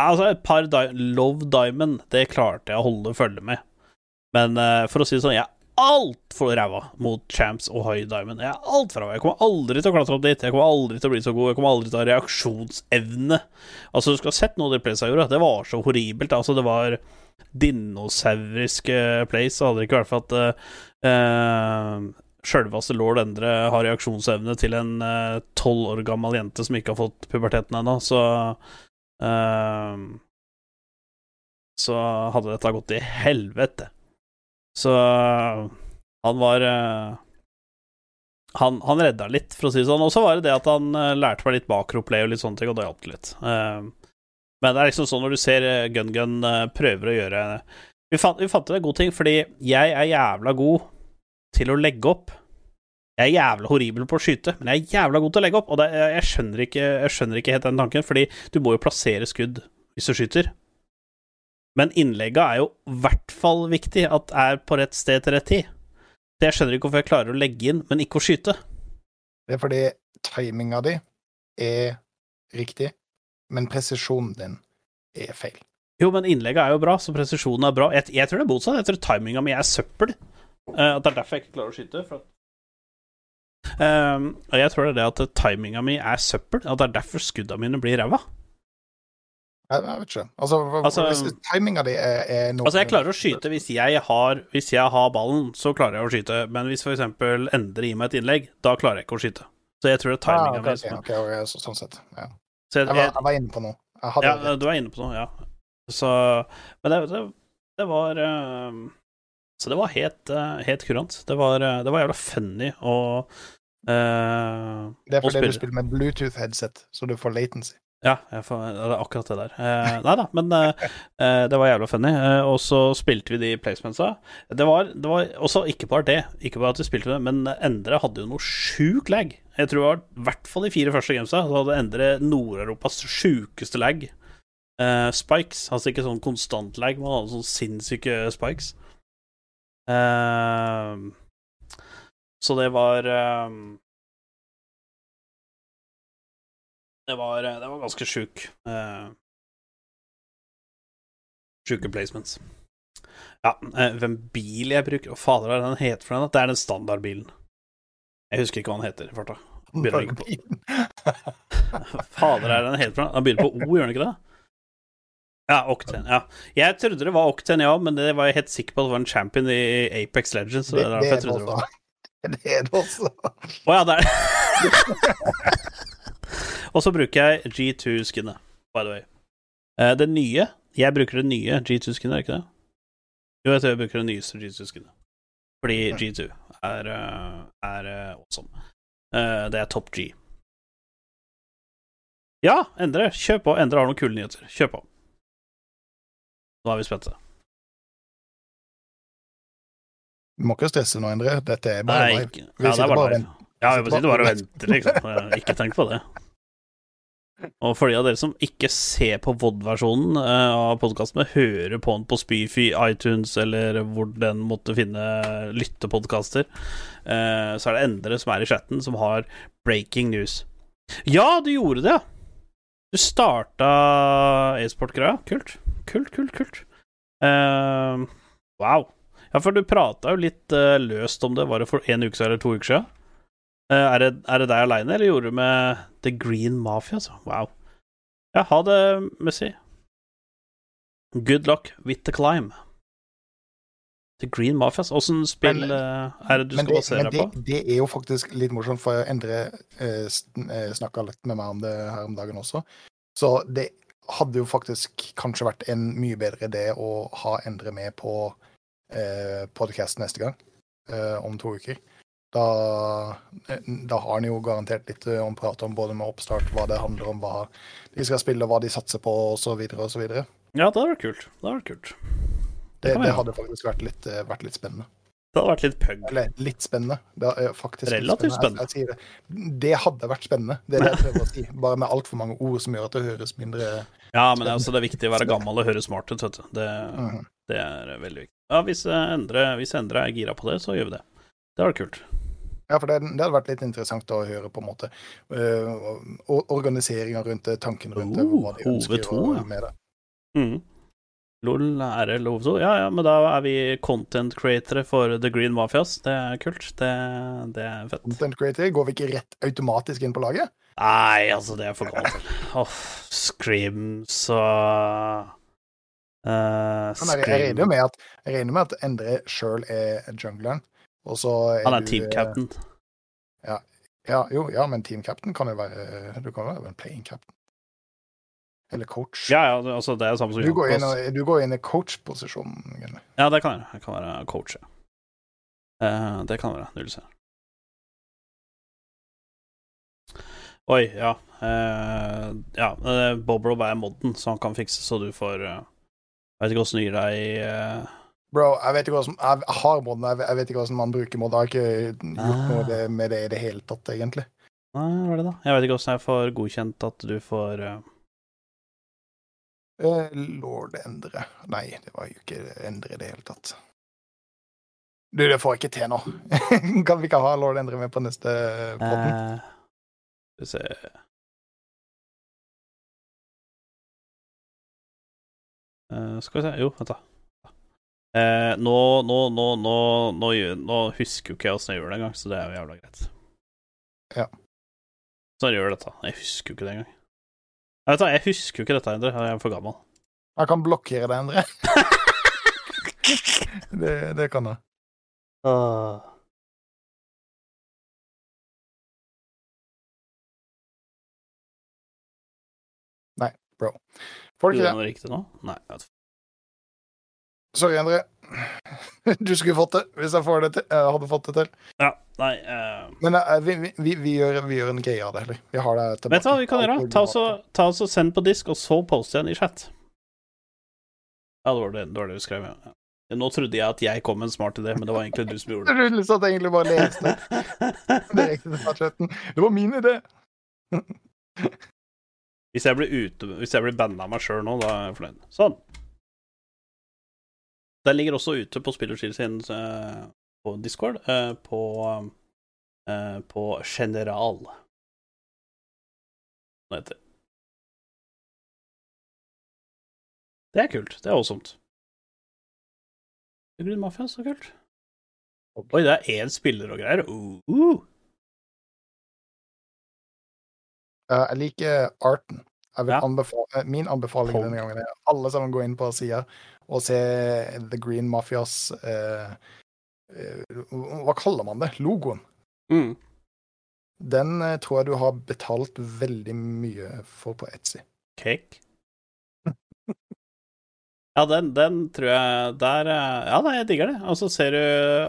Altså, et par di Love Diamond, det klarte jeg å holde følge med. Men for å si det sånn, jeg er altfor ræva mot Champs og High Diamond. Jeg er altfor ræva. Jeg kommer aldri til å klatre opp dit. Jeg kommer aldri til å bli så god. Jeg kommer aldri til å ha reaksjonsevne. Altså, du skulle ha sett noe av de playsa gjorde. Det var så horribelt. Altså, det var dinosauriske plays, så hadde det ikke vært for at uh, sjølveste lord Endre har reaksjonsevne til en tolv år gammel jente som ikke har fått puberteten ennå, så uh, så hadde dette gått til helvete. Så han var uh, han, han redda litt, for å si det sånn. Og så var det det at han eh, lærte meg litt makroplay og litt sånne ting, og det hjalp litt. Eh, men det er liksom sånn når du ser eh, Gun-Gun eh, prøver å gjøre Vi fant, vi fant en god ting, fordi jeg er jævla god til å legge opp. Jeg er jævla horribel på å skyte, men jeg er jævla god til å legge opp. Og det, jeg, skjønner ikke, jeg skjønner ikke helt den tanken, fordi du må jo plassere skudd hvis du skyter. Men innlegget er jo i hvert fall viktig at er på rett sted til rett tid. Så jeg skjønner ikke hvorfor jeg klarer å legge inn, men ikke å skyte. Det er fordi timinga di er riktig, men presisjonen din er feil. Jo, men innlegget er jo bra, så presisjonen er bra. Jeg, jeg tror det er motsatt. Jeg tror timinga mi er søppel. Eh, at det er derfor jeg ikke klarer å skyte. For at Um, og jeg tror det er det at timinga mi er søppel, at det er derfor skudda mine blir ræva. Jeg, jeg vet ikke. Altså, Altså- hvis timinga di er, er noe Altså, jeg klarer å skyte hvis jeg har Hvis jeg har ballen, så klarer jeg å skyte, men hvis eksempel Endre gir meg et innlegg, da klarer jeg ikke å skyte. Så jeg tror det er Ah, okay, mi ok, som ok, ok, så, sånn sett. Ja. Så jeg, Jeg, var, jeg, var inne på noe. Ja, det. du er inne på noe, ja. Så Men det, det, det var eh, Så det var helt, eh, helt kurant. Det var, eh, det var jævla funny å uh, Det er fordi du spiller med Bluetooth-headset, så du får latency. Ja, får, det er akkurat det der. Eh, nei da, men eh, det var jævla funny. Eh, og så spilte vi de placementsa. Det var, det var også ikke bare det, ikke bare at vi spilte det, men Endre hadde jo noe sjuk lag. Jeg tror det var i hvert fall de fire første gamesa, så hadde Endre Nord-Europas sjukeste lag. Spikes, altså ikke sånn konstant lag, men han hadde sånn sinnssyke spikes. Eh, så det var eh, Det var, det var ganske sjuk. Uh, sjuke placements. Ja, eh, hvem bil jeg bruker Å, fader er den heter for den? Det er den standardbilen. Jeg husker ikke hva den heter i farta. Begynner ikke på Fader er den heter for den? Den begynner på O, gjør den ikke det? Ja, Octane. Ja. Jeg trodde det var Octane, ja, men det var jeg helt sikker på at det var en champion i Apex Legends. Så Det, det, er det det var. Det er det også. Å ja, det er det. Og så bruker jeg G2-skinnet, by the way. Eh, det nye Jeg bruker det nye G2-skinnet, er ikke det? Jo, jeg tror jeg bruker det nyeste G2-skinnet. Fordi G2 er, eh, er eh, awesome. Det er top G. Ja, Endre. Kjør på. Endre har noen kule nyheter. Kjør på. Nå er vi spente. Du må ikke stresse nå, Endre. Dette er bare Nei, live. Vi ja, det sitter er bare bare. Ja, vi sitter bare og vente, liksom. Ikke tenk på det. Og for de av dere som ikke ser på VOD-versjonen eh, av podkasten, men hører på den på Spyfy, iTunes eller hvor den måtte finne lyttepodkaster, eh, så er det Endre som er i chatten, som har breaking news. Ja, du gjorde det, ja! Du starta e-sport-greia. Kult. Kult, kult, kult. Uh, wow. Ja, for du prata jo litt uh, løst om det, var det for en uke siden eller to uker siden? Uh, er, det, er det deg aleine, eller gjorde du med The Green Mafia? Altså? Wow. Ja, ha det, Messi. Good luck with the climb. The Green Mafia, altså. Åssen spill Men- eh, er det du skal basere deg på? det, det er jo faktisk litt morsomt, for Endre uh, snakka litt med meg om det her om dagen også. Så det hadde jo faktisk kanskje vært en mye bedre idé å ha Endre med på eh, podcast neste gang, eh, om to uker. Da, eh, da har han jo garantert litt å om prat om både med oppstart, hva det handler om, hva de skal spille, hva de satser på, osv., osv. Ja, det hadde vært kult. Det hadde vært kult. det, det, det hadde faktisk vært litt, eh, vært litt spennende. Det hadde vært litt pug. Eller litt spennende. Det er faktisk Relativt spennende. Jeg, jeg sier det. det hadde vært spennende, det er det jeg prøver å si. Bare med altfor mange ord som gjør at det høres mindre Ja, men altså, det er viktig å være gammel og høre smart ut, vet du. Det, Mhm. det er veldig viktig. Ja, hvis eh, Endre, hvis Endre er gira på det, så gjør vi det. Det hadde vært kult. Ja, for det, det hadde vært litt interessant å høre på en måte uh, organiseringa rundt det, tanken rundt det, hva de ønsker å- gjøre med det. Mm. LOL er lov så. Ja, ja, men da er vi content createre for The Green Mafias. Det er kult. Det, det er fett. Content creator, går vi ikke rett automatisk inn på laget? Nei, altså, det er for galt. Åh, Screams og uh, Scream. jeg, regner med at, regner med at Endre sjøl er jungleren, og så Han er team captain. Ja, jo, ja, men team captain kan jo være Du kan jo være en playing captain. Eller coach. Ja, ja, altså det er samme som Du går inn, og- du går inn i coach-posisjonen. Gunnar. Ja, det kan jeg. Jeg kan være coach, ja. Uh, det kan være. Null C. Oi, ja. Uh, ja, uh, Bobrob er modden, så han kan fikse så du får uh, Jeg vet ikke åssen du gir deg eh, Bro, jeg vet ikke hvordan Jeg har modden, jeg vet- jeg vet ikke hvordan man bruker mod. Jeg har ikke gjort noe Ah. det- med det i det hele tatt, egentlig. Nei, hva er det da? Jeg vet ikke åssen jeg får godkjent at du får eh, Eh, Lord endre Nei, det var jo ikke endre i det hele tatt. Du, det får jeg ikke til nå. kan vi ikke ha lord endre med på neste podden? eh, Skal vi se Eh, Skal vi se Jo, vent, da. Uh, nå, nå, nå, nå husker jo ikke jeg åssen jeg gjør det engang, så det er jo jævla greit. Ja. Sånn gjør dette. Jeg husker jo ikke det engang. Jeg vet jeg husker jo ikke dette, Endre. Jeg er for gammel. Jeg kan blokkere deg, Endre. det, det kan jeg. Nei, Bro. Får du Gjorde ikke det? noe riktig nå? Nei. Sorry, Endre. Du skulle fått det hvis jeg får det til. Jeg hadde fått det til. Ja, nei uh... Men uh, vi, vi, vi, vi, gjør, vi gjør en greie av det, heller. Vi har det tilbake. Vet du hva vi kan gjøre? Ta oss og- ta oss og Send på disk, og så poste igjen i chat. Ja, det var det, det, var det vi skrev. Ja. Nå trodde jeg at jeg kom med en smart idé, men det var egentlig du som gjorde det. Du at jeg egentlig bare leste direkte til chatten. Det var min idé! Hvis jeg blir ute Hvis jeg blir banna av meg sjøl nå, da er jeg fornøyd. Sånn. Den ligger også ute på Spillerskill sin eh, på Discord, eh, på eh, på General. Heter det? Er kult. Det er awesome. Grunn Mafia, så kult. Oi, det er én spiller og greier. Uh, uh. Uh, jeg liker arten. Jeg vil Ja. anbefale, min anbefaling Pog. denne gangen er alle sammen gå inn på sida og se The Green Mafias eh, eh, Hva kaller man det? Logoen. Mm. Den eh, tror jeg du har betalt veldig mye for på Etsy. Cake? Ja, den, den tror jeg Der eh, Ja, nei, jeg digger det. Og så ser du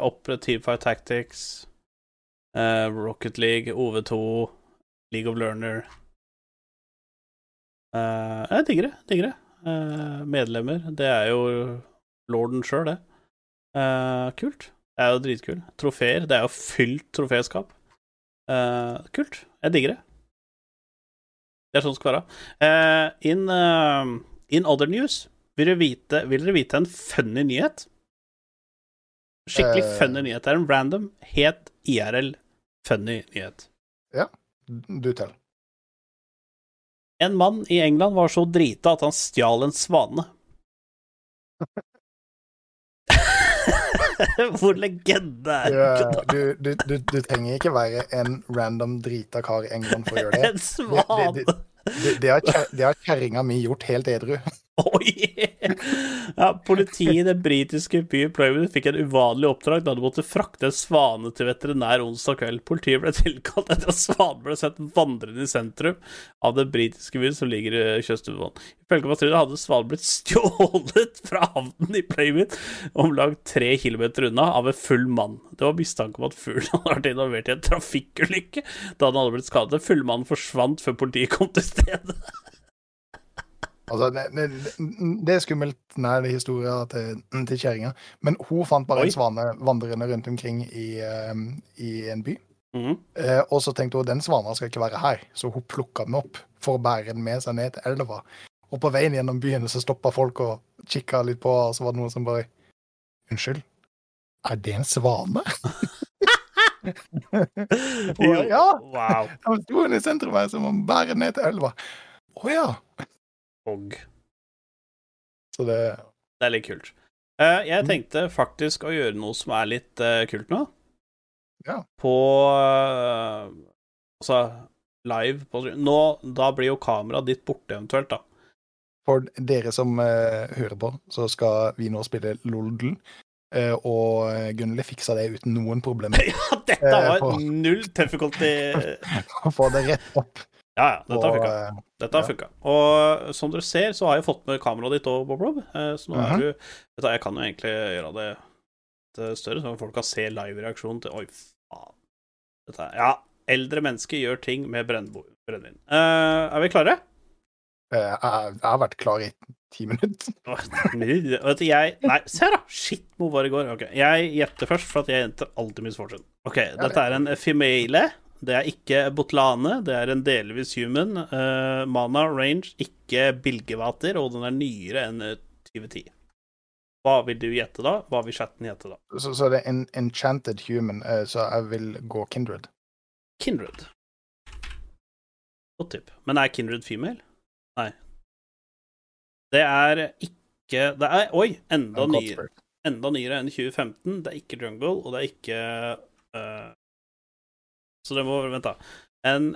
opp Teamfight Tactics, eh, Rocket League, OV2, League of Learner Eh, Jeg digger det. Digger det. Uh, medlemmer. Det er jo lorden sjøl, det. Uh, kult. Det er jo dritkul. Trofeer. Det er jo fylt troféskap. Uh, kult. Jeg digger det. Det er sånn det skal være. In, in other news, vil dere, vite, vil dere vite en funny nyhet? Skikkelig funny nyhet. Det er en random, helt IRL funny nyhet. Ja. Du teller. En mann i England var så drita at han stjal en svane. Hvor legende er det? du, du, du, du trenger ikke være en random drita kar i England for å gjøre det. En svane! Det, det, har, kjer- det har kjerringa mi gjort helt edru. Oi! Ja, politiet i den britiske byen Plymouth fikk en uvanlig oppdrag da de måtte frakte en svane til veterinær onsdag kveld. Politiet ble tilkalt etter at svanen ble sett vandrende i sentrum av den britiske byen som ligger i Kjøstubånd. Ifølge patruljen hadde svanen blitt stjålet fra havnen i Plymouth om lag tre kilometer unna av en full mann. Det var mistanke om at fuglen hadde vært involvert i en trafikkulykke da den hadde blitt skadet. Fullmannen mannen forsvant før politiet kom til stedet. Altså, det, det, det er skummelt, denne historien til, til kjerringa. Men hun fant bare Oi. en svane vandrende rundt omkring i, eh, i en by. Mhm. Eh, og så tenkte hun den svanen skal ikke være her, så hun plukka den opp for å bære den med seg ned til elva. Og på veien gjennom byen så stoppa folk og kikka litt på, og så var det noen som bare Unnskyld, er det en svane? Og, ja, Wow. han sto i sentrum her, så må bærer ned til elva. Å ja. Og Så det Det er litt kult. Eh, jeg Mm. tenkte faktisk å gjøre noe som er litt eh, kult nå. Ja. På eh, Altså live på Nå, Da blir jo kameraet ditt borte eventuelt, da. For dere som hører på, så skal vi nå spille Loldl. og Gunnli fiksa det uten noen problemer. ja, dette var null difficulty. Få det rett opp Ja, ja, dette har funka. eh, Dette har funka. Og som dere ser, så har jeg fått med kameraet ditt òg, Bob Rob. Eh, Så nå Mhm. er du Vet du, Jeg kan jo egentlig gjøre det litt større, så folk kan se live-reaksjonen til Oi, faen. Dette er Ja, eldre mennesker gjør ting med brennevin. Eh, er vi klare? eh, jeg, har vært klar i ti minutter. Vet du, jeg Nei, se da! Shit, hvor var det i går? Ok, Jeg gjetter først, for at jeg gjetter alltid Miss Fortune. Ok, dette er en female. Det er ikke botlane, det er en delvis human. Uh, mana range, ikke bilgevater, og den er nyere enn eh, 2010. Hva vil du gjette da? Hva vil chatten gjette da? Så, så det er en enchanted human, uh, så jeg vil gå Kindred. Kindred. Godt tipp. Men er Kindred female? Nei. Det er ikke Det er Oi! Enda nyere. Enda nyere enn 2015. Det er ikke Jungle, og det er ikke eh, Så det må Vent, da. En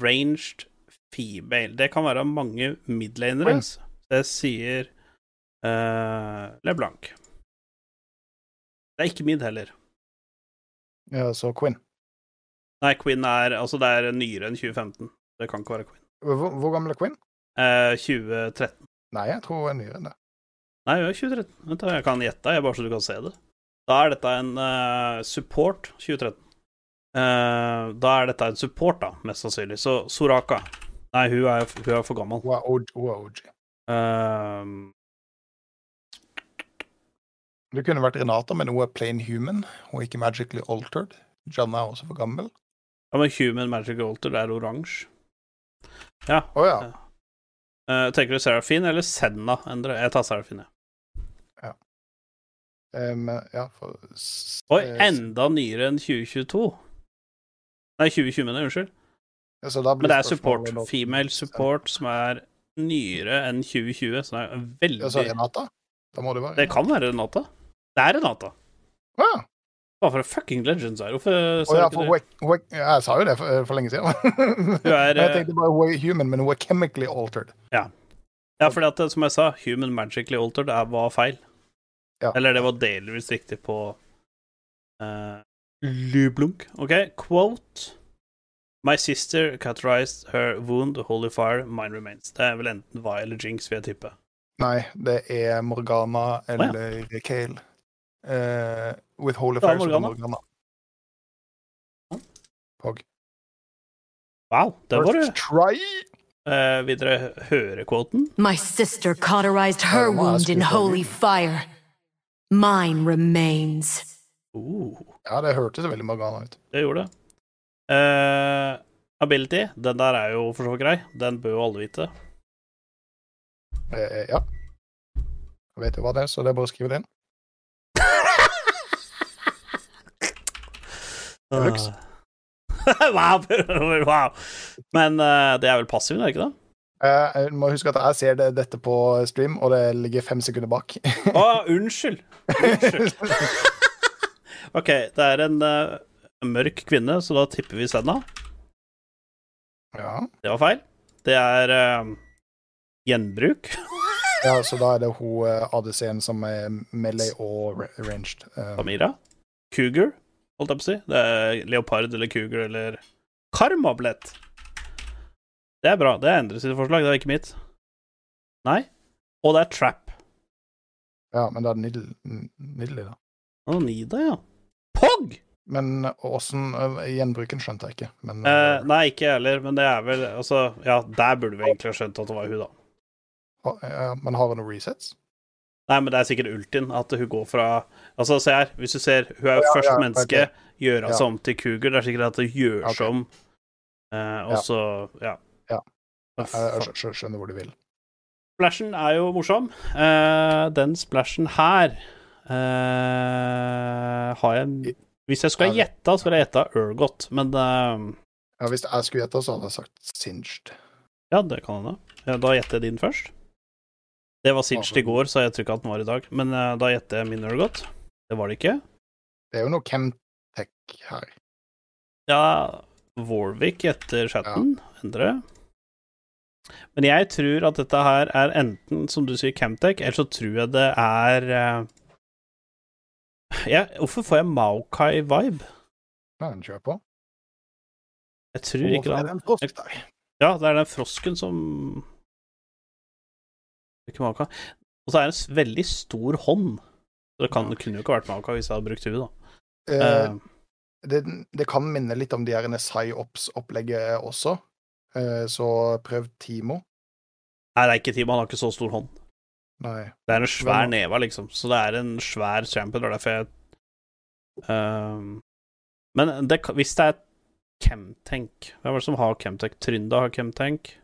ranged female. Det kan være mange midlanere. Queen. Det sier uh, LeBlanc. Det er ikke mid heller. Ja, så Quinn. Nei, Quinn er Altså, det er nyere enn 2015. Det kan ikke være Quinn. Hvor, hvor gammel er Quinn? Eh, 2013. Nei, jeg tror hun er nyere enn det. Nei, det er 2013. Vent, da, jeg kan gjette, jeg, bare så du kan se det. Da er dette en uh, support 2013. Eh, da er dette en support, da, mest sannsynlig. Så Soraka Nei, hun er, hun er for gammel. Hun er OG. Eh, Det kunne vært Renata, men hun er plain human. Hun er ikke magically altered. Janna er også for gammel. ja, men Human magically altered er oransje. Ja. Å ja. Uh, tenker du Serafin eller Senna, Endre? Jeg tar Serafin, jeg. Ja. Um, ja, for Oi, enda nyere enn 2022. Nei, 2020, mener jeg. Unnskyld. ja, så da blir Men det er support. Noe... Female support som er nyere enn 2020, så det er veldig Ja, så Renata? Da må det være Det kan være Renata. Det er Renata. Ja. Hva for fucking legends er Hvorfor sa ja, du for ikke det? jeg sa jo det for, for lenge siden. er, jeg eh, tenkte bare er human, men er chemically altered. Ja, fordi at, som jeg sa, Human Magically Altered er, var feil. Ja. Eller det var delvis riktig på uh, Lublunk. OK, quote My sister cauterized her wound, holy fire, mine remains. Det er vel enten Vi eller Jinx, vil jeg tippe. Nei, det er Morgana eller Kale. Uh, with Holy Fire, så er det Morgana. Morgana. Pog. Wow, det var. First try! Uh, vil dere høre? My sister cauterized her Oh, wound in holy fire. Mine remains. Uh. Ja, det hørtes veldig Magana ut. Det gjorde det. Uh, ability, den der er jo for så vidt grei. Den bør jo alle vite. Uh, ja. Jeg vet jo hva det er, så det er bare å skrive det inn. Deluxe. wow, wow. Men det er vel passiv, er det ikke det? Jeg må huske at jeg ser det, dette på stream, og det ligger fem sekunder bak. Å, unnskyld. Unnskyld. OK, det er en uh, mørk kvinne, så da tipper vi Senna. ja. Det var feil. Det er uh, gjenbruk. ja, så da er det hun eh, ADC-en som er melee og ranged. Uh. Samira. Cougar, holdt jeg på å si. Det er leopard eller cougar eller Karmablett. Det er bra. Det er Endre sitt forslag, det er ikke mitt. Nei. Og det er Trap. ja, men det er Nidli, da. Å, Nida, ja. Pog! Men åssen eh, Gjenbruken skjønte jeg ikke. Men Eh, eh, nei, ikke jeg heller, men det er vel Altså, ja, der burde vi egentlig ha skjønt at det var hun, da. men har hun noen resets? Nei, men det er sikkert Ultin, at hun går fra Altså, se her, hvis du ser Hun er jo Ja, først ja, menneske, gjør Ja. seg om til cougar. Det er sikkert at hun gjør Ok. seg om, eh, og så Ja. Ja. Jeg, skjønner hvor du vil. Splashen er jo morsom. Eh, den splashen her eh, har jeg Hvis jeg skulle gjette, Ja, så ville jeg gjette Urgot, men uh... Ja, Hvis jeg skulle gjette, så hadde jeg sagt singed. Ja, det kan hende. Ja, da gjetter jeg din først. Det var Singed i går, så jeg tror ikke at den var i dag. Men uh, da gjetter jeg min Urgot. Det var det ikke. Det er jo noe Chemtech her. Ja, Warwick etter chatten. Endre. Men jeg tror at dette her er enten, som du sier, Camtech, eller så tror jeg det er ja, Hvorfor får jeg Maokai-vibe? Nei, kjører på. Jeg tror ikke Hvorfor er det. det en frosk der? Ja, det er den frosken som Ikke Maokai. Og så er det en veldig stor hånd. Så det, kan, det kunne jo ikke vært Maokai hvis jeg hadde brukt huet, da. Eh, uh, det, det kan minne litt om de her PsyOps-opplegget også. Eh, så prøv Timo. nei, det er ikke Timo, han har ikke så stor hånd. Nei. Det er en svær neva, liksom. Så det er en svær champion. Det er derfor jeg um, Men det, hvis det er Chemtank Hvem er det som har Chemtank? Trynda har Chemtank,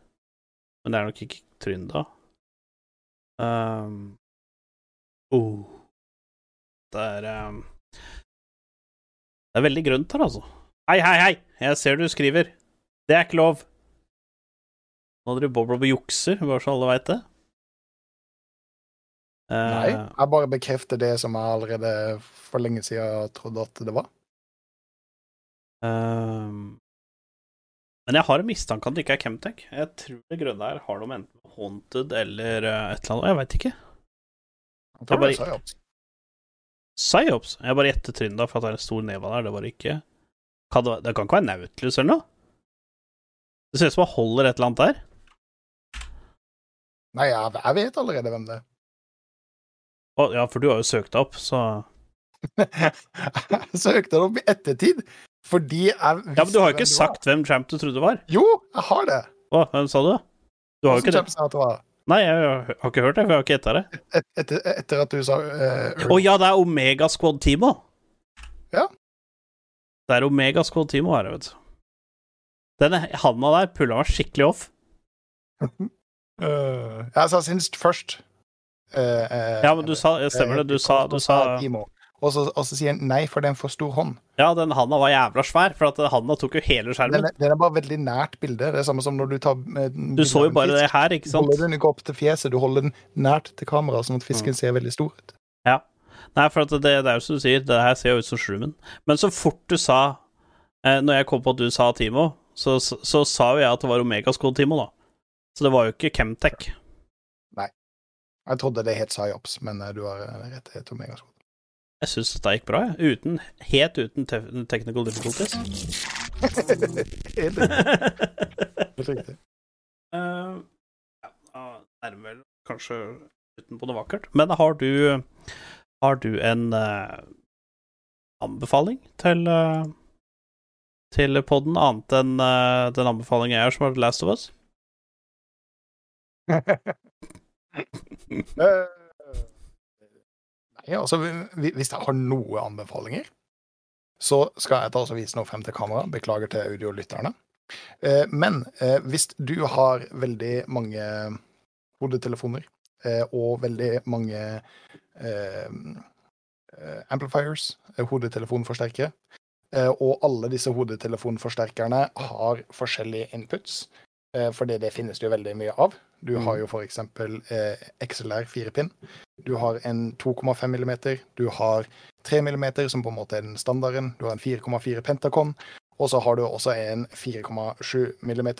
men det er nok ikke Trynda. Um, oh. Det er um, Det er veldig grønt her, altså. Hei, hei, hei! Jeg ser du skriver. Det er ikke lov. Nå driver Bob Rob og jukser, bare så alle veit det. Nei. Eh, Jeg bare bekrefter det som jeg allerede for lenge siden trodde at det var. Um, men jeg har en mistanke at det ikke er Chemtech. Jeg tror det grønne her har noe enten Haunted eller eh, et eller annet Jeg veit ikke. Jeg tror Det er det er PsyOps. Jeg bare gjetter Trynda for at det er en stor neve der. Det var ikke kan det, det kan ikke være Nautilus eller noe? Det ser ut som han holder et eller annet der. Nei, jeg, jeg vet allerede hvem det er. Ja, for du har jo søkt deg opp, så Jeg søkte det opp i ettertid, fordi jeg visste Ja, men du har jo ikke hvem sagt hvem Champ du trodde var. Jo, jeg har det. Å, hvem sa du? Du har jo ikke det. sa at det var? Nei, jeg har ikke hørt det, for jeg har ikke gjetta det. Et, etter, etter at du sa eh, Å ja, det er Omega Squad Timo. Ja. Det er Omega Squad Timo her, vet du. Denne handa der pulla meg skikkelig off. øh, Jeg sa sinst først. Eh, eh, Ja, men du sa Stemmer det, du sa, du sa Og så, og så sier han nei, for det er en for stor hånd. Ja, den handa var jævla svær, for at handa tok jo hele skjermen. Det den er bare veldig nært bildet. Det er samme som når du tar eh, Du så jo bare det her, ikke sant? Du holder den ikke opp til fjeset, du holder den nært til kameraet, sånn at Mm. fisken ser veldig stor ut. Ja. Nei, for det, det er jo som du sier, det her ser jo ut som Shroomen. Men så fort du sa eh, Når jeg kom på at du sa Timo, så, så, så sa jo jeg at det var Omega Squad Timo, da. Så det var jo ikke Chemtech. Jeg trodde det het PsyOps, men eh, du har eh, rett, det Omega Squad. Jeg syns dette gikk bra, jeg. Uten, helt uten te technical difficulties. Helt riktig. Eh, ja, nærmer vel kanskje utenpå på noe vakkert. Men har du Har du en uh, anbefaling til uh, til podden, annet enn uh, den anbefalingen jeg har, som har Last of Us? Eh, Nei, altså, hvis jeg har noen anbefalinger, så skal jeg ta og vise noe frem til kamera. Beklager til audiolytterne. Eh, Men eh, hvis du har veldig mange hodetelefoner og veldig mange amplifiers, hodetelefonforsterkere, og alle disse hodetelefonforsterkerne har forskjellige inputs, fordi det finnes det jo veldig mye av. Du har jo for eksempel eh, XLR 4-pinn. Du har en 2,5 mm, du har 3 mm, som på en måte er den standarden. Du har en 4,4 Pentacon, og så har du også en 4,7 mm.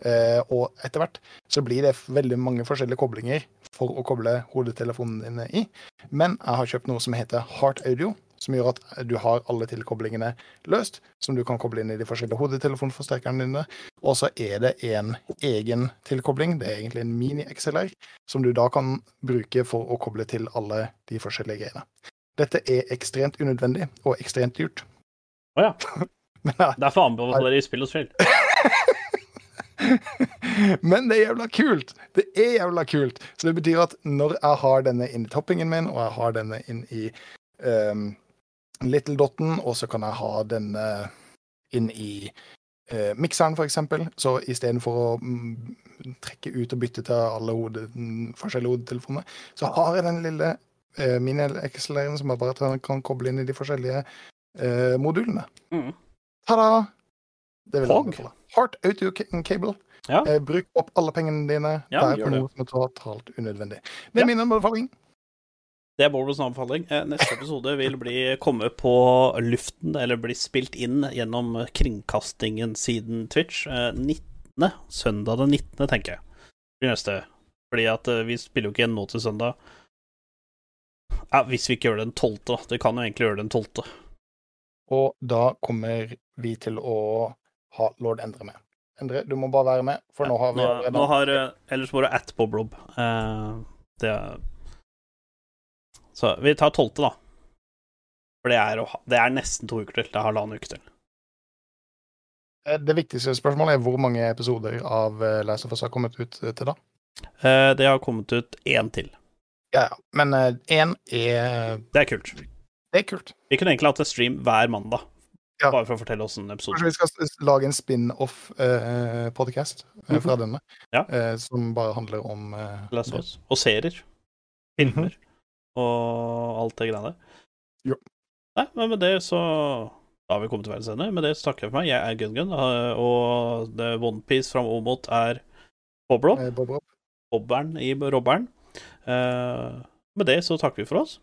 Eh, og etter hvert så blir det veldig mange forskjellige koblinger for å koble hodetelefonene dine i. Men jeg har kjøpt noe som heter Heart Audio, som gjør at du har alle tilkoblingene løst, som du kan koble inn i de forskjellige hodetelefonforsterkerne dine. Og så er det en egen tilkobling, det er egentlig en mini-XLR, som du da kan bruke for å koble til alle de forskjellige greiene. Dette er ekstremt unødvendig og ekstremt dyrt. Å ja. Men, ja, Derfor anbefaler i spill og spill. men det er jævla kult! Det er jævla kult! Så det betyr at når jeg har denne inn i toppingen min, og jeg har denne inn i um, Little Dotten, og så kan jeg ha den inn i uh, mikseren, eksempel, så istedenfor å mm, trekke ut og bytte til alle hode, mm, forskjellige hodetelefoner, så har jeg den lille uh, mini-XLR-en som jeg bare kan koble inn i de forskjellige uh, modulene. Mm. Ta-da! Det vil jeg anbefale. Heart Auto Cable. Ja. Eh, bruk opp alle pengene dine. Ja, det er det. noe som er totalt unødvendig. Det er Ja. min anbefaling. Det er Borbos anbefaling. Eh, Neste episode vil bli, komme på luften, eller bli spilt inn gjennom kringkastingen siden Twitch. Eh, 19. Søndag den 19., tenker jeg. Blir neste. Fordi at eh, vi spiller jo ikke igjen nå til søndag. Ja, hvis vi ikke gjør det den 12., da. Det kan jo egentlig gjøre det den 12. Og da kommer vi til å ha lord Endre med. Endre, du må bare være med, for nå har vi Nå, nå har eh, Ellers må du at på Uh, det er Så vi tar tolvte, da. For det er, det er nesten to uker til. Det er halvannen uke til. Eh, Det viktigste spørsmålet er hvor mange episoder av eh, Last of Us har kommet ut eh, til da? Det har kommet ut én til. Ja, ja. Men én er Det er kult. Det er kult. Vi kunne egentlig hatt en stream hver mandag, Ja. bare for å fortelle oss en episode. Kanskje vi skal lage en spin-off-podcast fra denne, Ja. som bare handler om Last of. Us. Og serier. Filmer. Og alt det greiene der. Jo. Nei, men med det så Da har vi kommet til verdens ende. Med det så takker jeg for meg. Jeg er Gun-Gun, og det Onepiece fra mot er Boblob. Eh, Bobberen i robberen. Eh, med det så takker vi for oss.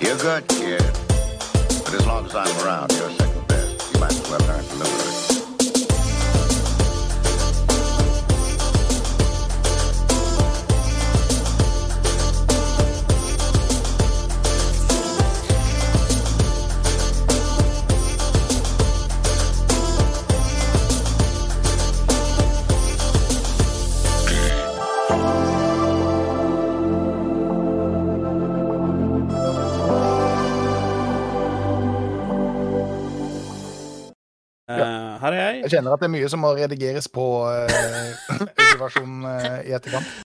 You're good, kid. But as long as I'm around, you're second best. You might as well learn to live with it. Jeg. Kjenner at det er mye som må redigeres på uh, i etterkant.